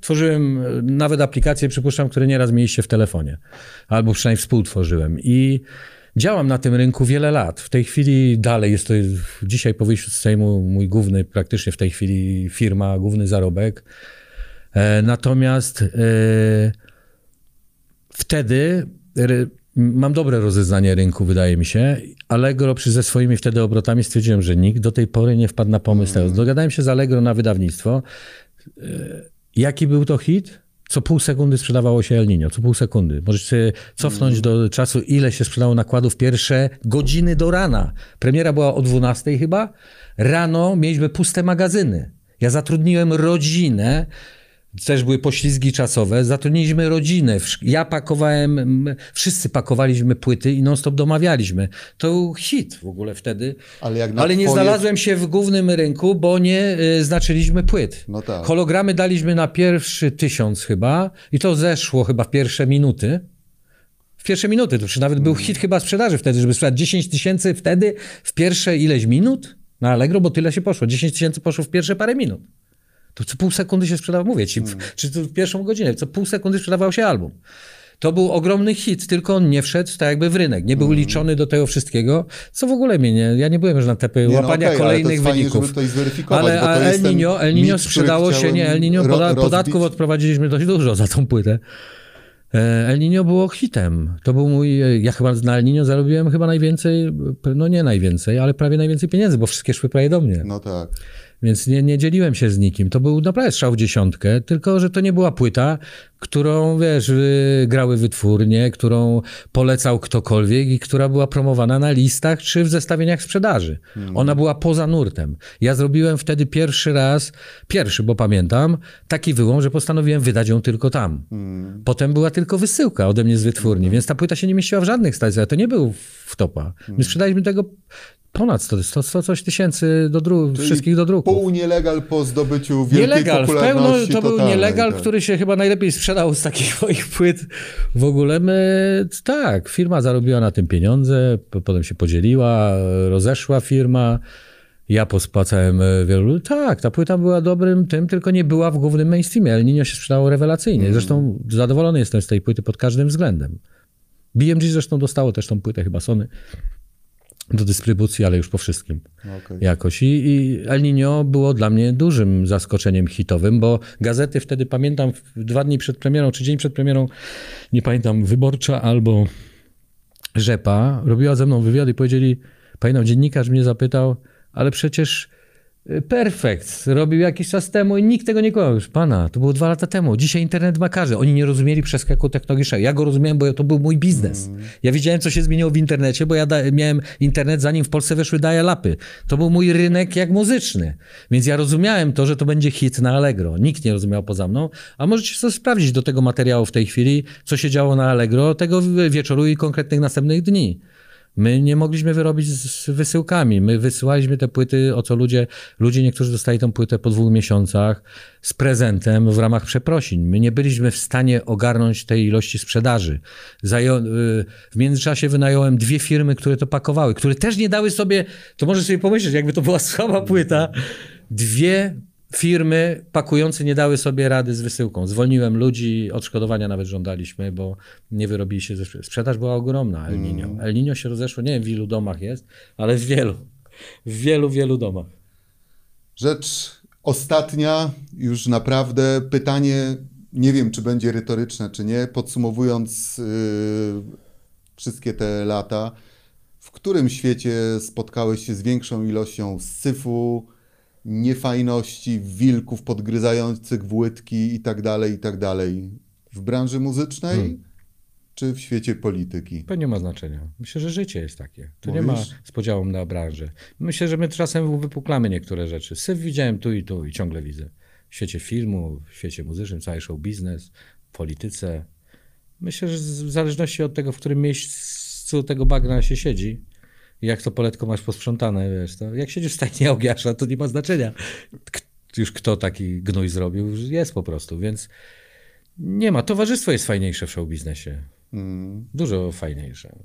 Tworzyłem e, nawet aplikacje, przypuszczam, które nieraz mieliście w telefonie. Albo przynajmniej współtworzyłem. I działam na tym rynku wiele lat. W tej chwili dalej jest to, dzisiaj po wyjściu z Sejmu mój główny, praktycznie w tej chwili firma, główny zarobek. E, Natomiast e, wtedy mam dobre rozeznanie rynku, wydaje mi się. Allegro przy ze swoimi wtedy obrotami stwierdziłem, że nikt do tej pory nie wpadł na pomysł. tego. Dogadałem się z Allegro na wydawnictwo. E, Jaki był to hit? Co pół sekundy sprzedawało się El Niño, co pół sekundy. Możesz się cofnąć do czasu, ile się sprzedało nakładów pierwsze godziny do rana. Premiera była o 12 chyba. Rano mieliśmy puste magazyny. Ja zatrudniłem rodzinę, też były poślizgi czasowe, zatrudniliśmy rodzinę. Ja pakowałem, wszyscy pakowaliśmy płyty i non-stop domawialiśmy. To był hit w ogóle wtedy. Ale Ale nie twoje- znalazłem się w głównym rynku, bo nie y, znaczyliśmy płyt. No tak. Hologramy daliśmy na pierwszy tysiąc chyba i to zeszło chyba w pierwsze minuty. W pierwsze minuty, to już nawet Mm. był hit chyba sprzedaży wtedy, żeby sprzedać 10 tysięcy wtedy w pierwsze ileś minut na Allegro, bo tyle się poszło. 10 tysięcy poszło w pierwsze parę minut. To co pół sekundy się sprzedawało, mówię ci, Mm. w, czy to w pierwszą godzinę, co pół sekundy sprzedawał się album. To był ogromny hit, tylko on nie wszedł tak jakby w rynek. Nie był liczony do tego wszystkiego, co w ogóle mnie nie... Ja nie byłem już na etapie Nie, no łapania ale to kolejnych fajnie, wyników. zweryfikować, ale a El Niño, El mit, Niño który sprzedało się, nie, El Niño ro- poda, podatków odprowadziliśmy dość dużo za tą płytę. E, El Niño było hitem. To był mój, e, ja chyba na El Niño zarobiłem chyba najwięcej, no nie najwięcej, ale prawie najwięcej pieniędzy, bo wszystkie szły prawie do mnie. No tak. Więc nie, nie dzieliłem się z nikim. To był naprawdę strzał w dziesiątkę, tylko że to nie była płyta, którą, wiesz, y, grały wytwórnie, którą polecał ktokolwiek i która była promowana na listach czy w zestawieniach sprzedaży. Ona była poza nurtem. Ja zrobiłem wtedy pierwszy raz, pierwszy, bo pamiętam, taki wyłom, że postanowiłem wydać ją tylko tam. Potem była tylko wysyłka ode mnie z wytwórni, więc ta płyta się nie mieściła w żadnych stacjach. To nie był wtopa. My sprzedaliśmy tego ponad 100, 100, 100 coś tysięcy do dru- wszystkich do druku. Pół nielegal po zdobyciu wielkiej Nielegal, w pełno popularności to był nielegal, tak. który się chyba najlepiej sprzedał z takich moich płyt. W ogóle my, tak, firma zarobiła na tym pieniądze, potem się podzieliła, rozeszła firma. Ja pospłacałem e, wielu. Tak, ta płyta była dobrym tym, tylko nie była w głównym mainstreamie. El Niño się sprzedało rewelacyjnie. Zresztą zadowolony jestem z tej płyty pod każdym względem. BMG zresztą dostało też tą płytę chyba Sony do dystrybucji, ale już po wszystkim Okej. jakoś. I, I El Niño było dla mnie dużym zaskoczeniem hitowym, bo gazety wtedy, pamiętam, dwa dni przed premierą, czy dzień przed premierą, nie pamiętam, Wyborcza albo Rzepa, robiła ze mną wywiad i powiedzieli, pamiętam, dziennikarz mnie zapytał, ale przecież Perfekt robił jakiś czas temu i nikt tego nie kochał. Już pana, to było dwa lata temu. Dzisiaj internet ma każdy. Oni nie rozumieli przeskaku technologicznego. Ja go rozumiałem, bo to był mój biznes. Ja widziałem, co się zmieniło w internecie, bo ja miałem internet, zanim w Polsce weszły dial-upy. To był mój rynek jak muzyczny. Więc ja rozumiałem to, że to będzie hit na Allegro. Nikt nie rozumiał poza mną. A możecie sobie sprawdzić do tego materiału w tej chwili, co się działo na Allegro tego wieczoru i konkretnych następnych dni. My nie mogliśmy wyrobić z wysyłkami. My wysyłaliśmy te płyty, o co ludzie, ludzie niektórzy dostali tą płytę po dwóch miesiącach z prezentem w ramach przeprosin. My nie byliśmy w stanie ogarnąć tej ilości sprzedaży. Y, w międzyczasie wynająłem dwie firmy, które to pakowały, które też nie dały sobie, to możesz sobie pomyśleć, jakby to była słaba płyta. Dwie firmy pakujące nie dały sobie rady z wysyłką. Zwolniłem ludzi, odszkodowania nawet żądaliśmy, bo nie wyrobili się ze. Sprzedaż była ogromna El Niño. El Niño się rozeszło, nie wiem w ilu domach jest, ale w wielu. W wielu, wielu domach. Rzecz ostatnia, już naprawdę pytanie, nie wiem czy będzie retoryczne, czy nie, podsumowując yy, wszystkie te lata, w którym świecie spotkałeś się z większą ilością syfu, niefajności, wilków podgryzających w łydki i tak dalej, i tak dalej? W branży muzycznej, Hmm. czy w świecie polityki? To nie ma znaczenia. Myślę, że życie jest takie. To nie Mówisz? ma z podziału na branżę. Myślę, że my czasem uwypuklamy niektóre rzeczy. Syf widziałem tu i tu i ciągle widzę. W świecie filmu, w świecie muzycznym, cały show biznes, polityce. Myślę, że w zależności od tego, w którym miejscu tego bagna się siedzi, jak to poletko masz posprzątane, wiesz, to jak siedzisz w stajni Ogiasza, to nie ma znaczenia. K- już kto taki gnój zrobił, jest po prostu, więc nie ma. Towarzystwo jest fajniejsze w show biznesie. Mm. Dużo fajniejsze.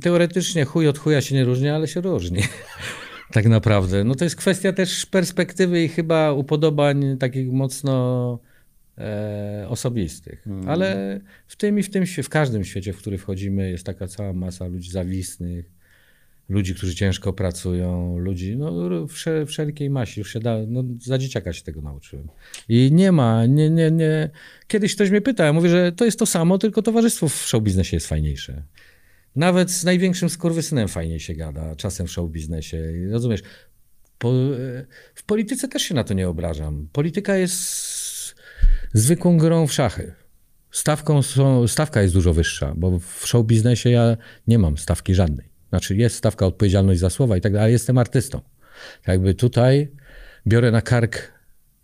Teoretycznie chuj od chuja się nie różni, ale się różni. tak naprawdę. No to jest kwestia też perspektywy i chyba upodobań takich mocno e, osobistych. Ale w tym i w tym, w każdym świecie, w który wchodzimy, jest taka cała masa ludzi zawistnych, ludzi, którzy ciężko pracują, ludzi, no wszelkiej maści. Już się da, no, za dzieciaka się tego nauczyłem. I nie ma, nie, nie, nie. Kiedyś ktoś mnie pyta, ja mówię, że to jest to samo, tylko towarzystwo w show biznesie jest fajniejsze. Nawet z największym skurwysynem fajniej się gada, czasem w show biznesie. I Rozumiesz, po, w polityce też się na to nie obrażam. Polityka jest zwykłą grą w szachy. Stawką są, stawka jest dużo wyższa, bo w show biznesie ja nie mam stawki żadnej. Znaczy jest stawka odpowiedzialność za słowa i tak dalej, ale jestem artystą. Tak Jakby tutaj biorę na kark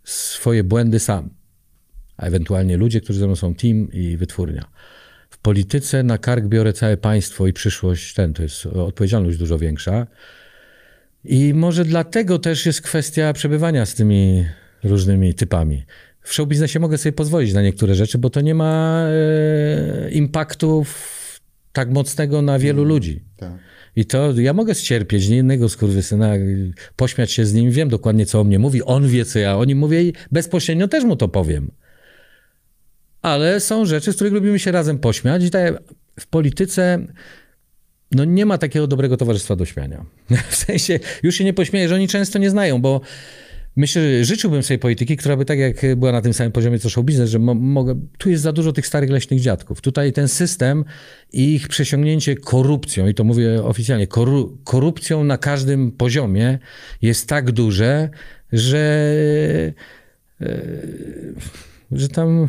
swoje błędy sam, a ewentualnie ludzie, którzy ze mną są team i wytwórnia. W polityce na kark biorę całe państwo i przyszłość, ten, to jest odpowiedzialność dużo większa. I może dlatego też jest kwestia przebywania z tymi różnymi typami. W show biznesie mogę sobie pozwolić na niektóre rzeczy, bo to nie ma e, impaktu tak mocnego na wielu ludzi. Tak. I to ja mogę ścierpieć nie jednego skurwysyna, y, pośmiać się z nim, wiem dokładnie, co o mnie mówi, on wie, co ja o nim mówię i bezpośrednio też mu to powiem. Ale są rzeczy, z których lubimy się razem pośmiać i tak w polityce no nie ma takiego dobrego towarzystwa do śmiania. W sensie, już się nie pośmieję, że oni często nie znają, bo myślę, że życzyłbym sobie polityki, która by tak jak była na tym samym poziomie co show biznes, że mo- mogę, tu jest za dużo tych starych leśnych dziadków. Tutaj ten system i ich przesiągnięcie korupcją, i to mówię oficjalnie, koru, korupcją na każdym poziomie jest tak duże, że, e, że tam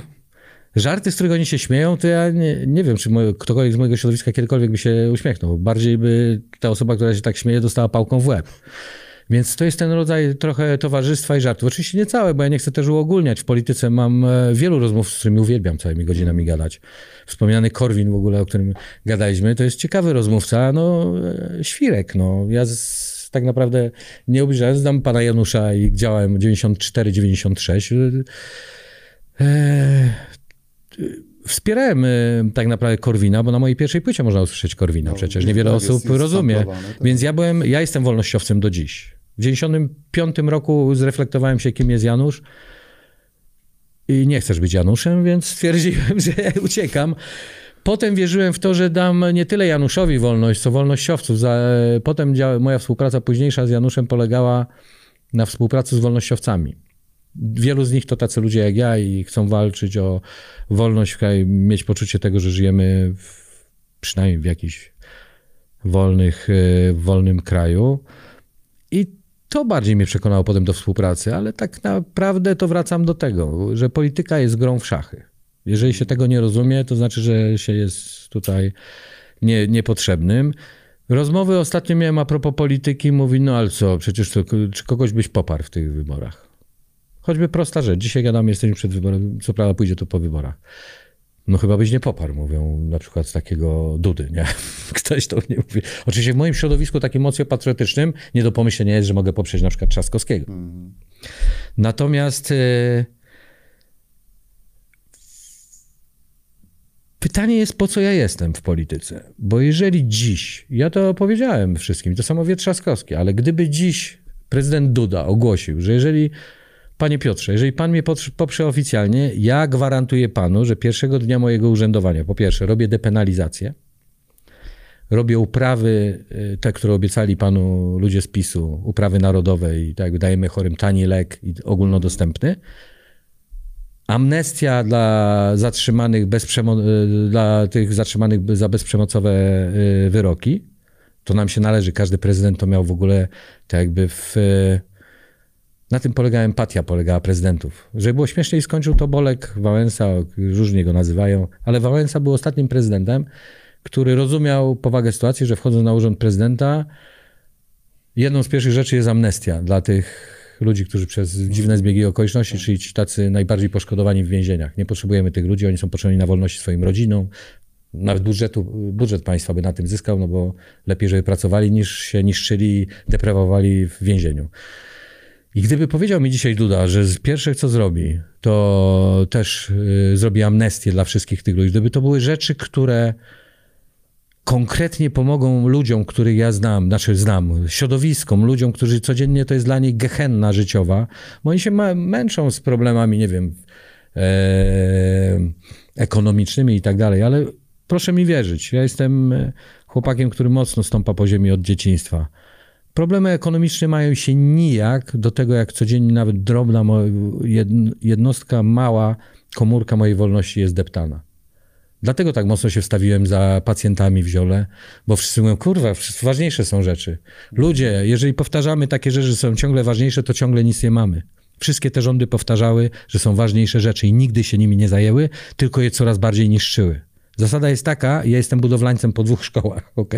żarty, z których oni się śmieją, to ja nie, nie wiem, czy ktokolwiek z mojego środowiska kiedykolwiek by się uśmiechnął. Bardziej by ta osoba, która się tak śmieje, dostała pałką w łeb. Więc to jest ten rodzaj trochę towarzystwa i żartów. Oczywiście nie całe, bo ja nie chcę też uogólniać. W polityce mam e, wielu rozmów, z którymi uwielbiam całymi godzinami gadać. Wspomniany Korwin w ogóle, o którym gadaliśmy, to jest ciekawy rozmówca, no e, świrek, no. Ja z, tak naprawdę nie obliżałem, znam pana Janusza i działałem 94-96. E, Wspierałem y, tak naprawdę Korwina, bo na mojej pierwszej płycie można usłyszeć Korwina No, przecież. tak, Niewiele jest- osób jest rozumie. tak. Więc ja byłem, ja jestem wolnościowcem do dziś. W 95 roku zreflektowałem się, kim jest Janusz i nie chcesz być Januszem, więc stwierdziłem, że uciekam. Potem wierzyłem w to, że dam nie tyle Januszowi wolność, co wolnościowców. Za, potem moja współpraca późniejsza z Januszem polegała na współpracy z wolnościowcami. Wielu z nich to tacy ludzie jak ja i chcą walczyć o wolność kraju, mieć poczucie tego, że żyjemy w, przynajmniej w jakiś wolnych, w wolnym kraju. I to bardziej mnie przekonało potem do współpracy, ale tak naprawdę to wracam do tego, że polityka jest grą w szachy. Jeżeli się tego nie rozumie, to znaczy, że się jest tutaj nie, niepotrzebnym. Rozmowy ostatnio miałem a propos polityki, mówi, no ale co, przecież to, czy kogoś byś poparł w tych wyborach? Choćby prosta rzecz. Dzisiaj gadamy, jesteśmy przed wyborami, co prawda pójdzie to po wyborach. No chyba byś nie poparł, mówią na przykład z takiego Dudy, nie? Ktoś to nie mówi. Oczywiście w moim środowisku takim mocno patriotycznym nie do pomyślenia jest, że mogę poprzeć na przykład Trzaskowskiego. Natomiast e, pytanie jest, po co ja jestem w polityce? Bo jeżeli dziś, ja to powiedziałem wszystkim, to samo wie Trzaskowski, ale gdyby dziś prezydent Duda ogłosił, że jeżeli Panie Piotrze, jeżeli pan mnie poprze oficjalnie, ja gwarantuję panu, że pierwszego dnia mojego urzędowania, po pierwsze, robię depenalizację, robię uprawy, y, te, które obiecali panu ludzie z PiSu, uprawy narodowe i tak dajemy chorym tani lek i ogólnodostępny. Amnestia dla zatrzymanych bez y, dla tych zatrzymanych za bezprzemocowe y, wyroki. To nam się należy. Każdy prezydent to miał w ogóle tak jakby w na tym polega empatia, polegała prezydentów. Żeby było śmieszniej, skończył to Bolek, Wałęsa, różnie go nazywają, ale Wałęsa był ostatnim prezydentem, który rozumiał powagę sytuacji, że wchodząc na urząd prezydenta, jedną z pierwszych rzeczy jest amnestia dla tych ludzi, którzy przez dziwne zbiegi okoliczności, czyli ci tacy najbardziej poszkodowani w więzieniach. Nie potrzebujemy tych ludzi, oni są potrzebni na wolności swoim rodzinom, Nawet budżetu, budżet państwa by na tym zyskał, no bo lepiej, żeby pracowali, niż się niszczyli i deprawowali w więzieniu. I gdyby powiedział mi dzisiaj Duda, że z pierwsze co zrobi, to też y, zrobi amnestię dla wszystkich tych ludzi, gdyby to były rzeczy, które konkretnie pomogą ludziom, których ja znam, znaczy znam, środowiskom, ludziom, którzy codziennie to jest dla nich gehenna życiowa, bo oni się męczą z problemami, nie wiem, e, ekonomicznymi i tak dalej, ale proszę mi wierzyć, ja jestem e, chłopakiem, który mocno stąpa po ziemi od dzieciństwa. Problemy ekonomiczne mają się nijak do tego, jak codziennie nawet drobna jednostka, mała komórka mojej wolności jest deptana. Dlatego tak mocno się wstawiłem za pacjentami w ziole, bo wszyscy mówią, kurwa, ważniejsze są rzeczy. Ludzie, jeżeli powtarzamy takie rzeczy, że są ciągle ważniejsze, to ciągle nic nie mamy. Wszystkie te rządy powtarzały, że są ważniejsze rzeczy i nigdy się nimi nie zajęły, tylko je coraz bardziej niszczyły. Zasada jest taka, ja jestem budowlańcem po dwóch szkołach, ok?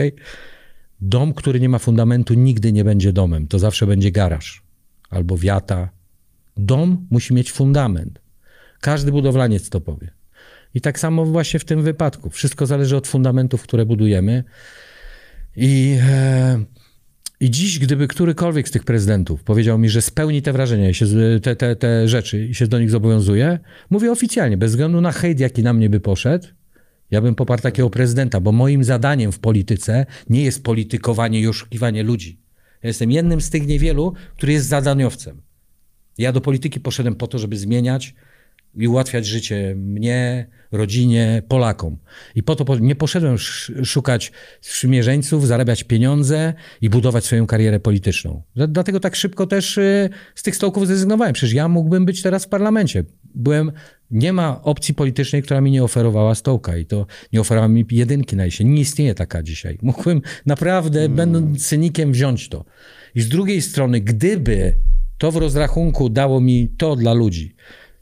Dom, który nie ma fundamentu, nigdy nie będzie domem. To zawsze będzie garaż albo wiata. Dom musi mieć fundament. Każdy budowlaniec to powie. I tak samo właśnie w tym wypadku. Wszystko zależy od fundamentów, które budujemy. I, e, I dziś, gdyby którykolwiek z tych prezydentów powiedział mi, że spełni te wrażenia, się, te, te, te rzeczy i się do nich zobowiązuje, mówię oficjalnie, bez względu na hejt, jaki na mnie by poszedł, ja bym poparł takiego prezydenta, bo moim zadaniem w polityce nie jest politykowanie i oszukiwanie ludzi. Ja jestem jednym z tych niewielu, który jest zadaniowcem. Ja do polityki poszedłem po to, żeby zmieniać i ułatwiać życie mnie, rodzinie, Polakom. I po to nie poszedłem sz- szukać sprzymierzeńców, zarabiać pieniądze i budować swoją karierę polityczną. Dla- Dlatego tak szybko też y, z tych stołków zrezygnowałem. Przecież ja mógłbym być teraz w parlamencie. Byłem, nie ma opcji politycznej, która mi nie oferowała stołka i to nie oferowała mi jedynki na jesień. Nie istnieje taka dzisiaj. Mógłbym naprawdę, będąc cynikiem, wziąć to. I z drugiej strony, gdyby to w rozrachunku dało mi to dla ludzi,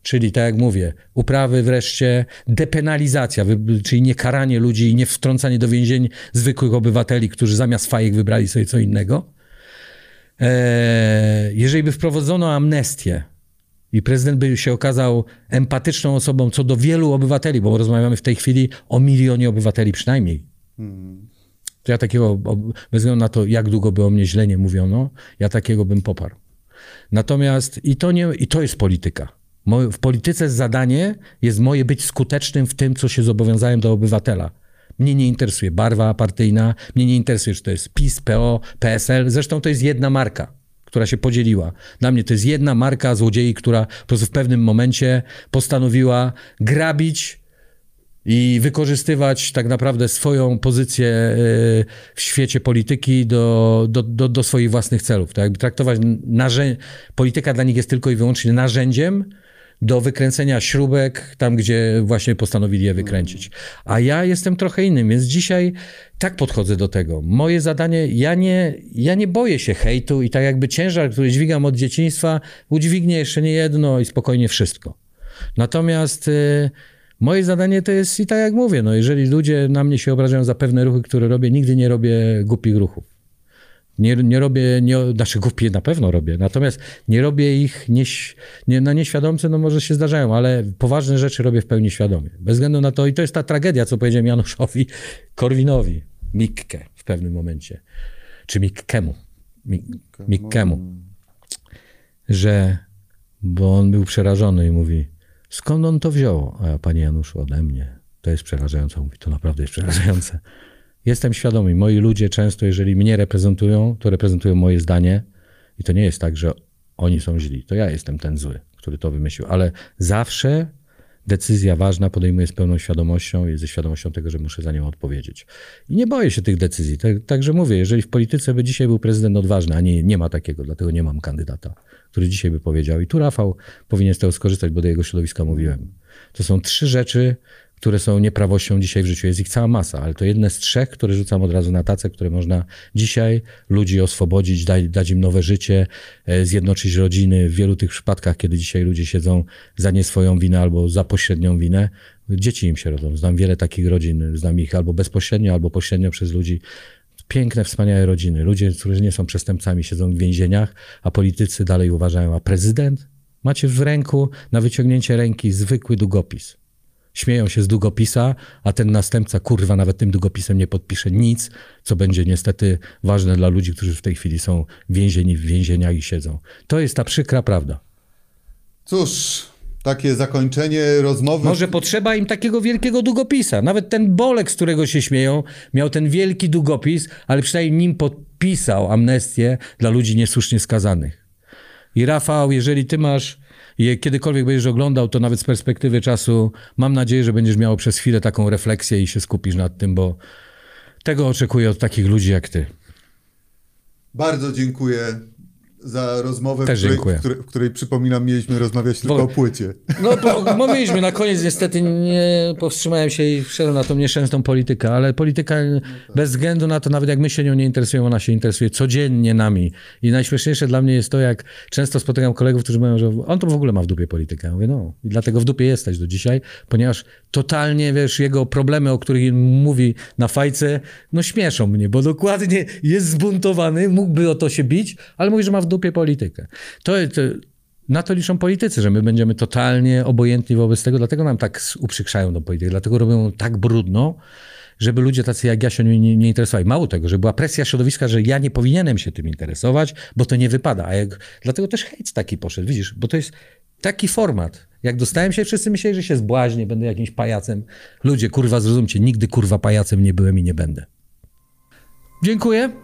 Czyli tak jak mówię, uprawy wreszcie, depenalizacja, czyli nie karanie ludzi i nie wtrącanie do więzień zwykłych obywateli, którzy zamiast fajek wybrali sobie co innego. Eee, jeżeli by wprowadzono amnestię i prezydent by się okazał empatyczną osobą co do wielu obywateli, bo rozmawiamy w tej chwili o milionie obywateli przynajmniej, to ja takiego, bez względu na to, jak długo by o mnie źle nie mówiono, ja takiego bym poparł. Natomiast i to, nie, i to jest polityka. W polityce zadanie jest moje być skutecznym w tym, co się zobowiązałem do obywatela. Mnie nie interesuje barwa partyjna, mnie nie interesuje, czy to jest PiS, PO, PSL. Zresztą to jest jedna marka, która się podzieliła. Dla mnie to jest jedna marka złodziei, która po prostu w pewnym momencie postanowiła grabić i wykorzystywać tak naprawdę swoją pozycję e, w świecie polityki do, do, do, do swoich własnych celów. Tak traktować narzę- polityka dla nich jest tylko i wyłącznie narzędziem do wykręcenia śrubek tam, gdzie właśnie postanowili je wykręcić. A ja jestem trochę innym, więc dzisiaj tak podchodzę do tego. Moje zadanie, ja nie, ja nie boję się hejtu i tak jakby ciężar, który dźwigam od dzieciństwa, udźwignie jeszcze nie jedno i spokojnie wszystko. Natomiast y, moje zadanie to jest i tak jak mówię, no jeżeli ludzie na mnie się obrażają za pewne ruchy, które robię, nigdy nie robię głupich ruchów. Nie, nie robię, nie, znaczy głupie na pewno robię, natomiast nie robię ich nieś, nie, na nieświadomce, no może się zdarzają, ale poważne rzeczy robię w pełni świadomie. Bez względu na to, i to jest ta tragedia, co powiedziałem Januszowi Korwinowi, Mikkę w pewnym momencie, czy Mikkemu, Mik, Mikkemu, że, bo on był przerażony i mówi, skąd on to wziął? A ja, panie Januszu, ode mnie. To jest przerażające. Mówi, to naprawdę jest przerażające. Jestem świadomy, moi ludzie często, jeżeli mnie reprezentują, to reprezentują moje zdanie i to nie jest tak, że oni są źli. To ja jestem ten zły, który to wymyślił, ale zawsze decyzja ważna podejmuję z pełną świadomością i ze świadomością tego, że muszę za nią odpowiedzieć. I nie boję się tych decyzji. Tak, także mówię, jeżeli w polityce by dzisiaj był prezydent odważny, a nie, nie ma takiego, dlatego nie mam kandydata, który dzisiaj by powiedział. I tu Rafał powinien z tego skorzystać, bo do jego środowiska mówiłem. To są trzy rzeczy, które są nieprawością dzisiaj w życiu. Jest ich cała masa, ale to jedne z trzech, które rzucam od razu na tacę, które można dzisiaj ludzi oswobodzić, dać, dać im nowe życie, e, zjednoczyć rodziny. W wielu tych przypadkach, kiedy dzisiaj ludzie siedzą za nie swoją winę albo za pośrednią winę, dzieci im się rodzą. Znam wiele takich rodzin, znam ich albo bezpośrednio, albo pośrednio przez ludzi. Piękne, wspaniałe rodziny. Ludzie, którzy nie są przestępcami, siedzą w więzieniach, a politycy dalej uważają, a prezydent? Macie w ręku na wyciągnięcie ręki zwykły długopis. Śmieją się z długopisa, a ten następca, kurwa, nawet tym długopisem nie podpisze nic, co będzie niestety ważne dla ludzi, którzy w tej chwili są więzieni w więzieniach i siedzą. To jest ta przykra prawda. Cóż, takie zakończenie rozmowy. Może potrzeba im takiego wielkiego długopisa. Nawet ten Bolek, z którego się śmieją, miał ten wielki długopis, ale przynajmniej nim podpisał amnestię dla ludzi niesłusznie skazanych. I Rafał, jeżeli ty masz, je kiedykolwiek będziesz oglądał, to nawet z perspektywy czasu, mam nadzieję, że będziesz miał przez chwilę taką refleksję i się skupisz nad tym, bo tego oczekuję od takich ludzi jak ty. Bardzo dziękuję za rozmowę, Też w, której, w, której, w której przypominam, mieliśmy rozmawiać tylko Bo- o płycie. No, bo mówiliśmy, na koniec niestety nie powstrzymałem się i wszedłem na tą nieszczęsną politykę, ale polityka bez względu na to, nawet jak my się nią nie interesujemy, ona się interesuje codziennie nami. I najśmieszniejsze dla mnie jest to, jak często spotykam kolegów, którzy mówią, że on to w ogóle ma w dupie politykę. Ja mówię, no i dlatego w dupie jesteś do dzisiaj, ponieważ totalnie, wiesz, jego problemy, o których mówi na fajce, no śmieszą mnie, bo dokładnie jest zbuntowany, mógłby o to się bić, ale mówi, że ma w dupie politykę. To, to na to liczą politycy, że my będziemy totalnie obojętni wobec tego, dlatego nam tak uprzykrzają do polityki, dlatego robią tak brudno, żeby ludzie tacy jak ja się nie, nie, interesowali. Mało tego, że była presja środowiska, że ja nie powinienem się tym interesować, bo to nie wypada. A jak, dlatego też hejt taki poszedł, widzisz, bo to jest taki format. Jak dostałem się, wszyscy myśleli, że się zbłaźnię, będę jakimś pajacem. Ludzie, kurwa, zrozumcie, nigdy kurwa pajacem nie byłem i nie będę. Dziękuję.